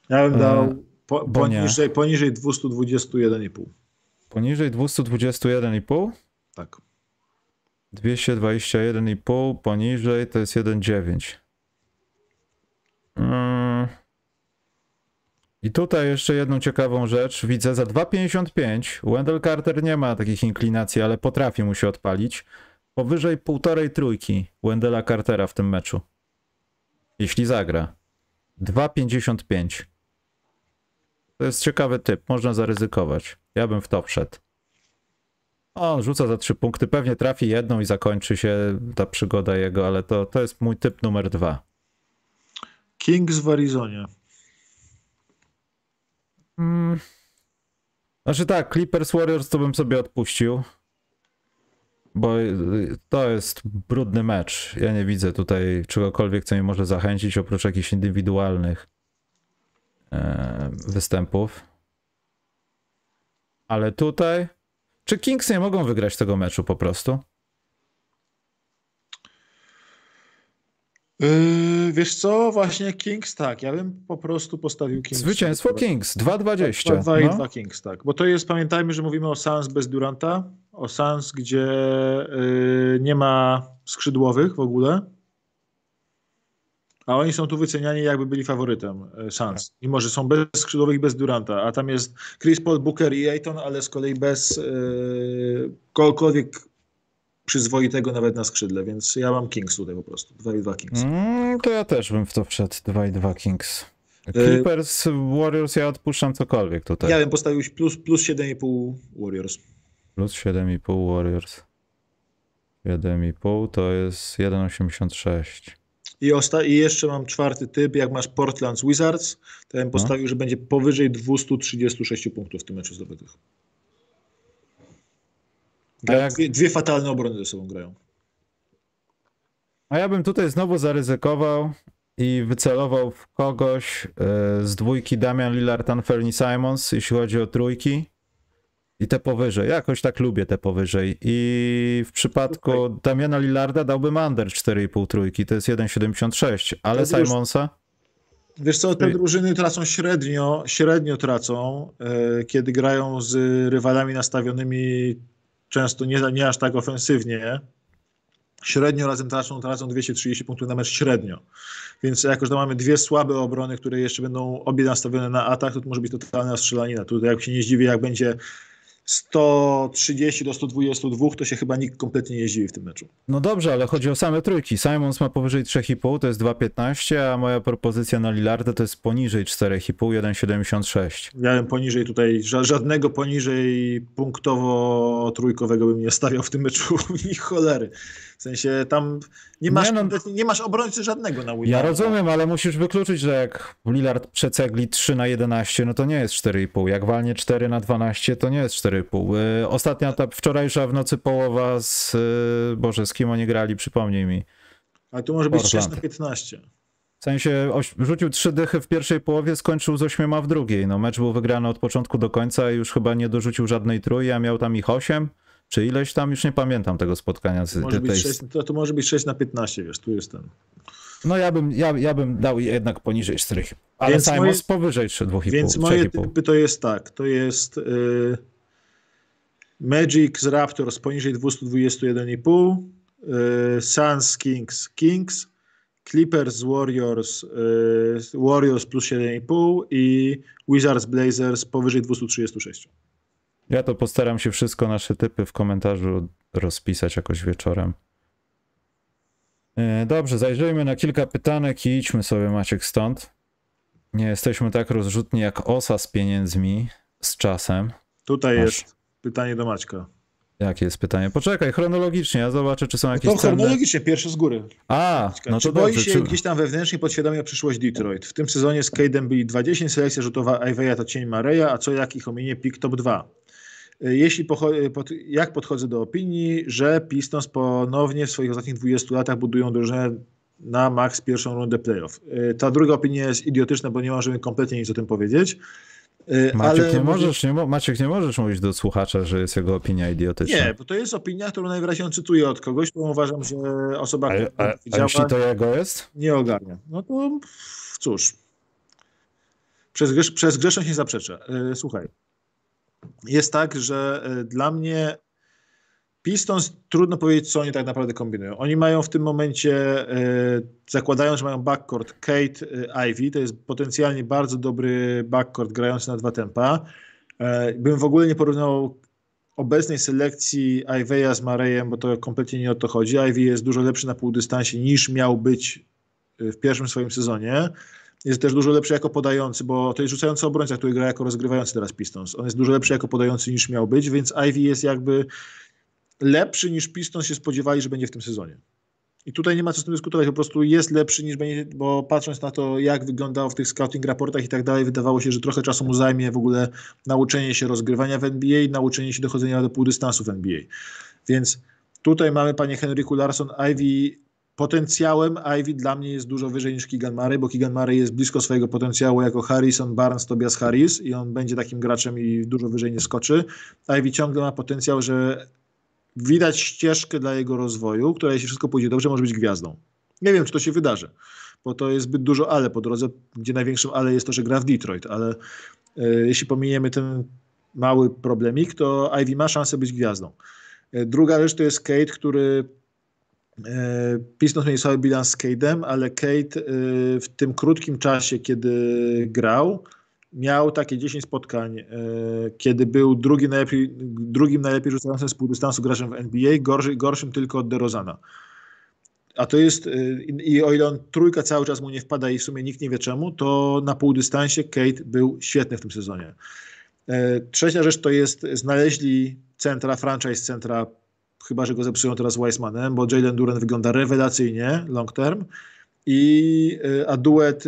Ja bym E, dał po, poniżej, poniżej 221,5. Poniżej 221,5? Tak. 221,5 poniżej to jest 1,9. I tutaj jeszcze jedną ciekawą rzecz widzę za 2,55. Wendell Carter nie ma takich inklinacji, ale potrafi mu się odpalić. Powyżej półtorej trójki Wendella Cartera w tym meczu. Jeśli zagra. 2,55. To jest ciekawy typ, można zaryzykować. Ja bym w to wszedł. On rzuca za trzy punkty, pewnie trafi jedną i zakończy się ta przygoda jego, ale to, to jest mój typ numer dwa. Kings w Arizonie. Mm. Znaczy tak, Clippers Warriors to bym sobie odpuścił. Bo to jest brudny mecz. Ja nie widzę tutaj czegokolwiek, co mi może zachęcić, oprócz jakichś indywidualnych e, występów. Ale tutaj. Czy Kings nie mogą wygrać tego meczu po prostu? Yy, wiesz co, właśnie Kings tak, ja bym po prostu postawił Kings. Zwycięstwo Kings, 2-20. 2 i no. 2 Kings, tak. Bo to jest, pamiętajmy, że mówimy o Suns bez Duranta, o Suns, gdzie yy, nie ma skrzydłowych w ogóle, a oni są tu wyceniani jakby byli faworytem yy, Suns. Mimo, że są bez skrzydłowych bez Duranta, a tam jest Chris Paul, Booker i Ayton, ale z kolei bez yy, kogokolwiek przyzwoitego nawet na skrzydle, więc ja mam Kings tutaj po prostu, 2 i 2 Kings. Mm, to ja też bym w to wszedł, 2-2 Kings. Y- Clippers, Warriors, ja odpuszczam cokolwiek tutaj. Ja bym postawił plus, plus 7,5 Warriors. Plus 7,5 Warriors. 7,5 to jest 1,86. I, osta- I jeszcze mam czwarty typ, jak masz Portland Wizards, to ja bym postawił, że będzie powyżej 236 punktów w tym meczu zdobytych. Jak- dwie, dwie fatalne obrony ze sobą grają. A ja bym tutaj znowu zaryzykował i wycelował w kogoś e, z dwójki Damian Lillard, Anthony Simons, jeśli chodzi o trójki. I te powyżej. Jakoś tak lubię te powyżej. I w przypadku Damiana Lillarda dałbym under 4,5 trójki. To jest 1,76. Ale Simonsa? Wiesz co, te drużyny tracą średnio, średnio tracą, e, kiedy grają z rywalami nastawionymi często nie, nie aż tak ofensywnie. Średnio razem tracą, tracą 230 punktów na mecz średnio. Więc jako, że mamy dwie słabe obrony, które jeszcze będą obie nastawione na atak, to, to może być totalna strzelanina. Tutaj jak się nie zdziwię, jak będzie 130 do 122, to się chyba nikt kompletnie nie zdziwi w tym meczu. No dobrze, ale chodzi o same trójki. Simons ma powyżej 3,5, to jest 2,15, a moja propozycja na Lillarda to jest poniżej 4,5, 1,76. Ja poniżej tutaj, ża- żadnego poniżej punktowo trójkowego bym nie stawiał w tym meczu, ni cholery. W sensie tam nie masz, Nie no. nie masz obrońcy żadnego na Ja Willarda. rozumiem, ale musisz wykluczyć, że jak Lillard przecegli 3 na 11, no to nie jest 4,5. Jak walnie 4 na 12, to nie jest 4,5. Yy, Ostatnia ta wczorajsza w nocy połowa z... yy, Boże, z kim oni grali, przypomnij mi. Ale tu może być 6 Portland. na 15. W sensie rzucił trzy dychy w pierwszej połowie, skończył z ośmioma w drugiej. No mecz był wygrany od początku do końca i już chyba nie dorzucił żadnej trój, a miał tam ich 8, czy ileś tam, już nie pamiętam tego spotkania. Z, Może tej, być 6, to, to może być 6 na 15, wiesz, tu jest ten. No ja bym, ja, ja bym dał jednak poniżej 4. Ale Więc Simons moje- powyżej 2,5. Więc moje 3,5. typy to jest tak, to jest y, Magic z Raptors poniżej 221,5, y, Suns Kings Kings, Clippers z Warriors y, Warriors plus 7,5 i Wizards Blazers powyżej 236. Ja to postaram się wszystko nasze typy w komentarzu rozpisać jakoś wieczorem. E, Dobrze, zajrzyjmy na kilka pytanek i idźmy sobie Maciek stąd. Nie jesteśmy tak rozrzutni jak osa z pieniędzmi, z czasem. Tutaj Masz. jest pytanie do Maćka. Jakie jest pytanie? Poczekaj, chronologicznie, ja zobaczę, czy są No jakieś to cenne... chronologicznie, pierwsze z góry. A, no czy to boi dobrze. się Czy... gdzieś tam wewnętrznie podświadomie o przyszłość Detroit? W tym sezonie z Cade'em byli 20, selekcja rzutowa Iveya to cień Mareya, a co jak ich ominie pik top 2. Jeśli pocho- pod, jak podchodzę do opinii, że Pistons ponownie w swoich ostatnich 20 latach budują drużynę na max pierwszą rundę playoff. Y, Ta druga opinia jest idiotyczna, bo nie możemy kompletnie nic o tym powiedzieć. Maciek, ale nie możesz, nie. Maciek, nie możesz mówić do słuchacza, że jest jego opinia idiotyczna. Nie, bo to jest opinia, którą najwyraźniej on cytuje od kogoś, bo uważam, że osoba, która a, a jeśli to jego jest? nie ogarnia. No to cóż. Przez, przez grzeszność nie zaprzeczę. E, Słuchaj. Jest tak, że e, dla mnie Pistons trudno powiedzieć, co oni tak naprawdę kombinują. Oni mają w tym momencie, e, zakładając, że mają backcourt Kate, e, Ivy, to jest potencjalnie bardzo dobry backcourt grający na dwa tempa. Bym w ogóle nie porównał obecnej selekcji Iveya z Marejem, bo to kompletnie nie o to chodzi. Ivy jest dużo lepszy na półdystansie niż miał być w pierwszym swoim sezonie. Jest też dużo lepszy jako podający, bo to jest rzucający obrońca, który gra jako rozgrywający teraz Pistons. On jest dużo lepszy jako podający niż miał być, więc Ivy jest jakby lepszy niż Pistons się spodziewali, że będzie w tym sezonie. I tutaj nie ma co z tym dyskutować, po prostu jest lepszy niż będzie, bo patrząc na to, jak wyglądało w tych scouting raportach i tak dalej, wydawało się, że trochę czasu mu zajmie w ogóle nauczenie się rozgrywania w NBA nauczenie się dochodzenia do półdystansu w NBA. Więc tutaj mamy, panie Henryku Larson, Ivy potencjałem Ivy dla mnie jest dużo wyżej niż Keegan Murray, bo Keegan Murray jest blisko swojego potencjału jako Harrison Barnes, Tobias Harris i on będzie takim graczem i dużo wyżej nie skoczy. Ivy ciągle ma potencjał, że widać ścieżkę dla jego rozwoju, która jeśli wszystko pójdzie dobrze, może być gwiazdą. Nie wiem, czy to się wydarzy, bo to jest zbyt dużo ale po drodze, gdzie największym ale jest to, że gra w Detroit, ale e, jeśli pominiemy ten mały problemik, to Ivy ma szansę być gwiazdą. E, druga rzecz to jest Kate, który Pistons mieli słaby bilans z Cade'em, ale Kate w tym krótkim czasie, kiedy grał, miał takie 10 spotkań, e, kiedy był drugi najlepiej, drugim najlepiej rzucającym z półdystansu graczem w NBA, gorszy, gorszym tylko od DeRozana. A to jest, e, i o ile on trójka cały czas mu nie wpada i w sumie nikt nie wie czemu, to na półdystansie Kate był świetny w tym sezonie. E, trzecia rzecz to jest, znaleźli centra, franchise centra, chyba że go zepsują teraz Weissmanem, bo Jalen Duran wygląda rewelacyjnie long term, i, a duet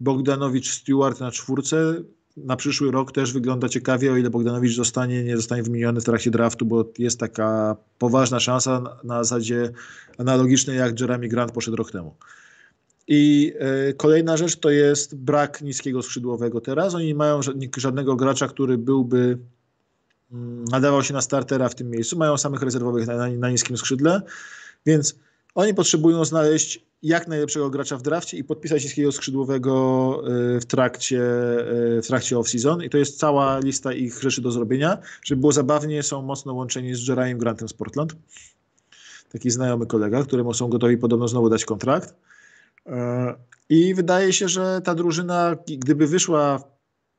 Bogdanowicz-Stewart na czwórce na przyszły rok też wygląda ciekawie, o ile Bogdanowicz zostanie, nie zostanie wymieniony w trakcie draftu, bo jest taka poważna szansa na zasadzie analogicznej jak Jeremy Grant poszedł rok temu. I y, kolejna rzecz to jest brak niskiego skrzydłowego teraz. Oni nie mają żadnego gracza, który byłby nadawał się na startera w tym miejscu. Mają samych rezerwowych na, na, na niskim skrzydle, więc oni potrzebują znaleźć jak najlepszego gracza w drafcie i podpisać niskiego skrzydłowego y, w trakcie, y, w trakcie off-season. I to jest cała lista ich rzeczy do zrobienia. Żeby było zabawnie, są mocno łączeni z Jerayem Grantem z Portland. Taki znajomy kolega, któremu są gotowi podobno znowu dać kontrakt. Y, I wydaje się, że ta drużyna, gdyby wyszła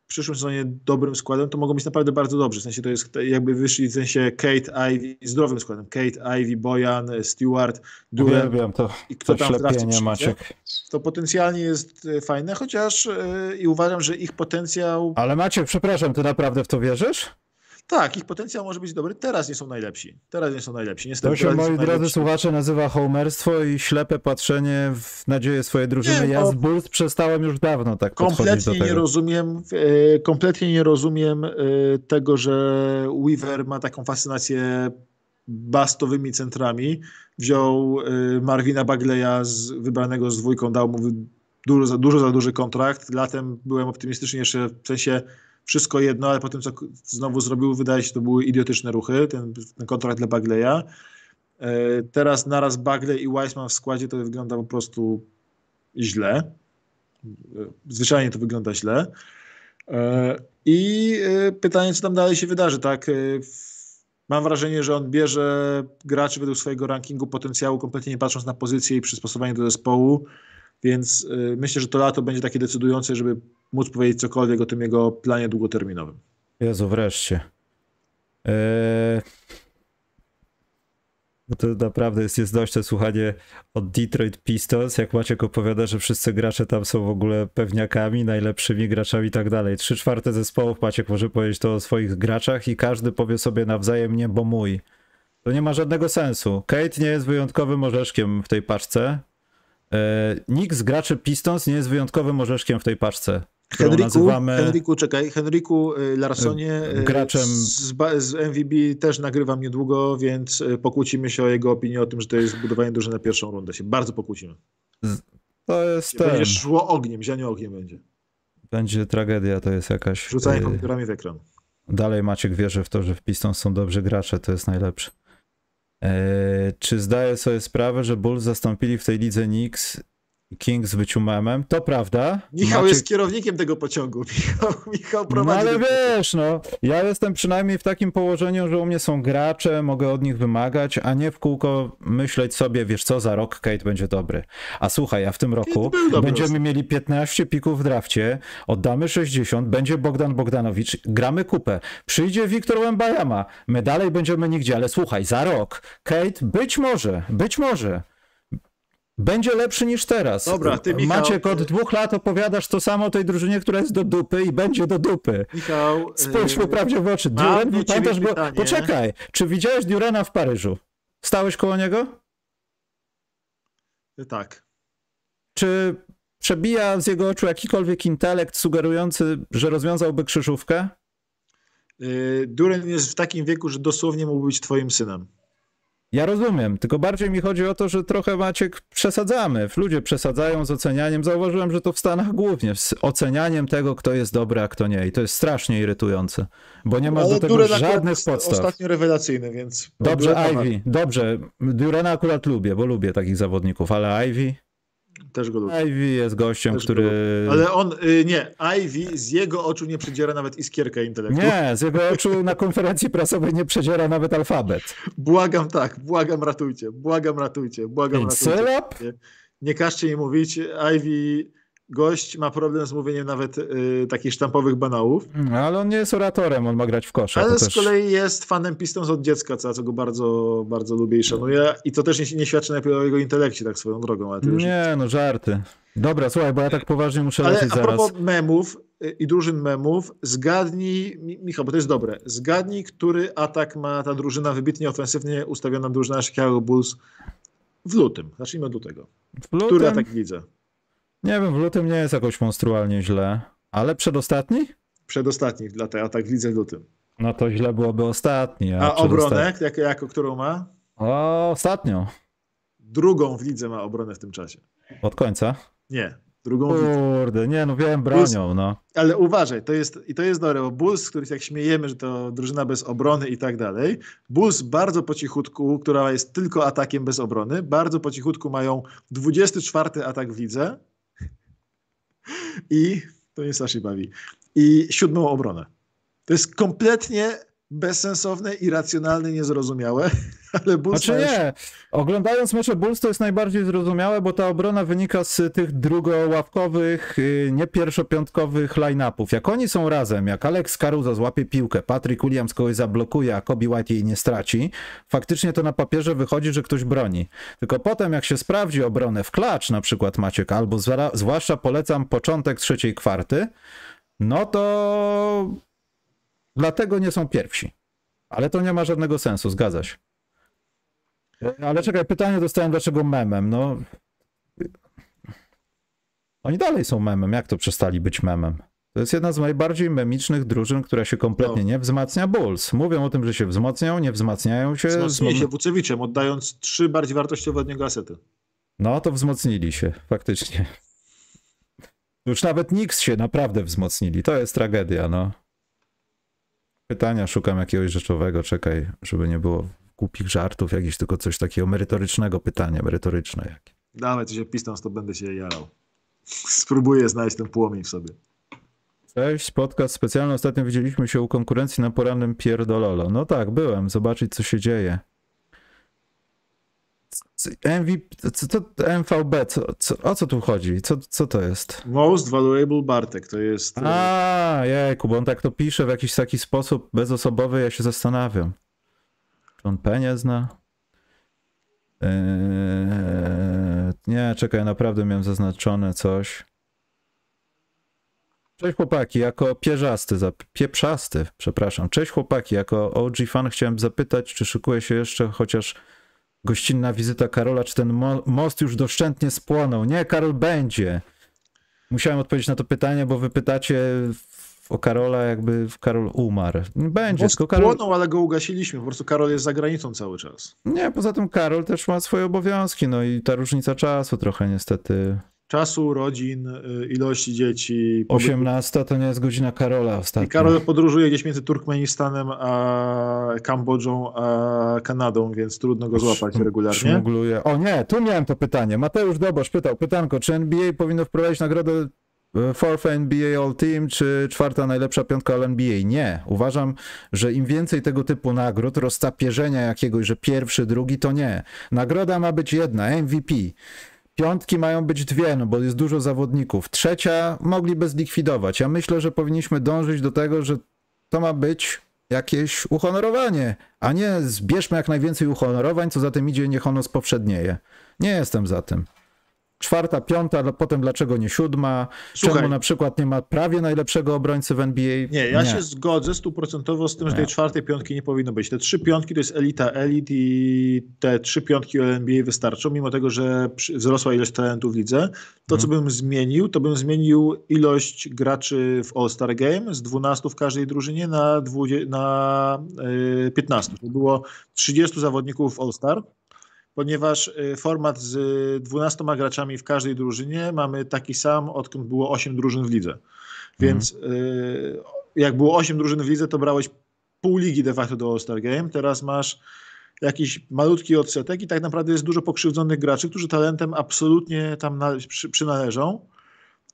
w przyszłym sezonie dobrym składem, to mogą być naprawdę bardzo dobrzy. W sensie to jest jakby wyszli w sensie Kate, Ivy, zdrowym składem. Kate, Ivy, Bojan, Stewart, Durant wiem, to, i kto to tam w Maciek. To potencjalnie jest e, fajne, chociaż yy, i uważam, że ich potencjał... Ale Maciek, przepraszam, ty naprawdę w to wierzysz? Tak, ich potencjał może być dobry. Teraz nie są najlepsi. Teraz nie są najlepsi. Niestety, to się, moi drodzy słuchacze, nazywa homerstwo i ślepe patrzenie w nadzieję swojej drużyny. Nie, ja z Bulls przestałem już dawno tak kompletnie nie rozumiem, e, Kompletnie nie rozumiem e, tego, że Weaver ma taką fascynację bastowymi centrami. Wziął e, Marvina Bagleya z, wybranego z dwójką, dał mu dużo, dużo za duży kontrakt. Latem byłem optymistyczny jeszcze w sensie wszystko jedno, ale po tym, co znowu zrobił, wydaje się, to były idiotyczne ruchy, ten, ten kontrakt dla Bagleya. E, teraz naraz Bagley i Weissman w składzie to wygląda po prostu źle. E, zwyczajnie to wygląda źle. E, I pytanie, co tam dalej się wydarzy, tak? Mam wrażenie, że on bierze graczy według swojego rankingu potencjału, kompletnie nie patrząc na pozycję i przystosowanie do zespołu, więc myślę, że to lato będzie takie decydujące, żeby móc powiedzieć cokolwiek o tym jego planie długoterminowym. Jezu, wreszcie. Eee... To naprawdę jest nieznośne słuchanie od Detroit Pistons, jak Maciek opowiada, że wszyscy gracze tam są w ogóle pewniakami, najlepszymi graczami i tak dalej. Trzy czwarte zespołów Maciek może powiedzieć to o swoich graczach i każdy powie sobie nawzajem nie, bo mój. To nie ma żadnego sensu. Kate nie jest wyjątkowym orzeszkiem w tej paczce. Eee, nikt z graczy Pistons nie jest wyjątkowym orzeszkiem w tej paczce. Henryku, nazywamy... Henryku, czekaj, Henryku y, Larsonie y, graczem z, z MVB też nagrywam niedługo, więc y, pokłócimy się o jego opinię o tym, że to jest budowanie duże na pierwszą rundę. Się bardzo pokłócimy. To jest Będzie ten... szło ogniem, zianie ogniem będzie. Będzie tragedia, to jest jakaś... Rzucanie komputerami w ekran. Dalej Maciek wierzy w to, że w Pistons są dobrzy gracze, to jest najlepsze. Eee, czy zdaje sobie sprawę, że Bulls zastąpili w tej lidze Knicks Kings byciu memem, to prawda. Michał Maciek... jest kierownikiem tego pociągu. Michał, Michał prowadzi. No ale wiesz, no, ja jestem przynajmniej w takim położeniu, że u mnie są gracze, mogę od nich wymagać, a nie w kółko myśleć sobie, wiesz co, za rok Kate będzie dobry. A słuchaj, a w tym roku będziemy mieli 15 pików w drafcie, oddamy 60, będzie Bogdan Bogdanowicz, gramy kupę. Przyjdzie Wiktor Łębajama, my dalej będziemy nigdzie, ale słuchaj, za rok Kate być może, być może Będzie lepszy niż teraz. Dobra, ty, Michał, Maciek, od dwóch lat opowiadasz to samo o tej drużynie, która jest do dupy i będzie do dupy. Michał, Spójrz yy, mu prawdzie w oczy. Duran, pamiętasz go? Poczekaj, czy widziałeś Durana w Paryżu? Stałeś koło niego? tak. Czy przebija z jego oczu jakikolwiek intelekt sugerujący, że rozwiązałby krzyżówkę? Yy, Duren jest w takim wieku, że dosłownie mógł być twoim synem. Ja rozumiem, tylko bardziej mi chodzi o to, że trochę Maciek przesadzamy. Ludzie przesadzają z ocenianiem. Zauważyłem, że to w Stanach głównie, z ocenianiem tego, kto jest dobry, a kto nie. I to jest strasznie irytujące, bo nie ma do tego Duren akurat żadnych podstaw. Ostatnio rewelacyjny, więc... Dobrze, Durena Ivy, dobrze. Durena akurat lubię, bo lubię takich zawodników, ale Ivy, Też go lubię. Ivy jest gościem, Też który... Ale on, y, nie, Ivy z jego oczu nie przedziera nawet iskierka intelektu. Nie, z jego oczu na konferencji prasowej nie przedziera nawet alfabet. Błagam tak, błagam ratujcie, błagam ratujcie, błagam Pięć ratujcie. sylab? Nie, nie każcie mi mówić, Ivy, gość ma problem z mówieniem nawet y, takich sztampowych banałów, Mm, Ale on nie jest oratorem, on ma grać w kosza. ale z też... kolei jest fanem Pistons od dziecka, co, co go bardzo, bardzo lubię i szanuję i to też nie, nie świadczy najpierw o jego intelekcie, tak swoją drogą, ale już... Nie, no żarty. Dobra, słuchaj, bo ja tak poważnie muszę Ale lecieć a zaraz. propos memów y, i drużyn memów, zgadnij, Mi- Michał, bo to jest dobre, zgadnij, który atak ma ta drużyna wybitnie ofensywnie ustawiona drużyna Chicago Bulls w lutym. Zacznijmy od lutego. W Który lutym, atak widzę? Nie wiem, w lutym nie jest jakoś monstrualnie źle, ale przedostatni? Przedostatni dla tej atak widzę w lutym. No to źle byłoby ostatni. A, A obronę, jako, jako którą ma? O, ostatnią. Drugą w lidze ma obronę w tym czasie. Od końca. Nie, drugą. Kurde, nie, no wiem, bronią, no. Ale uważaj, to jest, i to jest dobre, bo Bulls, których jak śmiejemy, że to drużyna bez obrony i tak dalej, Bulls bardzo po cichutku, która jest tylko atakiem bez obrony, bardzo po cichutku mają 24 atak w lidze i to mnie strasznie bawi, i siódmą obronę. To jest kompletnie bezsensowne, irracjonalne, niezrozumiałe, ale Bulls Znaczy nie, oglądając mecze Bulls to jest najbardziej zrozumiałe, bo ta obrona wynika z tych drugoławkowych, y, nie pierwszopiątkowych line-upów. Jak oni są razem, jak Alex Caruso złapie piłkę, Patrick Williams kogoś zablokuje, a Kobe White jej nie straci, faktycznie to na papierze wychodzi, że ktoś broni. Tylko potem jak się sprawdzi obronę w klacz na przykład Maciek, albo zwłaszcza polecam początek trzeciej kwarty, no to dlatego nie są pierwsi. Ale to nie ma żadnego sensu, zgadza się. Ale czekaj, pytanie dostałem, dlaczego memem? No. Oni dalej są memem. Jak to przestali być memem? To jest jedna z najbardziej memicznych drużyn, która się kompletnie No. nie wzmacnia. Bulls. Mówią o tym, że się wzmocnią, nie wzmacniają się. wzmocnili Zmo- się Wucewiczem, oddając trzy bardziej wartościowe od niego asety. No to wzmocnili się, faktycznie. Już nawet Knicks się naprawdę wzmocnili. To jest tragedia, no. Pytania szukam jakiegoś rzeczowego, czekaj, żeby nie było głupich żartów, jakieś tylko coś takiego merytorycznego pytania, merytoryczne jakie. Dawaj, co się Pistons, to będę się jarał. Spróbuję znaleźć ten płomień w sobie. Cześć, podcast specjalny. Ostatnio widzieliśmy się u konkurencji na porannym Pierdololo. No tak, byłem, zobaczyć co się dzieje. MVP, co to MVB, co, co, o co tu chodzi? Co, co to jest? Most Valuable Bartek to jest. e, A, jejku, bo on tak to pisze w jakiś taki sposób bezosobowy, ja się zastanawiam. Czy on P nie zna? Eee, nie, czekaj, naprawdę miałem zaznaczone coś. Cześć chłopaki, jako pierzasty, zap- pieprzasty, przepraszam. Cześć chłopaki, jako OG fan chciałem zapytać, czy szykuje się jeszcze chociaż gościnna wizyta Karola, czy ten mo- most już doszczętnie spłonął? Nie, Karol będzie. Musiałem odpowiedzieć na to pytanie, bo wy pytacie o Karola, jakby Karol umarł. Będzie, Most tylko Karol... płonął, ale go ugasiliśmy. Po prostu Karol jest za granicą cały czas. Nie, poza tym Karol też ma swoje obowiązki, no i ta różnica czasu trochę niestety. Czasu, rodzin, y, ilości dzieci. pobytu. 18 to nie jest godzina Karola ostatnio. I Karol podróżuje gdzieś między Turkmenistanem a Kambodżą, a Kanadą, więc trudno go złapać regularnie. Szmugluje. O nie, tu miałem to pytanie. Mateusz Dobosz pytał, pytanko, czy NBA powinno wprowadzić nagrodę e, Fourth NBA All Team, czy czwarta najlepsza piątka All NBA? Nie. Uważam, że im więcej tego typu nagród, roztapierzenia jakiegoś, że pierwszy, drugi, to nie. Nagroda ma być jedna, MVP. Piątki mają być dwie, no bo jest dużo zawodników. Trzecia mogliby zlikwidować. Ja myślę, że powinniśmy dążyć do tego, że to ma być jakieś uhonorowanie, a nie zbierzmy jak najwięcej uhonorowań, co za tym idzie, niech ono spowszednieje. Nie jestem za tym. Czwarta, piąta, potem dlaczego nie siódma? Słuchaj. Czemu na przykład nie ma prawie najlepszego obrońcy w NBA? Nie, ja się zgodzę stuprocentowo z tym, że tej Nie. czwartej piątki nie powinno być. Te trzy piątki to jest elita elit i te trzy piątki NBA wystarczą, mimo tego, że wzrosła ilość talentów w lidze. To, co bym zmienił, to bym zmienił ilość graczy w All-Star Game z 12 w każdej drużynie na, 20, na y, 15. To było 30 zawodników w All-Star, ponieważ y, format z 12 graczami w każdej drużynie mamy taki sam, odkąd było 8 drużyn w lidze. Więc y, jak było 8 drużyn w lidze, to brałeś pół ligi de facto do All-Star Game. Teraz masz jakiś malutki odsetek i tak naprawdę jest dużo pokrzywdzonych graczy, którzy talentem absolutnie tam na, przy, przynależą.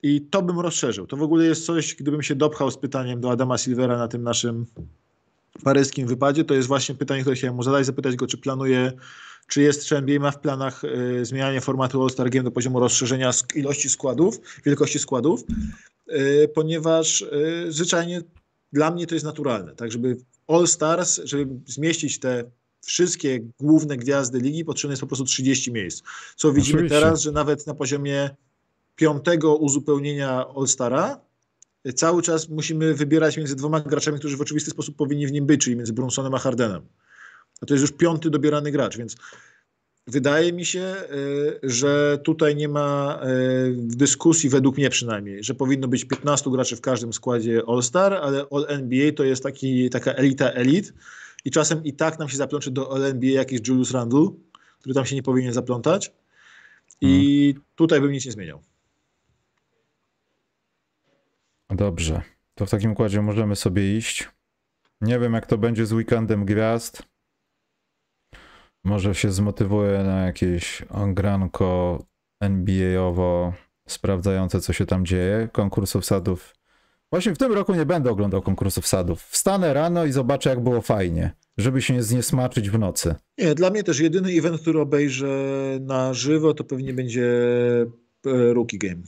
I to bym rozszerzył. To w ogóle jest coś, gdybym się dopchał z pytaniem do Adama Silvera na tym naszym paryskim wypadzie, to jest właśnie pytanie, które chciałem mu zadać, zapytać go, czy planuje, czy jest, czy NBA ma w planach y, zmienianie formatu All-Star Game do poziomu rozszerzenia ilości składów, wielkości składów, y, ponieważ y, zwyczajnie dla mnie to jest naturalne, tak, żeby All Stars, żeby zmieścić te wszystkie główne gwiazdy ligi, potrzebne jest po prostu 30 miejsc. Co widzimy Oczywiście. teraz, że nawet na poziomie piątego uzupełnienia All Stara y, cały czas musimy wybierać między dwoma graczami, którzy w oczywisty sposób powinni w nim być, czyli między Brunsonem a Hardenem. A to jest już piąty dobierany gracz, więc wydaje mi się, y, że tutaj nie ma y, dyskusji, według mnie przynajmniej, że powinno być 15 graczy w każdym składzie All-Star, ale All-NBA to jest taki, taka elita elit i czasem i tak nam się zaplączy do All-NBA jakiś Julius Randle, który tam się nie powinien zaplątać i tutaj bym nic nie zmieniał. Dobrze. To w takim układzie możemy sobie iść. Nie wiem, jak to będzie z weekendem gwiazd. Może się zmotywuję na jakieś granko NBA-owo sprawdzające, co się tam dzieje. Konkursów sadów. Właśnie w tym roku nie będę oglądał konkursów sadów. Wstanę rano i zobaczę, jak było fajnie. Żeby się nie zniesmaczyć w nocy. Nie, dla mnie też jedyny event, który obejrzę na żywo, to pewnie będzie e, Rookie Game.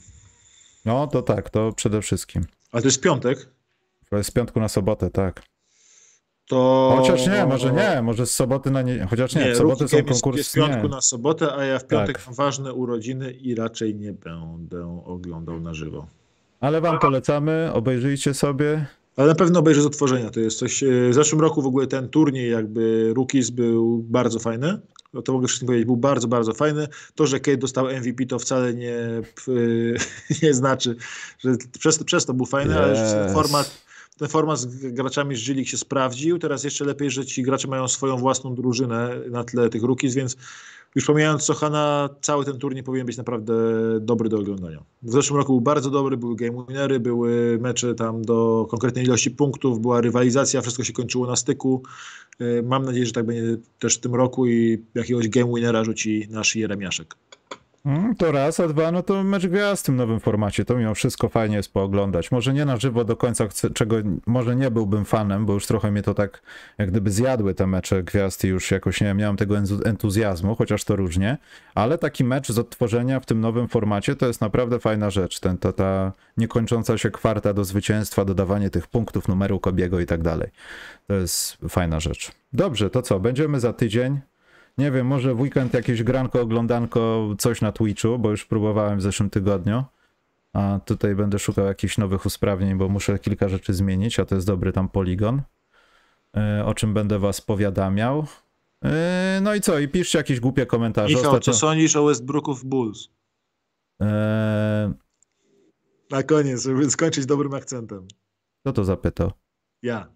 No to tak, to przede wszystkim. Ale to jest piątek, To jest z piątku na sobotę, tak. To... Chociaż nie, może nie, może z soboty na nie. Chociaż nie, w soboty są konkursy. Jest w piątku Nie. na sobotę, a ja w piątek Tak. mam ważne urodziny i raczej nie będę oglądał na żywo. Ale wam polecamy, obejrzyjcie sobie. Ale na pewno obejrzę z otworzenia. To jest coś. e, W zeszłym roku w ogóle ten turniej, jakby Rookies, był bardzo fajny. No to mogę wszystkim powiedzieć, był bardzo, bardzo fajny. To, że Kate dostał MVP, to wcale nie, p- nie znaczy, że przez, przez to był fajny, ale Yes. format, ten format z graczami z G-League się sprawdził. Teraz jeszcze lepiej, że ci gracze mają swoją własną drużynę na tle tych Rookies, więc już pomijając Sochana, cały ten turniej powinien być naprawdę dobry do oglądania. W zeszłym roku był bardzo dobry, były game winery, były mecze tam do konkretnej ilości punktów, była rywalizacja, wszystko się kończyło na styku. Yy, Mam nadzieję, że tak będzie też w tym roku i jakiegoś game winera rzuci nasz Jeremiaszek. Mm, To raz, a dwa, no to mecz gwiazd w tym nowym formacie. To mimo wszystko fajnie jest pooglądać. Może nie na żywo do końca, czego może nie byłbym fanem, bo już trochę mnie to tak jak gdyby zjadły te mecze gwiazd i już jakoś nie miałem tego entuzjazmu, chociaż to różnie. Ale taki mecz z odtworzenia w tym nowym formacie to jest naprawdę fajna rzecz. Ten, ta, ta niekończąca się kwarta do zwycięstwa, dodawanie tych punktów, numeru Kobiego i tak dalej. To jest fajna rzecz. Dobrze, to co? Będziemy za tydzień. Nie wiem, może w weekend jakieś granko, oglądanko, coś na Twitchu, bo już próbowałem w zeszłym tygodniu. A tutaj będę szukał jakichś nowych usprawnień, bo muszę kilka rzeczy zmienić, a to jest dobry tam poligon, e, o czym będę was powiadamiał. E, No i co? I piszcie jakieś głupie komentarze. Michał, co Ostatnio, sądzisz o Westbrooków Bulls? e, Na koniec, żeby skończyć dobrym akcentem. kto to zapytał? Ja.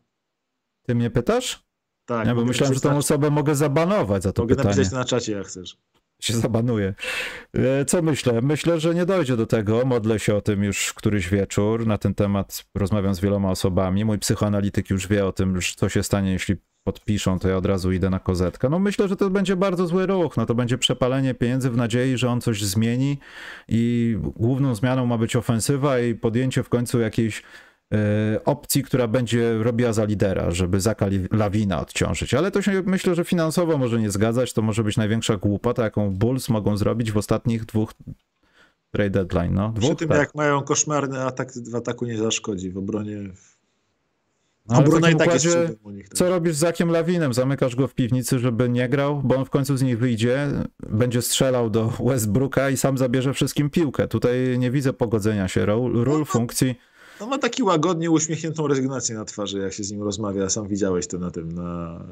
Ty mnie pytasz? Tak. Ja bo mogę myślałem, że napisać tą na- osobę mogę zabanować za to Mogę pytanie. napisać to na czacie, jak chcesz. się zabanuje. Co myślę? Myślę, że nie dojdzie do tego. Modlę się o tym już któryś wieczór. Na ten temat rozmawiam z wieloma osobami. Mój psychoanalityk już wie o tym, co się stanie, jeśli podpiszą, to ja od razu idę na kozetkę. No myślę, że to będzie bardzo zły ruch. No to będzie przepalenie pieniędzy w nadziei, że on coś zmieni i główną zmianą ma być ofensywa i podjęcie w końcu jakiejś opcji, która będzie robiła za lidera, żeby Zaka Lawina odciążyć. Ale to się myślę, że finansowo może nie zgadzać. To może być największa głupota, jaką Bulls mogą zrobić w ostatnich dwóch trade deadline. No, Przy dwóch, tym, tak. jak mają koszmarny atak, w ataku nie zaszkodzi, w obronie A Ale w Bruna i tak jest układzie, cudem u nich. tak. co robisz z Zakiem Lawinem? Zamykasz go w piwnicy, żeby nie grał, bo on w końcu z nich wyjdzie, będzie strzelał do Westbrooka i sam zabierze wszystkim piłkę. Tutaj nie widzę pogodzenia się ról, ról funkcji. No ma taki łagodnie uśmiechniętą rezygnację na twarzy, jak się z nim rozmawia. Sam widziałeś to na tym, na,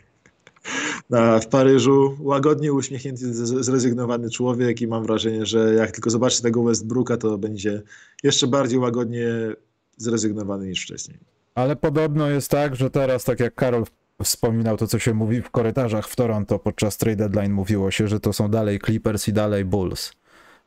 na, w Paryżu. Łagodnie uśmiechnięty, zrezygnowany człowiek i mam wrażenie, że jak tylko zobaczy tego Westbrooka, to będzie jeszcze bardziej łagodnie zrezygnowany niż wcześniej. Ale podobno jest tak, że teraz, tak jak Karol wspominał to, co się mówi w korytarzach w Toronto podczas trade deadline, mówiło się, że to są dalej Clippers i dalej Bulls.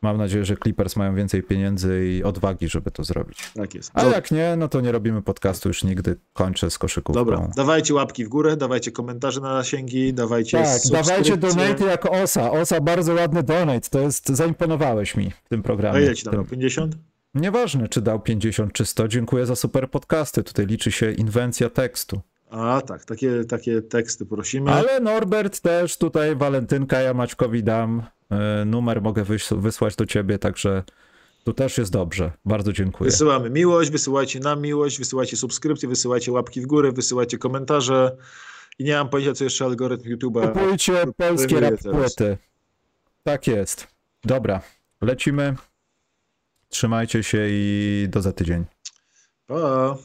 Mam nadzieję, że Clippers mają więcej pieniędzy i odwagi, żeby to zrobić. Tak jest. A jak nie, no to nie robimy podcastu już nigdy. Kończę z koszykówką. Dobra, dawajcie łapki w górę, dawajcie komentarze na zasięgi, dawajcie Tak, dawajcie donate jak Osa. Osa, bardzo ładny donate. To jest, zaimponowałeś mi w tym A programie. ile ci Tym- dał? 50? Nieważne, czy dał 50 czy 100. Dziękuję za super podcasty. Tutaj liczy się inwencja tekstu. A tak, takie, takie teksty prosimy. Ale Norbert też tutaj, walentynka, ja Maćkowi dam. e, Numer mogę wys- wysłać do ciebie, także tu też jest dobrze. Bardzo dziękuję. Wysyłamy miłość, wysyłajcie nam miłość, wysyłajcie subskrypcje, wysyłajcie łapki w górę, wysyłajcie komentarze. I nie mam pojęcia, co jeszcze algorytm YouTube'a. Kupujcie polskie rap płyty. Tak jest. Dobra, lecimy. Trzymajcie się i do za tydzień. Pa!